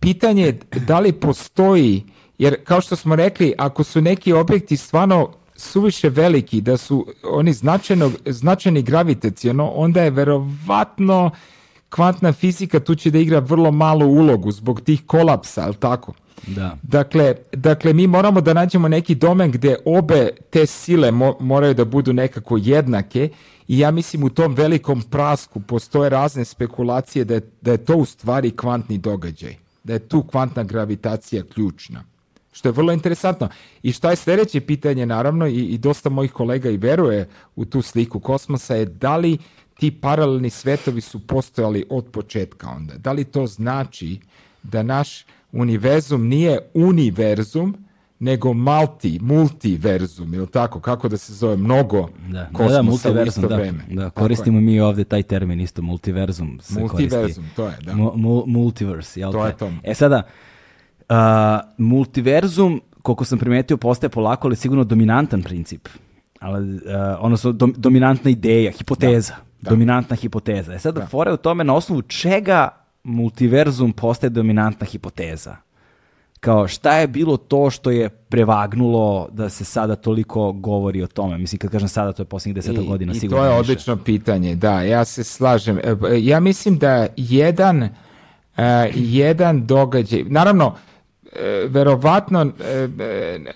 pitanje je da li postoji, jer kao što smo rekli, ako su neki objekti stvarno suviše veliki, da su oni značajno, značajni gravitacijano, onda je verovatno kvantna fizika tu će da igra vrlo malu ulogu zbog tih kolapsa, ali tako? Da. Dakle, dakle, mi moramo da nađemo neki domen gde obe te sile moraju da budu nekako jednake i ja mislim u tom velikom prasku postoje razne spekulacije da je, da je to u stvari kvantni događaj da je tu kvantna gravitacija ključna. Što je vrlo interesantno. I šta je sljedeće pitanje, naravno, i, i dosta mojih kolega i veruje u tu sliku kosmosa, je da li ti paralelni svetovi su postojali od početka onda? Da li to znači da naš univerzum nije univerzum, nego multi, multiverzum, ili tako, kako da se zove, mnogo da. kosmosa da, u isto koristimo mi ovdje taj termin isto, multiverzum se multiverzum, to je, da. Mu, multiverse, jel to? Je to. E sada, multiverzum, koliko sam primetio, postaje polako, ali sigurno dominantan princip. Ali, ono odnosno, dominantna ideja, hipoteza. Dominantna hipoteza. E sada, fore u tome na osnovu čega multiverzum postaje dominantna hipoteza kao šta je bilo to što je prevagnulo da se sada toliko govori o tome? Mislim, kad kažem sada, to je posljednjih deseta godina. I to je više. odlično pitanje, da, ja se slažem. E, pa, ja mislim da jedan, e, jedan događaj, naravno, e, verovatno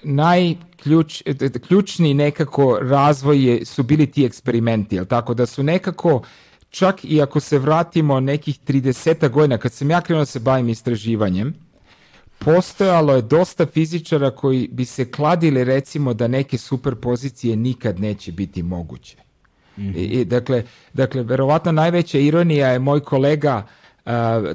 najključ, ključni nekako razvoj su bili ti eksperimenti, jel tako? Da su nekako čak i ako se vratimo nekih 30 godina, kad sam ja krenuo se bavim istraživanjem, postojalo je dosta fizičara koji bi se kladili recimo da neke superpozicije nikad neće biti moguće. Mhm. I, I, dakle, dakle, verovatno najveća ironija je moj kolega uh,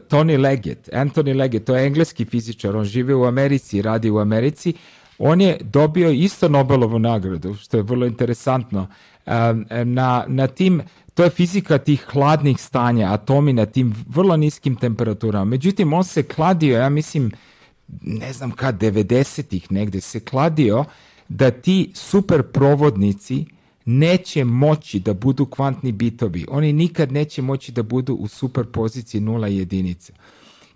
Tony Leggett, Anthony Leggett, to je engleski fizičar, on žive u Americi, radi u Americi, on je dobio isto Nobelovu nagradu, što je vrlo interesantno. na, na tim to je fizika tih hladnih stanja, atomi na tim vrlo niskim temperaturama. Međutim, on se kladio, ja mislim, ne znam kad, 90-ih negde se kladio da ti superprovodnici neće moći da budu kvantni bitovi. Oni nikad neće moći da budu u superpoziciji nula jedinica.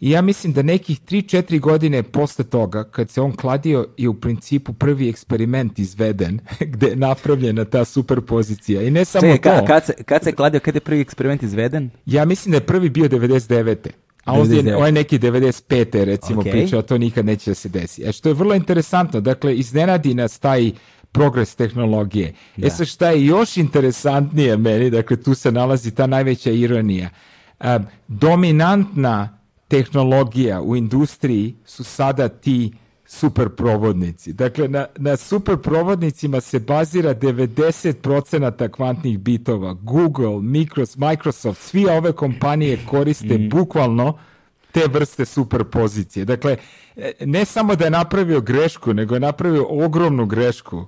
I ja mislim da nekih 3-4 godine posle toga, kad se on kladio i u principu prvi eksperiment izveden, gdje je napravljena ta superpozicija. I ne samo to. kad, se, kad se kladio, kad je prvi eksperiment izveden? Ja mislim da je prvi bio 99. A ovdje on ovaj neki 95. recimo okay. pričao, to nikad neće da se desi. E što je vrlo interesantno, dakle iznenadi nas taj progres tehnologije. E, da. E sad šta je još interesantnije meni, dakle tu se nalazi ta najveća ironija. E, dominantna tehnologija u industriji su sada ti superprovodnici. Dakle, na, na superprovodnicima se bazira 90% kvantnih bitova. Google, Microsoft, svi ove kompanije koriste mhm. bukvalno te vrste superpozicije. Dakle, e, ne samo da je napravio grešku, nego je napravio ogromnu grešku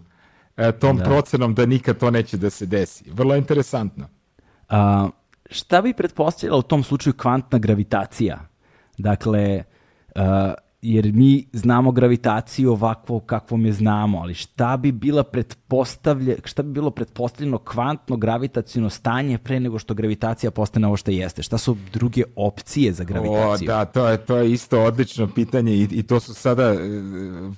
e, tom da. procenom da nikad to neće da se desi. Vrlo interesantno. A, šta bi pretpostavila u tom slučaju kvantna gravitacija? Dakle, e, jer mi znamo gravitaciju ovakvo kakvom je znamo, ali šta bi bila šta bi bilo pretpostavljeno kvantno gravitacijno stanje pre nego što gravitacija postane ovo što jeste? Šta su druge opcije za gravitaciju? O, da, to je, to je isto odlično pitanje i, i to su sada e,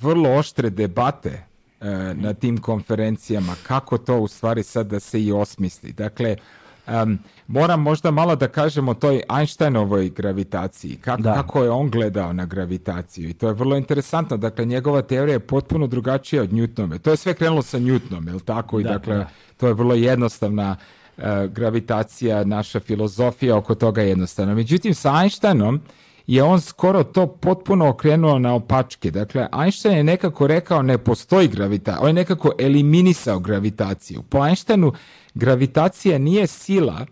vrlo oštre debate e, mhm. na tim konferencijama, kako to u stvari sad da se i osmisli. Dakle, moram možda malo da kažem o toj Einsteinovoj gravitaciji, kako, kako je on gledao na gravitaciju i to je vrlo interesantno, dakle njegova teorija je potpuno drugačija od Newtonove, to je sve krenulo sa Newtonom, jel tako, i dakle to je vrlo jednostavna e, gravitacija, naša filozofija oko toga je jednostavna. Međutim, sa Einsteinom je on skoro to potpuno okrenuo na opačke. Dakle, Einstein je nekako rekao ne postoji gravitacija, on je nekako eliminisao gravitaciju. Po Einsteinu gravitacija nije sila,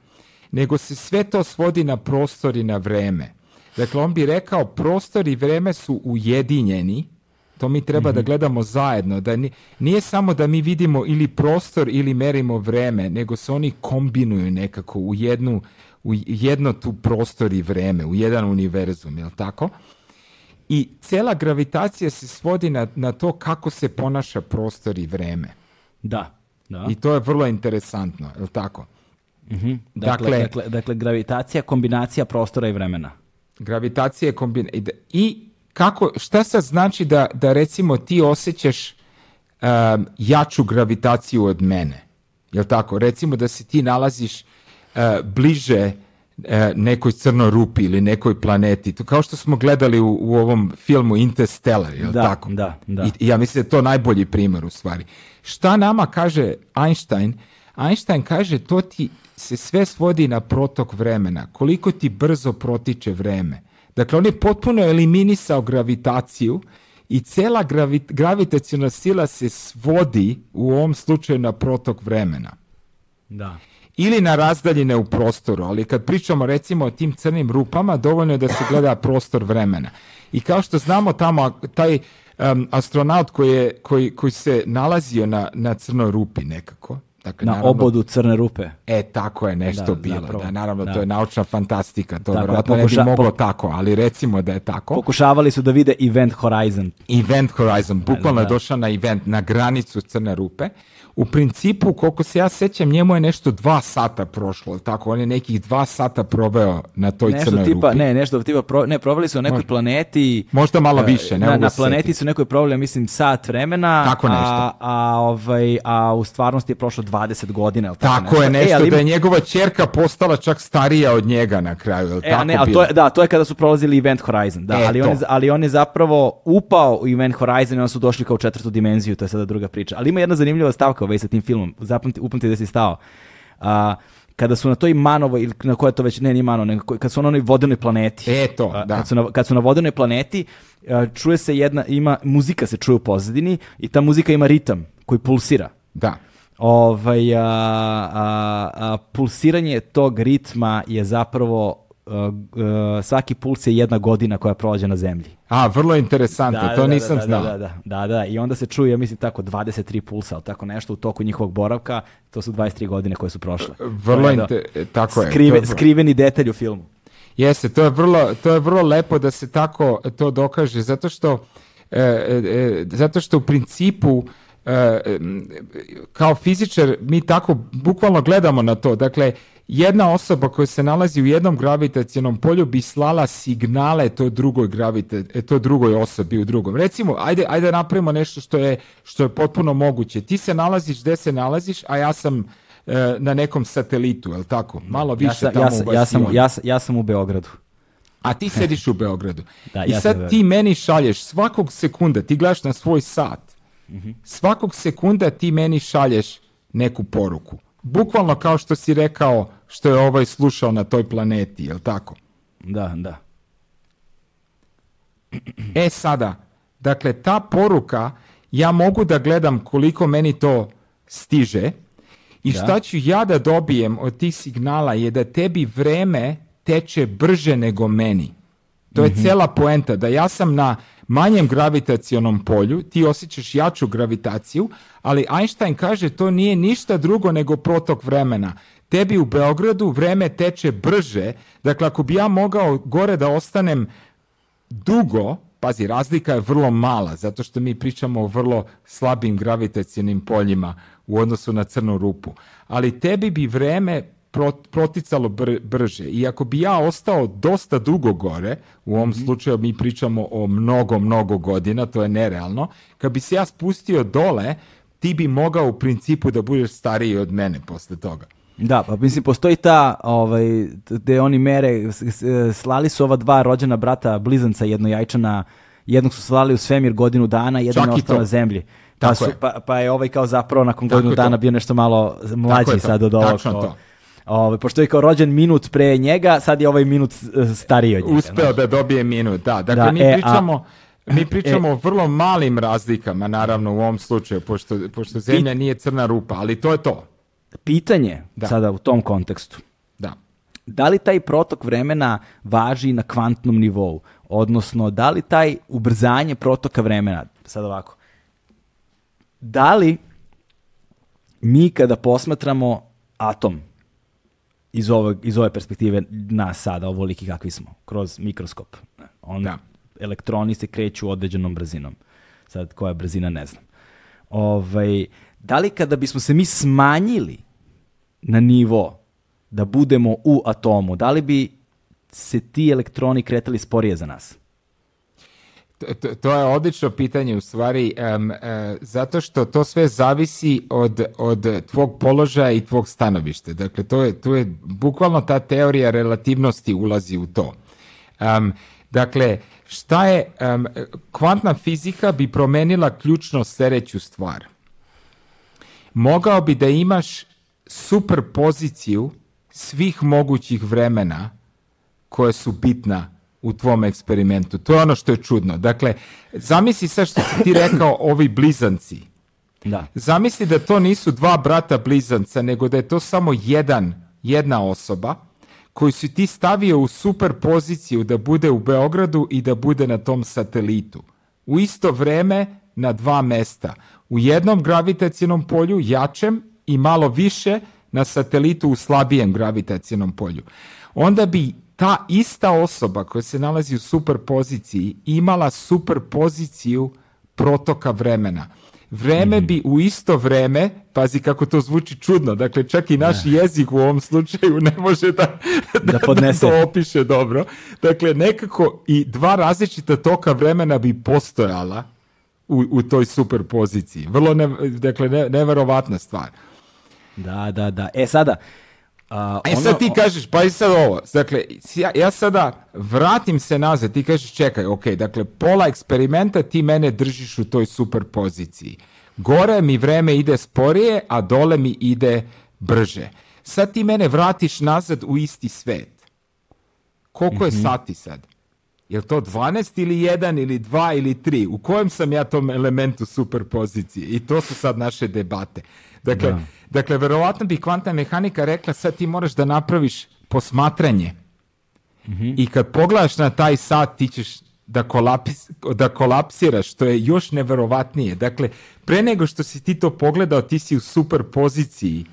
nego se sve to svodi na prostor i na vreme. Dakle, on bi rekao prostor i vreme su ujedinjeni, to mi treba da mhm. gledamo zajedno, da nije samo da mi vidimo ili prostor ili merimo vreme, nego se oni kombinuju nekako u jednu, u jedno tu prostor i vreme, u jedan univerzum, jel tako? I cela gravitacija se svodi na, na to kako se ponaša prostor i vreme. Da, da. I to je vrlo interesantno, jel tako? Mhm. Dakle, dakle, dakle, dakle, gravitacija kombinacija prostora i vremena. Gravitacija kombinacija. I kako, šta sad znači da, da recimo ti osjećaš jaču gravitaciju od mene? li tako? Recimo da se ti nalaziš e, bliže e, nekoj crnoj rupi ili nekoj planeti. To kao što smo gledali u, u ovom filmu Interstellar, da, tako? Da, da. I, ja mislim da je to najbolji primjer u stvari. Šta nama kaže Einstein? Einstein kaže to ti se sve svodi na protok vremena, koliko ti brzo protiče vreme. Dakle, on je potpuno eliminisao gravitaciju i cela gravit sila se svodi u ovom slučaju na protok vremena. Da. Ili na razdaljine u prostoru, ali kad pričamo recimo o tim crnim rupama, dovoljno je da se gleda prostor vremena. I kao što znamo tamo, taj um, astronaut koji, je, koji, koji se nalazio na, na crnoj rupi nekako, Dakle, na obodu crne rupe. E, tako je nešto bilo. da, naravno, to je naučna fantastika. To vjerojatno ne bi moglo tako, ali recimo da je tako. Pokušavali su da vide Event Horizon. Event Horizon. Bukvalno je došao na event, na granicu crne rupe u principu, koliko se ja sećam, njemu je nešto dva sata prošlo, tako, on je nekih dva sata proveo na toj nešto crnoj tipa, Ne, nešto tipa, ne, proveli su na nekoj planeti. Možda malo e, više, ne Na, na planeti su nekoj proveli, mislim, sat vremena. Tako A, a, ovaj, a u stvarnosti je prošlo 20 godina, tako, tako je, nešto e, ali... da je njegova čerka postala čak starija od njega na kraju, jel e, tako ne, to je, da, to je kada su prolazili Event Horizon, da, ali, on je, ali on je zapravo upao u Event Horizon i onda su došli kao u četvrtu dimenziju, to je sada druga priča. Ali ima jedna zanimljiva stavka nikakva sa tim filmom. Zapamti, upamti da si stao. kada su na toj Manovoj, ili na kojoj to već, ne, nije mano nego kad su na onoj vodenoj planeti. E, to, Kad su na, kad su na vodenoj planeti, čuje se jedna, ima, muzika se čuje u pozadini i ta muzika ima ritam koji pulsira. Da. Ovaj, a, a, pulsiranje tog ritma je zapravo E, svaki puls je jedna godina koja prođe na zemlji. A, vrlo interesantno, to da, nisam da, znao. Da, da, da, i onda se čuje, ja mislim tako, 23 pulsa, ali tako nešto u toku njihovog boravka, to su 23 godine koje su prošle. E, vrlo, tako je. skriveni detalj u filmu. Jeste, to je, vrlo, to je vrlo lepo da se tako to dokaže, zato što, e, zato što u principu kao fizičar mi tako bukvalno gledamo na to, dakle, jedna osoba koja se nalazi u jednom gravitacijenom polju bi slala signale toj drugoj e, toj drugoj osobi u drugom. Recimo, ajde, ajde napravimo nešto što je, što je potpuno moguće. Ti se nalaziš gde se nalaziš, a ja sam e, na nekom satelitu, je tako? Malo više ja tamo ja, ja, sam, ja, sam u Beogradu. A ti sediš u Beogradu. I sad ti meni šalješ svakog sekunda, ti gledaš na svoj sat, mhm. svakog sekunda ti meni šalješ neku poruku. Bukvalno kao što si rekao, što je ovaj slušao na toj planeti, jel tako? Da, da. E sada, dakle, ta poruka, ja mogu da gledam koliko meni to stiže i da. šta ću ja da dobijem od tih signala je da tebi vreme teče brže nego meni. To je mhm. cela poenta, da ja sam na manjem gravitacijonom polju, ti osjećaš jaču gravitaciju, ali Einstein kaže to nije ništa drugo nego protok vremena tebi u Beogradu vreme teče brže. Dakle, ako bi ja mogao gore da ostanem dugo, pazi, razlika je vrlo mala, zato što mi pričamo o vrlo slabim gravitacijenim poljima u odnosu na crnu rupu. Ali tebi bi vreme proticalo brže. I ako bi ja ostao dosta dugo gore, u ovom mhm. slučaju mi pričamo o mnogo, mnogo godina, to je nerealno, kad bi se ja spustio dole, ti bi mogao u principu da budeš stariji od mene posle toga. Da, pa mislim, postoji ta, ovaj, gde oni mere, slali su ova dva rođena brata, blizanca jajčana jednog su slali u svemir godinu dana, jedan je ostao na zemlji. Pa, je. Pa, pa, je ovaj kao zapravo nakon godinu dana bio nešto malo mlađi sad od ovog. to. Ovaj. Ovaj, pošto je kao rođen minut pre njega, sad je ovaj minut e, stariji od njega. Uspeo da dobije minut, da. Dakle, da, mi e, pričamo... Mi e, pričamo o vrlo malim razlikama, naravno, u ovom slučaju, pošto, pošto zemlja nije crna rupa, ali to je to. Pitanje da. sada u tom kontekstu. Da. Da li taj protok vremena važi na kvantnom nivou? Odnosno, da li taj ubrzanje protoka vremena, sada ovako, da li mi kada posmatramo atom iz ove, iz ove perspektive nas sada, ovoliki kakvi smo, kroz mikroskop, on, elektroni se kreću određenom brzinom. Sad, koja brzina, ne znam. Ovaj, da li kada bismo se mi smanjili na nivo da budemo u atomu, da li bi se ti elektroni kretali sporije za nas? To, to je odlično pitanje u stvari, um, zato što to sve zavisi od, od tvog položaja i tvog stanovišta. Dakle, to je, to je bukvalno ta teorija relativnosti ulazi u to. dakle, šta je, kvantna fizika bi promenila ključno sljedeću stvar. Mogao bi da imaš superpoziciju svih mogućih vremena koje su bitna u tvom eksperimentu. To je ono što je čudno. Dakle, zamisli sad što si ti rekao ovi blizanci. Da. Zamisli da to nisu dva brata blizanca, nego da je to samo jedan, jedna osoba koju si ti stavio u super poziciju da bude u Beogradu i da bude na tom satelitu. U isto vreme na dva mesta. U jednom gravitacijnom polju jačem i malo više na satelitu u slabijem gravitacijenom polju. Onda bi ta ista osoba koja se nalazi u superpoziciji imala superpoziciju protoka vremena. Vreme mhm. bi u isto vreme, pazi kako to zvuči čudno, dakle čak i naš jezik u ovom slučaju ne može da, da, Da to opiše dobro. Dakle, nekako i dva različita toka vremena bi postojala u, u toj superpoziciji. Vrlo, ne, dakle, neverovatna stvar. Da, da, da. E sada, a, e sad ono- ti kažeš, pa i sad ovo, dakle, ja, sada vratim se nazad, ti kažeš čekaj, ok, dakle, pola eksperimenta ti mene držiš u toj super poziciji. Gore mi vreme ide sporije, a dole mi ide brže. Sad ti mene vratiš nazad u isti svet. Koliko je mhm. sati sad? Je to 12 ili 1 ili 2 ili 3? U kojem sam ja tom elementu super pozicije? I to su sad naše debate. Dakle, Dakle, verovatno bi kvantna mehanika rekla sad ti moraš da napraviš posmatranje. Mhm. I kad pogledaš na taj sat, ti ćeš da, kolaps, da kolapsiraš, što je još neverovatnije. Dakle, pre nego što si ti to pogledao, ti si u super poziciji.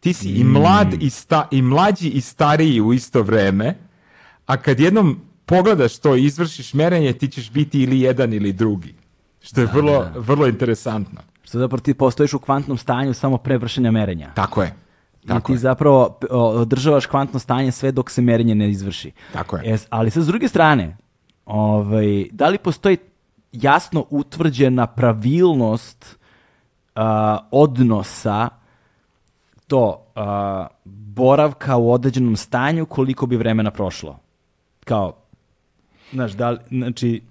Ti si i mlad mm. i, i mlađi i stariji u isto vreme, a kad jednom pogledaš to i izvršiš merenje, ti ćeš biti ili jedan ili drugi. Što je vrlo, vrlo interesantno. Što zapravo ti postojiš u kvantnom stanju samo pre vršenja merenja. Tako je. Tako I ti zapravo održavaš kvantno stanje sve dok se merenje ne izvrši. Tako je. ali sa druge strane, ovaj, da li postoji jasno utvrđena pravilnost uh, odnosa to uh, boravka u određenom stanju koliko bi vremena prošlo? Kao, znaš, da li, znači,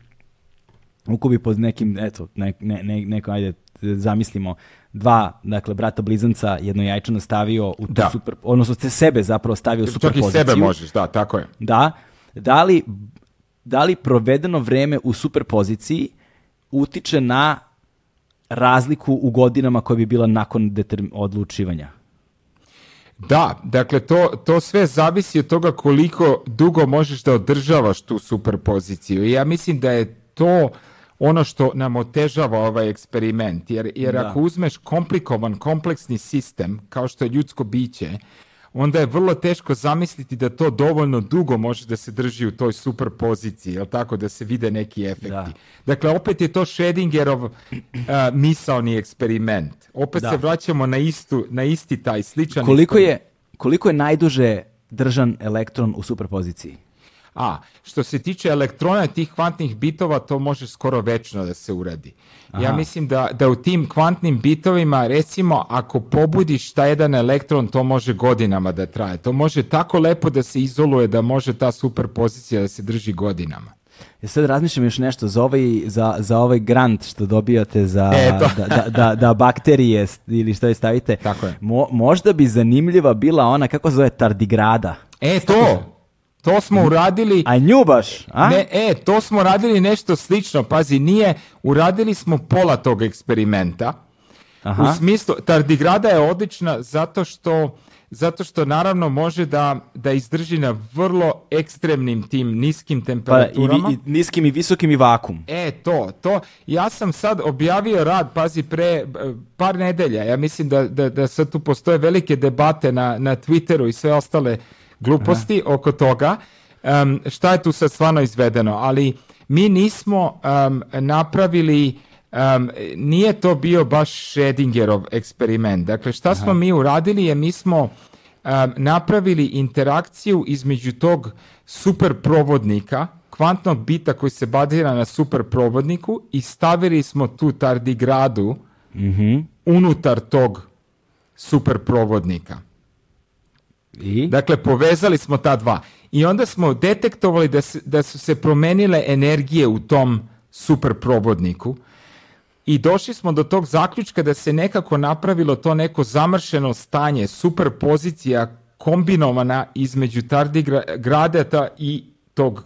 ukupi pod nekim, eto, ne, ne, ne, ajde, zamislimo dva, dakle, brata blizanca, jedno jajčano stavio u tu super, odnosno se sebe zapravo stavio u super poziciju. Čak i sebe možeš, da, tako je. Da, da li, da li provedeno vreme u superpoziciji poziciji utiče na razliku u godinama koja bi bila nakon odlučivanja? Da, dakle, to, to sve zavisi od toga koliko dugo možeš da održavaš tu superpoziciju. ja mislim da je to ono što nam otežava ovaj eksperiment. Jer, jer ako uzmeš komplikovan, kompleksni sistem, kao što je ljudsko biće, onda je vrlo teško zamisliti da to dovoljno dugo može da se drži u toj superpoziciji, poziciji, tako, da se vide neki efekti. Dakle, opet je to Schrödingerov uh, misalni eksperiment. Opet se vraćamo na, istu, na isti taj sličan koliko eksperiment. Je, koliko je najduže držan elektron u superpoziciji? A što se tiče elektrona tih kvantnih bitova, to može skoro večno da se uradi. Ja mislim da, da u tim kvantnim bitovima, recimo, ako pobudiš taj jedan elektron, to može godinama da traje. To može tako lepo da se izoluje, da može ta superpozicija da se drži godinama. Ja sad razmišljam još nešto za ovaj, za, za ovaj grant što dobijate za e, da, da, da, bakterije ili što je stavite. Tako je. možda bi zanimljiva bila ona, kako zove, tardigrada. E, to! To smo uradili... A njubaš, a? Ne, e, to smo radili nešto slično, pazi, nije, uradili smo pola tog eksperimenta. Aha. U smislu, tardigrada je odlična zato što, zato što naravno može da, da izdrži na vrlo ekstremnim tim niskim pa, temperaturama. i, niskim i visokim i vakum. E, to, to. Ja sam sad objavio rad, pazi, pre par nedelja. Ja mislim da, da, da sad tu postoje velike debate na, na Twitteru i sve ostale gluposti oko toga šta je tu sad stvarno izvedeno, ali mi nismo napravili, nije to bio baš Schrödingerov eksperiment. Dakle, šta smo mi uradili je mi smo napravili interakciju između tog superprovodnika, kvantnog bita koji se bazira na superprovodniku i stavili smo tu tardigradu mm unutar tog superprovodnika. I? Dakle, povezali smo ta dva. I onda smo detektovali da, se, da su se promenile energije u tom super probodniku i došli smo do tog zaključka da se nekako napravilo to neko zamršeno stanje, super pozicija kombinovana između tardigradeta i tog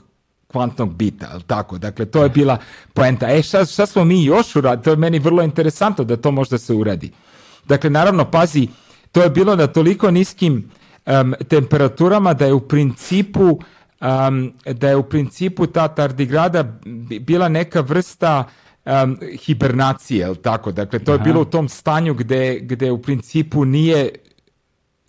kvantnog bita, ali tako? Dakle, to je bila poenta. E, šta, šta smo mi još uradili? To je meni vrlo interesantno da to možda se uradi. Dakle, naravno, pazi, to je bilo na toliko niskim um, temperaturama da je u principu da je u principu ta tardigrada bila neka vrsta um, hibernacije, tako? Dakle, to je bilo u tom stanju gde, gde u principu nije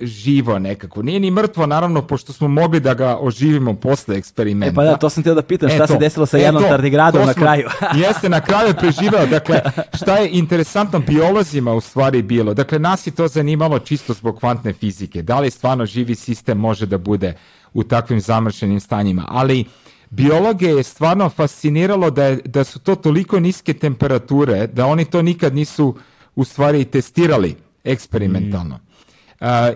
živo nekako. Nije ni mrtvo, naravno, pošto smo mogli da ga oživimo posle e, eksperimenta. E pa da, to sam htio da pitam, šta se desilo sa jednom tardigradom na kraju? jeste, na kraju je Dakle, šta je interesantno biolozima u stvari bilo? Dakle, nas je to zanimalo čisto zbog kvantne fizike. Da li stvarno živi sistem može da bude u takvim zamršenim stanjima? Ali, biologe je stvarno fasciniralo da, da su to toliko niske temperature, da oni to nikad nisu u stvari testirali eksperimentalno. Mm.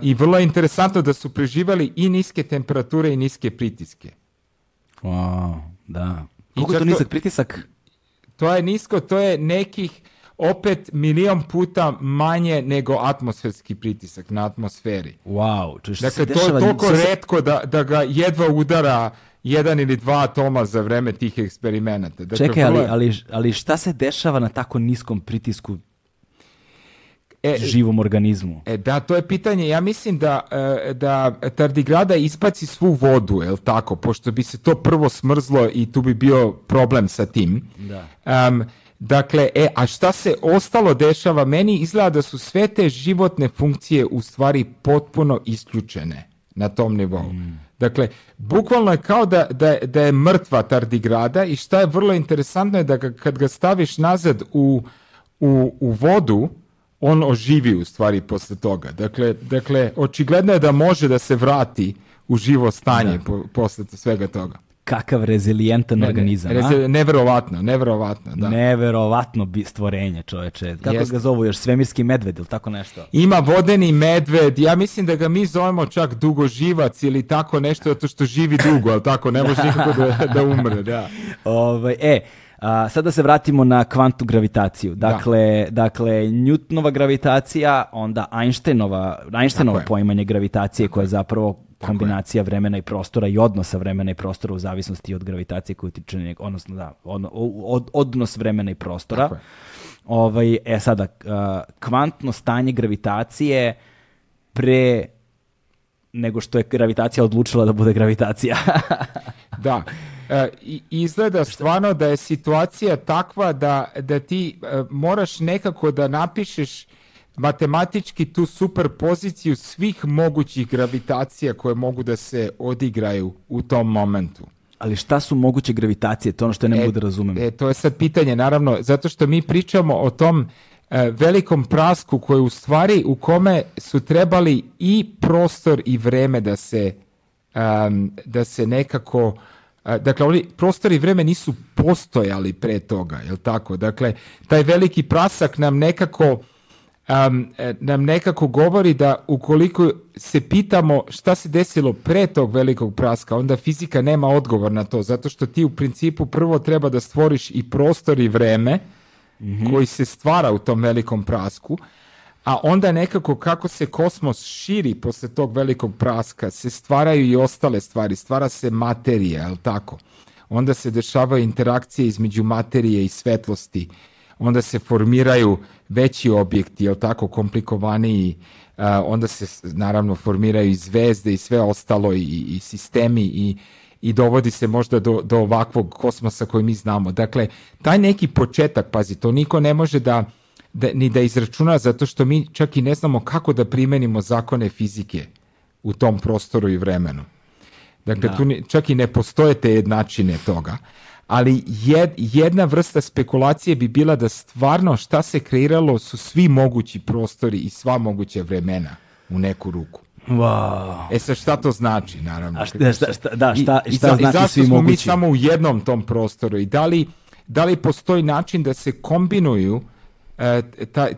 I vrlo je interesantno da su preživali i niske temperature i niske pritiske. Wow, da. Kako je to nizak pritisak? To je nisko, to je nekih opet milion puta manje nego atmosferski pritisak na atmosferi. Wow. dakle, to je toliko redko da, da ga jedva udara jedan ili dva atoma za vreme tih eksperimenata. Dakle, Čekaj, ali, ali šta se dešava na tako niskom pritisku e, živom organizmu. E, da, to je pitanje. Ja mislim da, e, da tardigrada ispaci svu vodu, je tako? Pošto bi se to prvo smrzlo i tu bi bio problem sa tim. Da. Um, Dakle, e, a šta se ostalo dešava? Meni izgleda da su sve te životne funkcije u stvari potpuno isključene na tom nivou. Mm. Dakle, bukvalno je kao da, da, da, je mrtva tardigrada i šta je vrlo interesantno je da kad ga staviš nazad u, u, u vodu, on oživi u stvari posle toga. Dakle, dakle, očigledno je da može da se vrati u živo stanje po, posle svega toga. Kakav rezilijentan organizam, ne, Nevjerojatno a? Neverovatno, neverovatno, da. Neverovatno stvorenje, čoveče. Kako ga zovu još? Svemirski medved ili tako nešto? Ima vodeni medved, ja mislim da ga mi zovemo čak dugoživac ili tako nešto, zato što živi dugo, ali tako, ne može nikako da, da umre, da. Ove, ovaj, e, a, sada se vratimo na kvantu gravitaciju. Dakle, da. dakle Newtonova gravitacija, onda Einsteinova, Einsteinova poimanje gravitacije koja je zapravo kombinacija vremena i prostora i odnosa vremena i prostora u zavisnosti od gravitacije koja utiče, odnosno da, odnos vremena i prostora. Ovaj, e sada, kvantno stanje gravitacije pre nego što je gravitacija odlučila da bude gravitacija. da. E, izgleda stvarno da je situacija takva da, da ti e, moraš nekako da napišeš matematički tu superpoziciju svih mogućih gravitacija koje mogu da se odigraju u tom momentu. Ali šta su moguće gravitacije? To je ono što ja ne mogu da razumem. E, to je sad pitanje, naravno, zato što mi pričamo o tom e, velikom prasku koji u stvari u kome su trebali i prostor i vreme da se, da se nekako E, dakle oni prostor i vreme nisu postojali pre toga, jel tako? Dakle, taj veliki prasak nam nekako e, nam nekako govori da ukoliko se pitamo šta se desilo pre tog velikog praska, onda fizika nema odgovor na to, zato što ti u principu prvo treba da stvoriš i prostor i vreme mhm. koji se stvara u tom velikom prasku, a onda nekako kako se kosmos širi posle tog velikog praska, se stvaraju i ostale stvari, stvara se materija, je tako? Onda se dešavaju interakcije između materije i svetlosti, onda se formiraju veći objekti, je tako, komplikovaniji, e, onda se naravno formiraju i zvezde i sve ostalo i, i sistemi i, i dovodi se možda do, do ovakvog kosmosa koji mi znamo. Dakle, taj neki početak, pazi, to niko ne može da da, ni da izračuna, zato što mi čak i ne znamo kako da primenimo zakone fizike u tom prostoru i vremenu. Dakle, tu čak i ne postoje te jednačine toga. Ali jedna vrsta spekulacije bi bila da stvarno šta se kreiralo su svi mogući prostori i sva moguća vremena u neku ruku. Wow. E sad šta to znači, naravno? A da, šta, šta znači smo mi samo u jednom tom prostoru i da li, da li postoji način da se kombinuju E,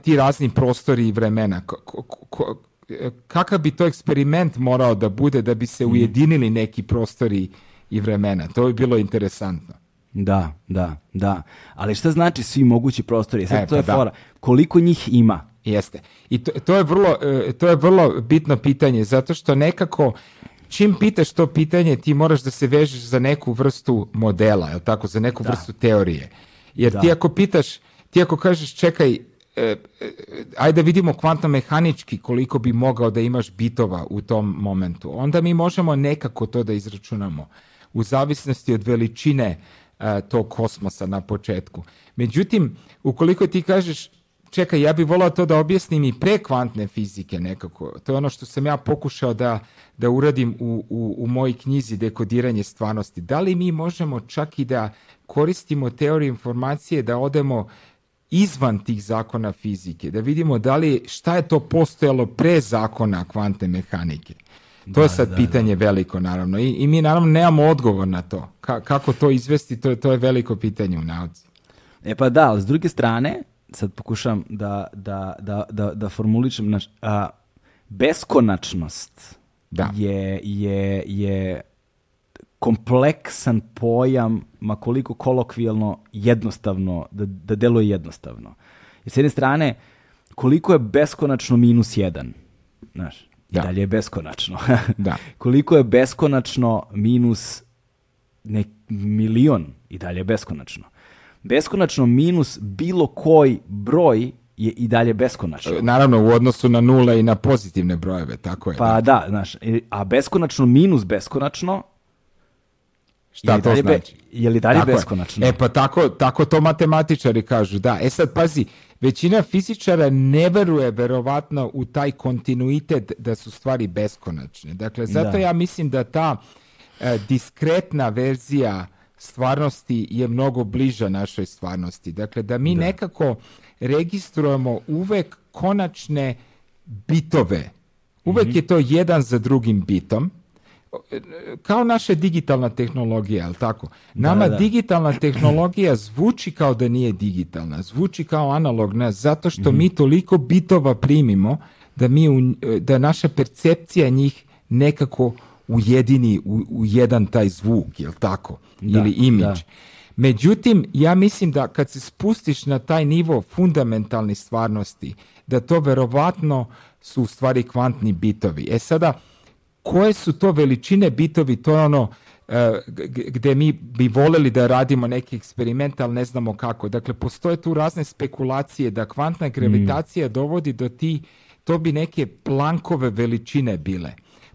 ti razni prostori i vremena. Ko, e, kakav bi to eksperiment morao da bude da bi se mhm. ujedinili neki prostori i vremena? To bi bilo interesantno. Da, da, da. Ali šta znači svi mogući prostori? Sad e, to je pa fora. Koliko njih ima? Jeste. I to, to, je vrlo, to je vrlo bitno pitanje, zato što nekako čim pitaš to pitanje, ti moraš da se vežeš za neku vrstu modela, je tako, za neku vrstu teorije. Jer ti ako pitaš ti ako kažeš čekaj, e, e, ajde vidimo kvantno mehanički koliko bi mogao da imaš bitova u tom momentu. Onda mi možemo nekako to da izračunamo u zavisnosti od veličine e, tog kosmosa na početku. Međutim, ukoliko ti kažeš čekaj, ja bih volao to da objasnim i prekvantne fizike nekako. To je ono što sam ja pokušao da, da uradim u, u, u mojoj knjizi Dekodiranje stvarnosti. Da li mi možemo čak i da koristimo teoriju informacije da odemo izvan tih zakona fizike, da vidimo da li, šta je to postojalo pre zakona kvantne mehanike. To je sad pitanje veliko, naravno. I, I, mi, naravno, nemamo odgovor na to. kako to izvesti, to, to je veliko pitanje u nauci. E pa da, ali s druge strane, sad pokušam da, da, da, da, formuličem, naš, a, beskonačnost da. je, je, je kompleksan pojam, ma koliko kolokvijalno jednostavno, da, da deluje jednostavno. Jer s jedne strane, koliko je beskonačno minus jedan? Znaš, da. dalje je beskonačno. da. koliko je beskonačno minus ne, milion? I dalje je beskonačno. Beskonačno minus bilo koji broj je i dalje beskonačno. E, naravno, u odnosu na nula i na pozitivne brojeve, tako je. Pa da, da znaš, e, a beskonačno minus beskonačno Šta je to znači? Je li dalje beskonačno? E pa tako, tako to matematičari kažu, da. E sad pazi, većina fizičara ne veruje verovatno u taj kontinuitet da su stvari beskonačne. Dakle, zato ja mislim da ta e, diskretna verzija stvarnosti je mnogo bliža našoj stvarnosti. Dakle, da mi nekako registrujemo uvek konačne bitove. Uvek mhm. je to jedan za drugim bitom kao naša digitalna tehnologija, jel tako? Nama digitalna tehnologija zvuči kao da nije digitalna, zvuči kao analogna, zato što mi mhm. toliko bitova primimo da, mi, da naša percepcija njih nekako ujedini u, jedan taj zvuk, jel tako? Ili imidž. Međutim, ja mislim da kad se spustiš na taj nivo fundamentalne stvarnosti, da to verovatno su u stvari kvantni bitovi. E sada, koje su to veličine bitovi, to je ono e, gdje mi bi voljeli da radimo neki eksperiment, ali ne znamo kako. Dakle, postoje tu razne spekulacije da kvantna mm. gravitacija dovodi do ti, to bi neke plankove veličine bile.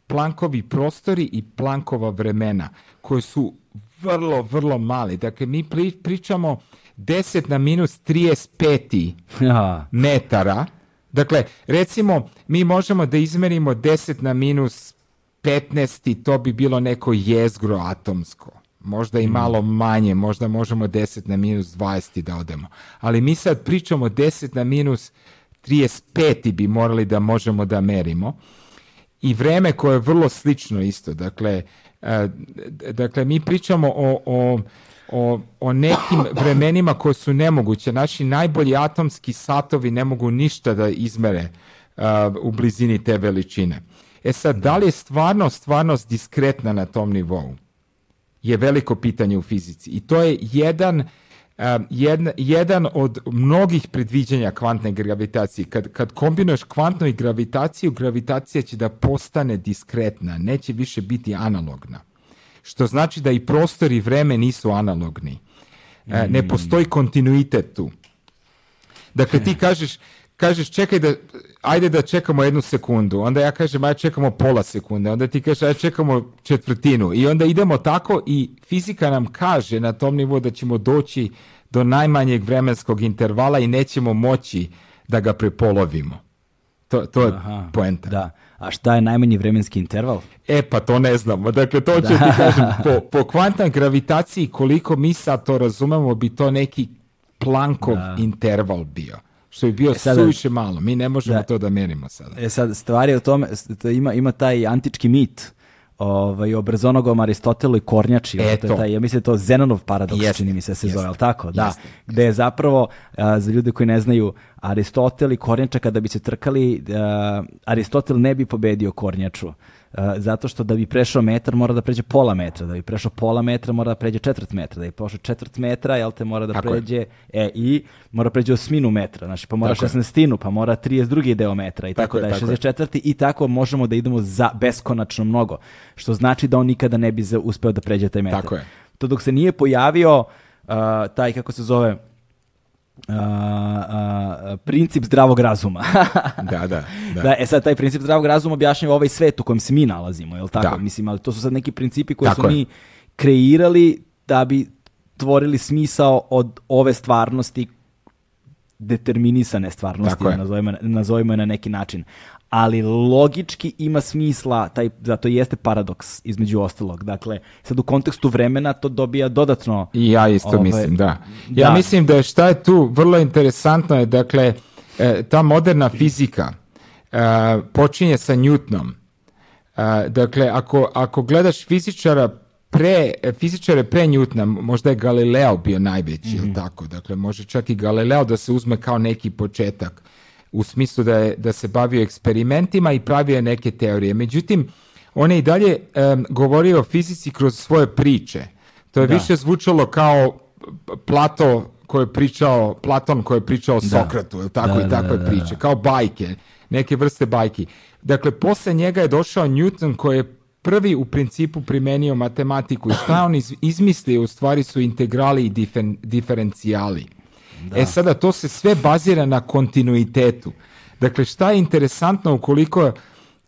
Plankovi prostori i plankova vremena, koji su vrlo, vrlo mali. Dakle, mi pričamo 10 na minus 35 metara. Dakle, recimo, mi možemo da izmerimo 10 na minus 15. to bi bilo neko jezgro atomsko. Možda i mhm. malo manje, možda možemo 10 na minus 20 da odemo. Ali mi sad pričamo 10 na minus 35 bi morali da možemo da merimo. I vreme koje je vrlo slično isto. Dakle, e, dakle mi pričamo o, o, o, o nekim vremenima koje su nemoguće. Naši najbolji atomski satovi ne mogu ništa da izmere e, u blizini te veličine. E sad, da li je stvarno stvarnost diskretna na tom nivou? Je veliko pitanje u fizici. I to je jedan jedan od mnogih predviđanja kvantne gravitacije. Kad, kad kombinuješ kvantnu i gravitaciju, gravitacija će da postane diskretna, neće više biti analogna. Što znači da i prostor i vreme nisu analogni. E, ne mm. postoji kontinuitet tu. Dakle, ti eh. kažeš, kažeš čekaj da ajde da čekamo jednu sekundu, onda ja kažem, ajde čekamo pola sekunde, onda ti kažeš, ajde čekamo četvrtinu i onda idemo tako i fizika nam kaže na tom nivou da ćemo doći do najmanjeg vremenskog intervala i nećemo moći da ga prepolovimo. To, to je Aha, poenta. Da. A šta je najmanji vremenski interval? E pa to ne znamo. Dakle, to kažem. Po, po gravitaciji koliko mi sad to razumemo bi to neki Plankov interval bio što je bio e sada, suviše malo. Mi ne možemo to da merimo sada. E sad, stvar je u tome, ima, ima taj antički mit ovaj, o Brzonogom, Aristotelu i Kornjači. E to. Taj, ja mislim to Zenonov paradoks, čini mi se se zove, tako? da. gdje je zapravo, za ljude koji ne znaju, Aristotel i Kornjača kada bi se trkali, Aristotel ne bi pobedio Kornjaču. Eh, zato što da bi prešao metar mora da pređe pola metra, da bi prešao pola metra mora da pređe četvrt metra, da bi prošao četvrt metra, jel te mora da Tako pređe, e, i mora pređe osminu metra, znači pa mora šestnestinu, pa mora 32. deo metra i tako, da je, 64. i tako možemo da idemo za beskonačno mnogo, što znači da on nikada ne bi uspeo da pređe taj metar. To dok se nije pojavio eh, taj, kako se zove, a, a, princip zdravog razuma. da, da, da, da. E sad, taj princip zdravog razuma objašnjava ovaj svet u kojem se mi nalazimo, jel tako? Da. Mislim, ali to su sad neki principi koje su mi kreirali da bi tvorili smisao od ove stvarnosti determinisane stvarnosti, nazovimo, nazovimo je na neki način ali logički ima smisla, taj, zato jeste paradoks između ostalog. Dakle, sad u kontekstu vremena to dobija dodatno... I ja isto ovaj, mislim, da. Ja mislim da šta je tu vrlo interesantno je, dakle, e, ta moderna fizika e, počinje sa Newtonom. E, dakle, ako, ako gledaš fizičara pre, fizičare pre možda je Galileo bio najveći, mm tako? Dakle, može čak i Galileo da se uzme kao neki početak u smislu da, je, da se bavio eksperimentima i pravio neke teorije. Međutim, on je i dalje govorio o fizici kroz svoje priče. To je više zvučalo kao Plato koji je pričao, Platon koji je pričao o Sokratu, ili tako i takve priče, kao bajke, neke vrste bajki. Dakle, posle njega je došao Newton koji je prvi u principu primenio matematiku i šta on izmislio u stvari su integrali i diferencijali. E sada, to se sve bazira na kontinuitetu. Dakle, šta je interesantno ukoliko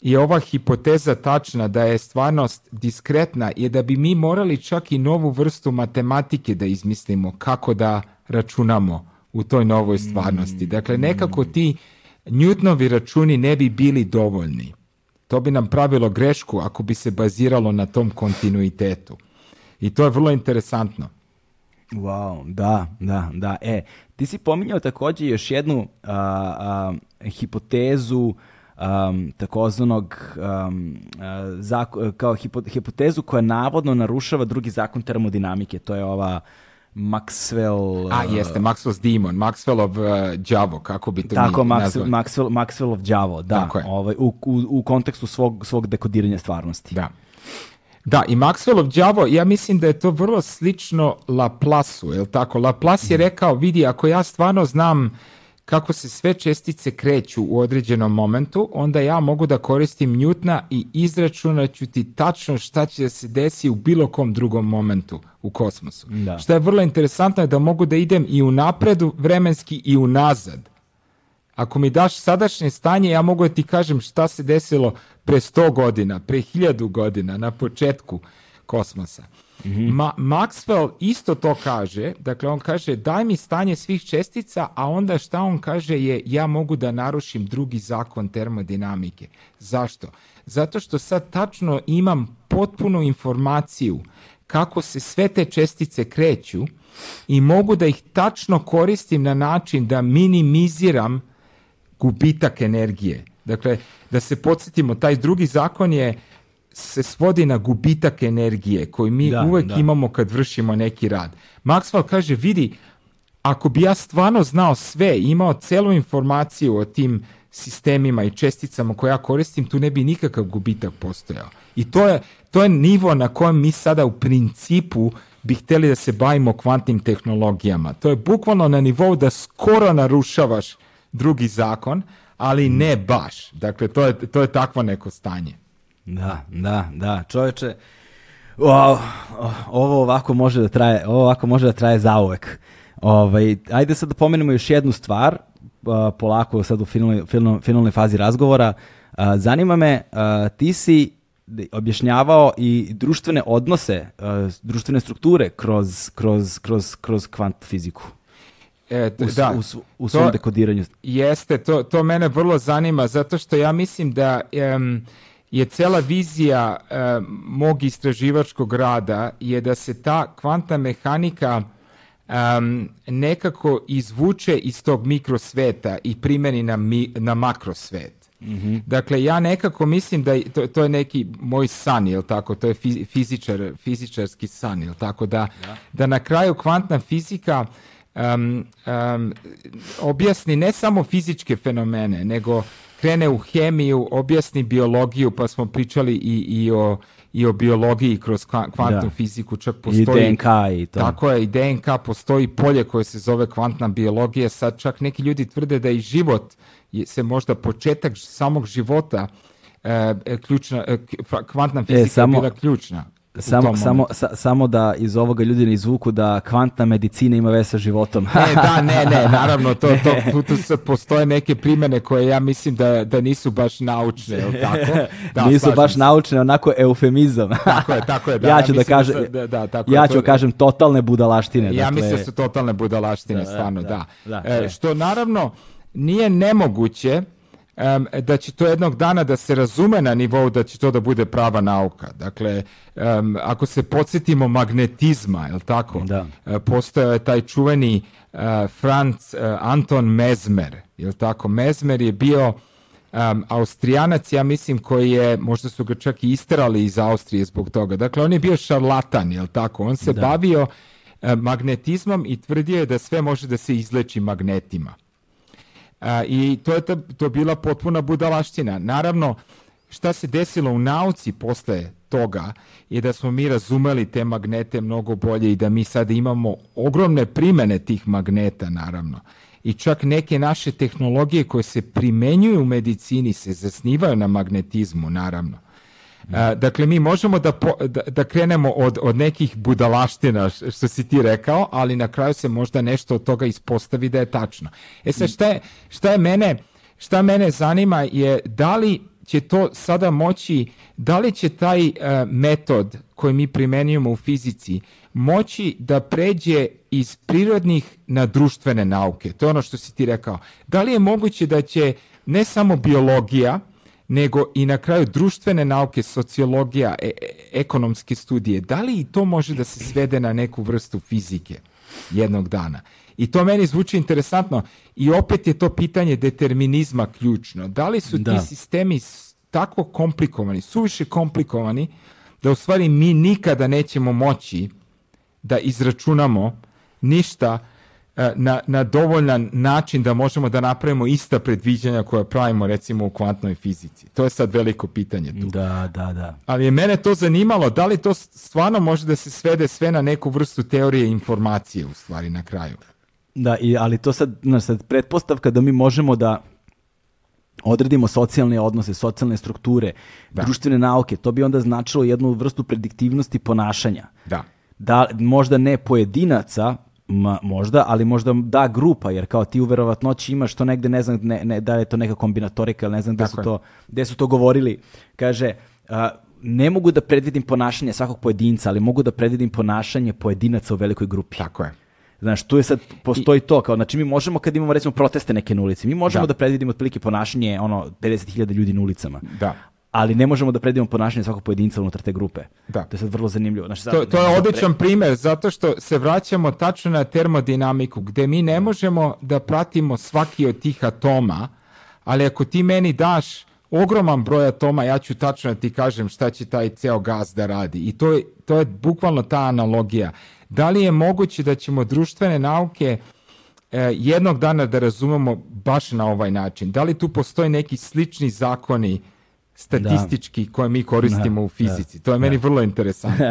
je ova hipoteza tačna da je stvarnost diskretna je da bi mi morali čak i novu vrstu matematike da izmislimo kako da računamo u toj novoj stvarnosti. Dakle, nekako ti Newtonovi računi ne bi bili dovoljni. To bi nam pravilo grešku ako bi se baziralo na tom kontinuitetu. I to je vrlo interesantno. Wow, da, da, da. E, ti si pominjao također još jednu hipotezu um, takozvanog um, kao hipotezu koja navodno narušava drugi zakon termodinamike. To je ova Maxwell... A, jeste, Maxwell's demon, Maxwellov uh, đavo, kako bi to Tako, Maxwell, Maxwellov đavo, da. Ovaj, u, u, u kontekstu svog, svog dekodiranja stvarnosti. Da. Da, i Maxwellov đavo, ja mislim da je to vrlo slično Laplasu, je tako? Laplace je rekao, vidi, ako ja stvarno znam kako se sve čestice kreću u određenom momentu, onda ja mogu da koristim Newtona i izračunat ću ti tačno šta će se desiti u bilo kom drugom momentu u kosmosu. Što je vrlo interesantno je da mogu da idem i u napredu vremenski i u nazad. Ako mi daš sadašnje stanje, ja mogu da ti kažem šta se desilo pre 100 godina, pre hiljadu godina, na početku kosmosa. Mm Maxwell isto to kaže, dakle on kaže daj mi stanje svih čestica, a onda šta on kaže je ja mogu da narušim drugi zakon termodinamike. Zašto? Zato što sad tačno imam potpunu informaciju kako se sve te čestice kreću i mogu da ih tačno koristim na način da minimiziram gubitak energije. Dakle, da se podsjetimo, taj drugi zakon je se svodi na gubitak energije koji mi uvijek uvek imamo kad vršimo neki rad. Maxwell kaže, vidi, ako bi ja stvarno znao sve, imao celu informaciju o tim sistemima i česticama koje ja koristim, tu ne bi nikakav gubitak postojao. I to je, to je nivo na kojem mi sada u principu bi htjeli da se bavimo kvantnim tehnologijama. To je bukvalno na nivou da skoro narušavaš drugi zakon, ali mm. ne baš. Dakle, to je, to je takvo neko stanje. Da, da, da. Čovječe, ovo ovako može da traje, ovo ovako može da traje Ovaj, ajde sad da pomenemo još jednu stvar, polako sad u finalnoj, finalnoj, fazi razgovora. Zanima me, ti si objašnjavao i društvene odnose, društvene strukture kroz, kroz, kroz, kroz kvant fiziku. E, da, u, svom to, dekodiranju. Jeste, to, to mene vrlo zanima, zato što ja mislim da je cela vizija e, mog istraživačkog rada je da se ta kvantna mehanika nekako izvuče iz tog mikrosveta i primeni na, na makrosvet. Mhm. Dakle, ja nekako mislim da to, to je neki moj san, jel tako? To je fizičar, fizičarski san, jel tako? Da, da na kraju kvantna fizika um, objasni ne samo fizičke fenomene, nego krene u hemiju, objasni biologiju, pa smo pričali i, i o i o biologiji kroz kvantnu fiziku čak postoji... I DNK i to. Tako je, i DNK postoji polje koje se zove kvantna biologija. Sad čak neki ljudi tvrde da i život se možda početak samog života e, e, e kvantna e, fizika je bila ključna. Samo, samo, samo da iz ovoga ljudi ne izvuku da kvantna medicina ima veze sa životom. ne, da, ne, ne, naravno, to, to, postoje neke primjene koje ja mislim da, da nisu baš naučne, tako? Da, nisu baš naučne, onako eufemizam. tako je, tako je. Da, ja ću da kažem, da, tako ja kažem totalne budalaštine. Ja dakle. mislim da su totalne budalaštine, stvarno, e, da. što naravno nije nemoguće, da će to jednog dana da se razume na nivou da će to da bude prava nauka. Dakle, ako se podsjetimo magnetizma, je tako? E, Postojao je taj čuveni uh, Franz e, Anton Mesmer, je tako? Mesmer je bio um, Austrijanac, ja mislim, koji je, možda su ga čak i isterali iz Austrije zbog toga. Dakle, on je bio šarlatan, je tako? On se bavio magnetizmom i tvrdio je da sve može da se izleči magnetima. I to je, to bila potpuna budalaština. Naravno, šta se desilo u nauci posle toga je da smo mi razumeli te magnete mnogo bolje i da mi sada imamo ogromne primene tih magneta, naravno. I čak neke naše tehnologije koje se primenjuju u medicini se zasnivaju na magnetizmu, naravno dakle, mi možemo da, da, krenemo od, od nekih budalaština, što si ti rekao, ali na kraju se možda nešto od toga ispostavi da je tačno. E sad, šta, je, šta, je mene, šta mene zanima je da li će to sada moći, da li će taj e, metod koji mi primenjujemo u fizici moći da pređe iz prirodnih na društvene nauke? To je ono što si ti rekao. Da li je moguće da će ne samo biologija, nego i na kraju društvene nauke, sociologija, e, e, ekonomske studije. Da li i to može da se svede na neku vrstu fizike jednog dana? I to meni zvuči interesantno. I opet je to pitanje determinizma ključno. Da li su da. ti sistemi tako komplikovani, suviše komplikovani, da u stvari mi nikada nećemo moći da izračunamo ništa E, na, na dovoljan način da možemo da napravimo ista predviđanja koja pravimo recimo u kvantnoj fizici. To je sad veliko pitanje tu. Da, da, da. Ali je mene to zanimalo, da li to stvarno može da se svede sve na neku vrstu teorije informacije u stvari na kraju. Da, i, ali to sad, na, sad pretpostavka da mi možemo da odredimo socijalne odnose, socijalne strukture, društvene nauke, to bi onda značilo jednu vrstu prediktivnosti ponašanja. Da. Da, možda ne pojedinaca, Ma, možda, ali možda da grupa, jer kao ti u verovatnoći imaš to negde, ne znam ne, da je to neka kombinatorika, ali ne znam gde su, to, gde su to govorili. Kaže, ne mogu da predvidim ponašanje svakog pojedinca, ali mogu da predvidim ponašanje pojedinaca u velikoj grupi. Tako je. Znaš, tu je sad, postoji to, kao, znači mi možemo kad imamo recimo proteste neke na ulici, mi možemo da, da predvidimo otprilike ponašanje ono 50.000 ljudi na ulicama. Da ali ne možemo da predimo ponašanje svakog pojedinca unutar te grupe. Da. To je sad vrlo zanimljivo. Znači, to, to je odličan primjer, zato što se vraćamo tačno na termodinamiku, gdje mi ne možemo da pratimo svaki od tih atoma, ali ako ti meni daš ogroman broj atoma, ja ću tačno ti kažem šta će taj ceo gaz da radi. I to je, to je bukvalno ta analogija. Da li je moguće da ćemo društvene nauke e, jednog dana da razumemo baš na ovaj način? Da li tu postoji neki slični zakoni statistički koje mi koristimo u fizici. to je meni vrlo interesantno.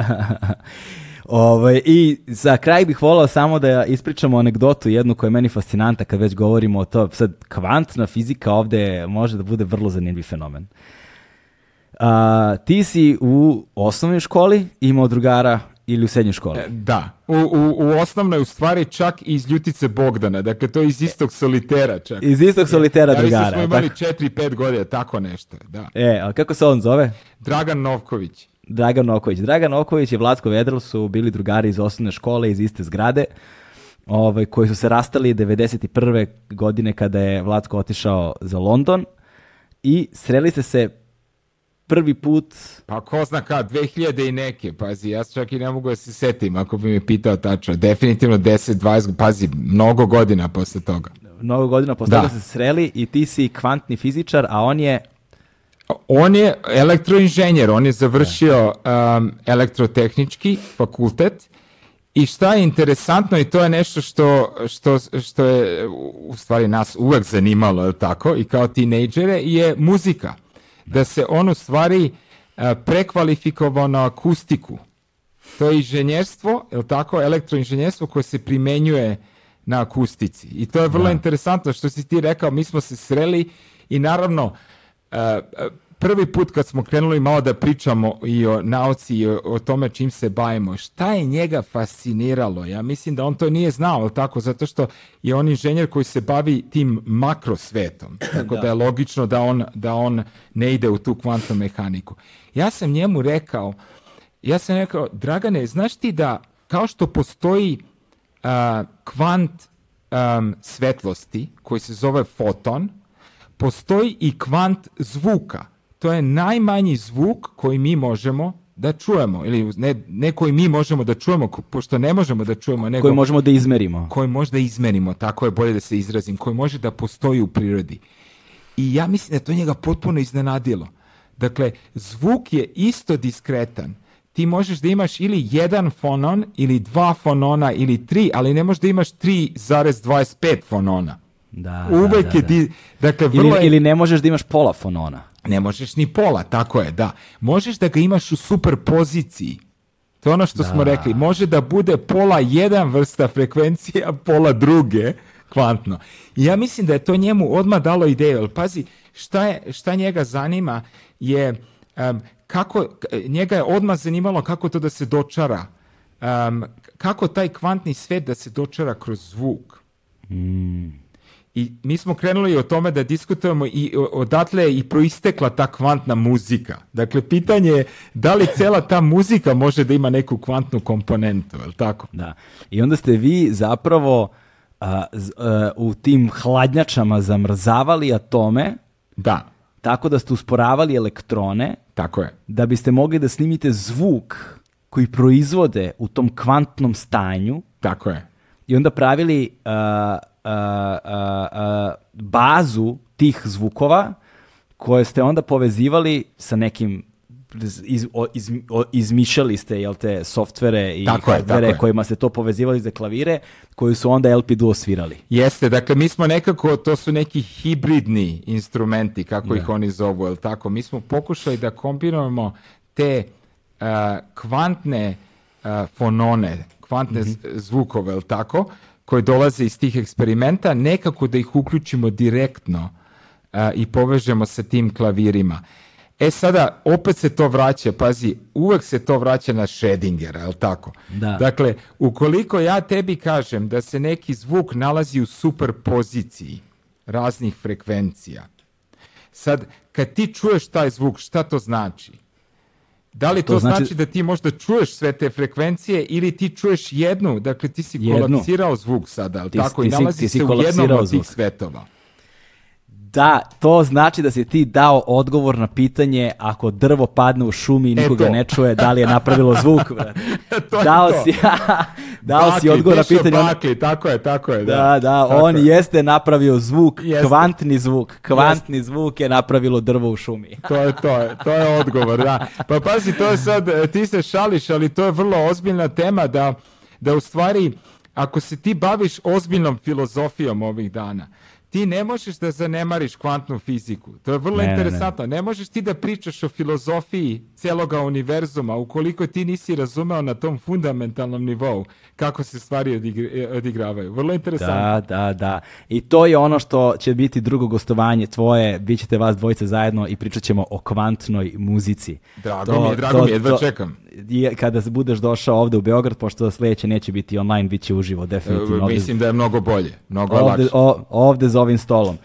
Ovaj, I za kraj bih volao samo da ispričamo anegdotu jednu koja je meni fascinanta kad već govorimo o to. Sad, kvantna fizika ovdje može da bude vrlo zanimljiv fenomen. A, ti si u osnovnoj školi imao drugara ili u srednjoj školi. E, da. U, u, u osnovnoj u stvari čak i iz Ljutice Bogdana. Dakle, to je iz istog solitera čak. Iz istog solitera drugara. smo imali tako. 4-5 godina, tako nešto. Da. E, a kako se on zove? Dragan Novković. Dragan Novković. Dragan Novković i Vlatko Vedrel su bili drugari iz osnovne škole, iz iste zgrade. Ovaj, koji su se rastali 91. godine kada je Vlatko otišao za London i sreli ste se prvi put... Pa ko zna kad, 2000 i neke, pazi, ja čak i ne mogu da se setim ako bi me pitao tačno. Definitivno 10, 20, pazi, mnogo godina posle toga. Mnogo godina posle toga se sreli i ti si kvantni fizičar, a on je... On je elektroinženjer, on je završio um, elektrotehnički fakultet i šta je interesantno i to je nešto što, što, što je u stvari nas uvek zanimalo, je tako, i kao tinejdžere, je muzika da se on u stvari e, prekvalifikovao na akustiku. To je inženjerstvo, je tako, elektroinženjerstvo koje se primenjuje na akustici. I to je vrlo interesantno što si ti rekao, mi smo se sreli i naravno e, e, prvi put kad smo krenuli malo da pričamo i o nauci i o, tome čim se bavimo, šta je njega fasciniralo? Ja mislim da on to nije znao, tako, zato što je on inženjer koji se bavi tim makrosvetom, tako da, je logično da on, da on ne ide u tu kvantnu mehaniku. Ja sam njemu rekao, ja sam rekao, Dragane, znaš ti da kao što postoji kvant um, svetlosti koji se zove foton, postoji i kvant zvuka to je najmanji zvuk koji mi možemo da čujemo ili ne, koji mi možemo da čujemo pošto ne možemo da čujemo nego koji možemo da izmerimo koji možda izmerimo tako je bolje da se izrazim koji može da postoji u prirodi i ja mislim da to njega potpuno iznenadilo dakle zvuk je isto diskretan ti možeš da imaš ili jedan fonon ili dva fonona ili tri ali ne možeš da imaš 3,25 fonona da, uvek da, da, je dakle ili, ili ne možeš da imaš pola fonona ne možeš ni pola, tako je, da. Možeš da ga imaš u super poziciji. To je ono što smo rekli. Može da bude pola jedan vrsta frekvencija, pola druge, kvantno. I ja mislim da je to njemu odmah dalo ideju. Ali pazi, šta, je, šta njega zanima je kako, njega je odmah zanimalo kako to da se dočara. kako taj kvantni svet da se dočara kroz zvuk. Mm. I mi smo krenuli o tome da diskutujemo i odatle je i proistekla ta kvantna muzika. Dakle, pitanje je da li cela ta muzika može da ima neku kvantnu komponentu, je li tako? Da. I onda ste vi zapravo u tim hladnjačama zamrzavali atome. Da. Tako da ste usporavali elektrone. Tako je. Da biste mogli da snimite zvuk koji proizvode u tom kvantnom stanju. Tako je. I onda pravili bazu tih zvukova koje ste onda povezivali sa nekim iz, iz, izmišljali ste jel te softvere i tako kojima se to povezivali za klavire koji su onda LP Duo svirali. Jeste, dakle mi smo nekako, to su neki hibridni instrumenti kako ih oni zovu, jel tako? Mi smo pokušali da kombinujemo te e, kvantne e, fonone, kvantne mm zvukove, jel tako? koje dolaze iz tih eksperimenta, nekako da ih uključimo direktno i povežemo sa tim klavirima. E sada, opet se to vraća, pazi, uvek se to vraća na Schrödingera, je li tako? Da. Dakle, ukoliko ja tebi kažem da se neki zvuk nalazi u superpoziciji raznih frekvencija, sad, kad ti čuješ taj zvuk, šta to znači? Da li to, znači, znači... da ti možda čuješ sve te frekvencije ili ti čuješ jednu, dakle ti si jednu. zvuk sada, tako i nalazi se u jednom od tih svetova. Da, to znači da si ti dao odgovor na pitanje ako drvo padne u šumi i nikoga e ne čuje, da li je napravilo zvuk, dao si, dao si odgovor na pitanje. Ono- tako je, tako je. Da, da, da on jeste napravio zvuk, kvantni zvuk, kvantni zvuk je napravilo drvo u šumi. to je to, to je odgovor, da. Pa pazi, to je sad, e, ti se šališ, ali to je vrlo ozbiljna tema da, da u stvari ako se ti baviš ozbiljnom filozofijom ovih dana, ti ne možeš da zanemariš kvantnu fiziku. To je vrlo ne, interesantno. ne možeš ti da pričaš o filozofiji cijeloga univerzuma, ukoliko ti nisi razumeo na tom fundamentalnom nivou kako se stvari e, odigravaju. Vrlo interesantno. Da, da, da. I to je ono što će biti drugo gostovanje tvoje, bit vas dvojice zajedno i pričat ćemo o kvantnoj muzici. Drago mi je, drago mi je, jedva čekam. Je, kada budeš došao ovde u Beograd, pošto sledeće neće biti online, bit će uživo, definitivno. E, mislim da je mnogo bolje, mnogo lakše. ovde za ovim stolom.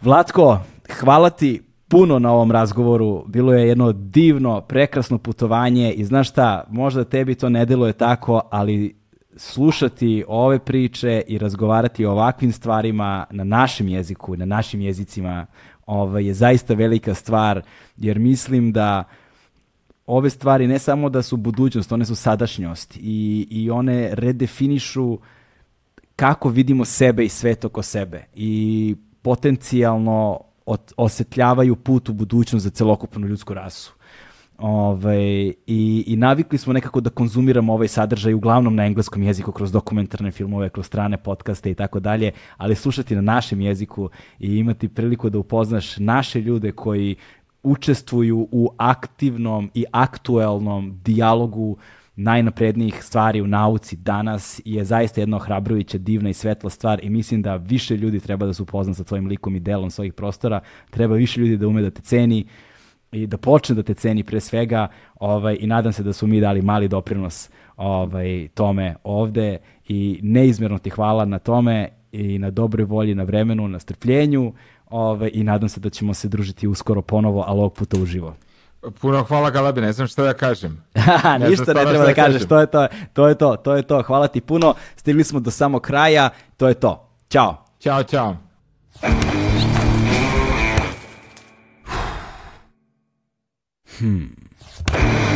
Vlatko, hvala ti puno na ovom razgovoru. Bilo je jedno divno, prekrasno putovanje i znaš šta, možda tebi to ne deluje tako, ali slušati ove priče i razgovarati o ovakvim stvarima na našem jeziku, na našim jezicima, ovaj, je zaista velika stvar, jer mislim da ove stvari ne samo da su budućnost, one su sadašnjost i, i one redefinišu kako vidimo sebe i svet oko sebe. I potencijalno osjetljavaju put u budućnost za celokupnu ljudsku rasu. Ove, ovaj, i, I navikli smo nekako da konzumiramo ovaj sadržaj uglavnom na engleskom jeziku kroz dokumentarne filmove, kroz strane podcaste i tako dalje, ali slušati na našem jeziku i imati priliku da upoznaš naše ljude koji učestvuju u aktivnom i aktuelnom dijalogu najnaprednijih stvari u nauci danas je zaista jedna hrabrujuće divna i svetla stvar i mislim da više ljudi treba da su upozna sa tvojim likom i delom svojih prostora, treba više ljudi da ume da te ceni i da počne da te ceni pre svega ovaj, i nadam se da su mi dali mali doprinos ovaj, tome ovde i neizmjerno ti hvala na tome i na dobroj volji, na vremenu, na strpljenju ovaj, i nadam se da ćemo se družiti uskoro ponovo, ali ovog puta uživo. Puno hvala Galabi, ne znam što da kažem. Ne Ništa ne treba da kažeš, to je to, to je to, to je to. Hvala ti puno, stigli smo do samog kraja, to je to. Ćao. Ćao, čao. Hmm.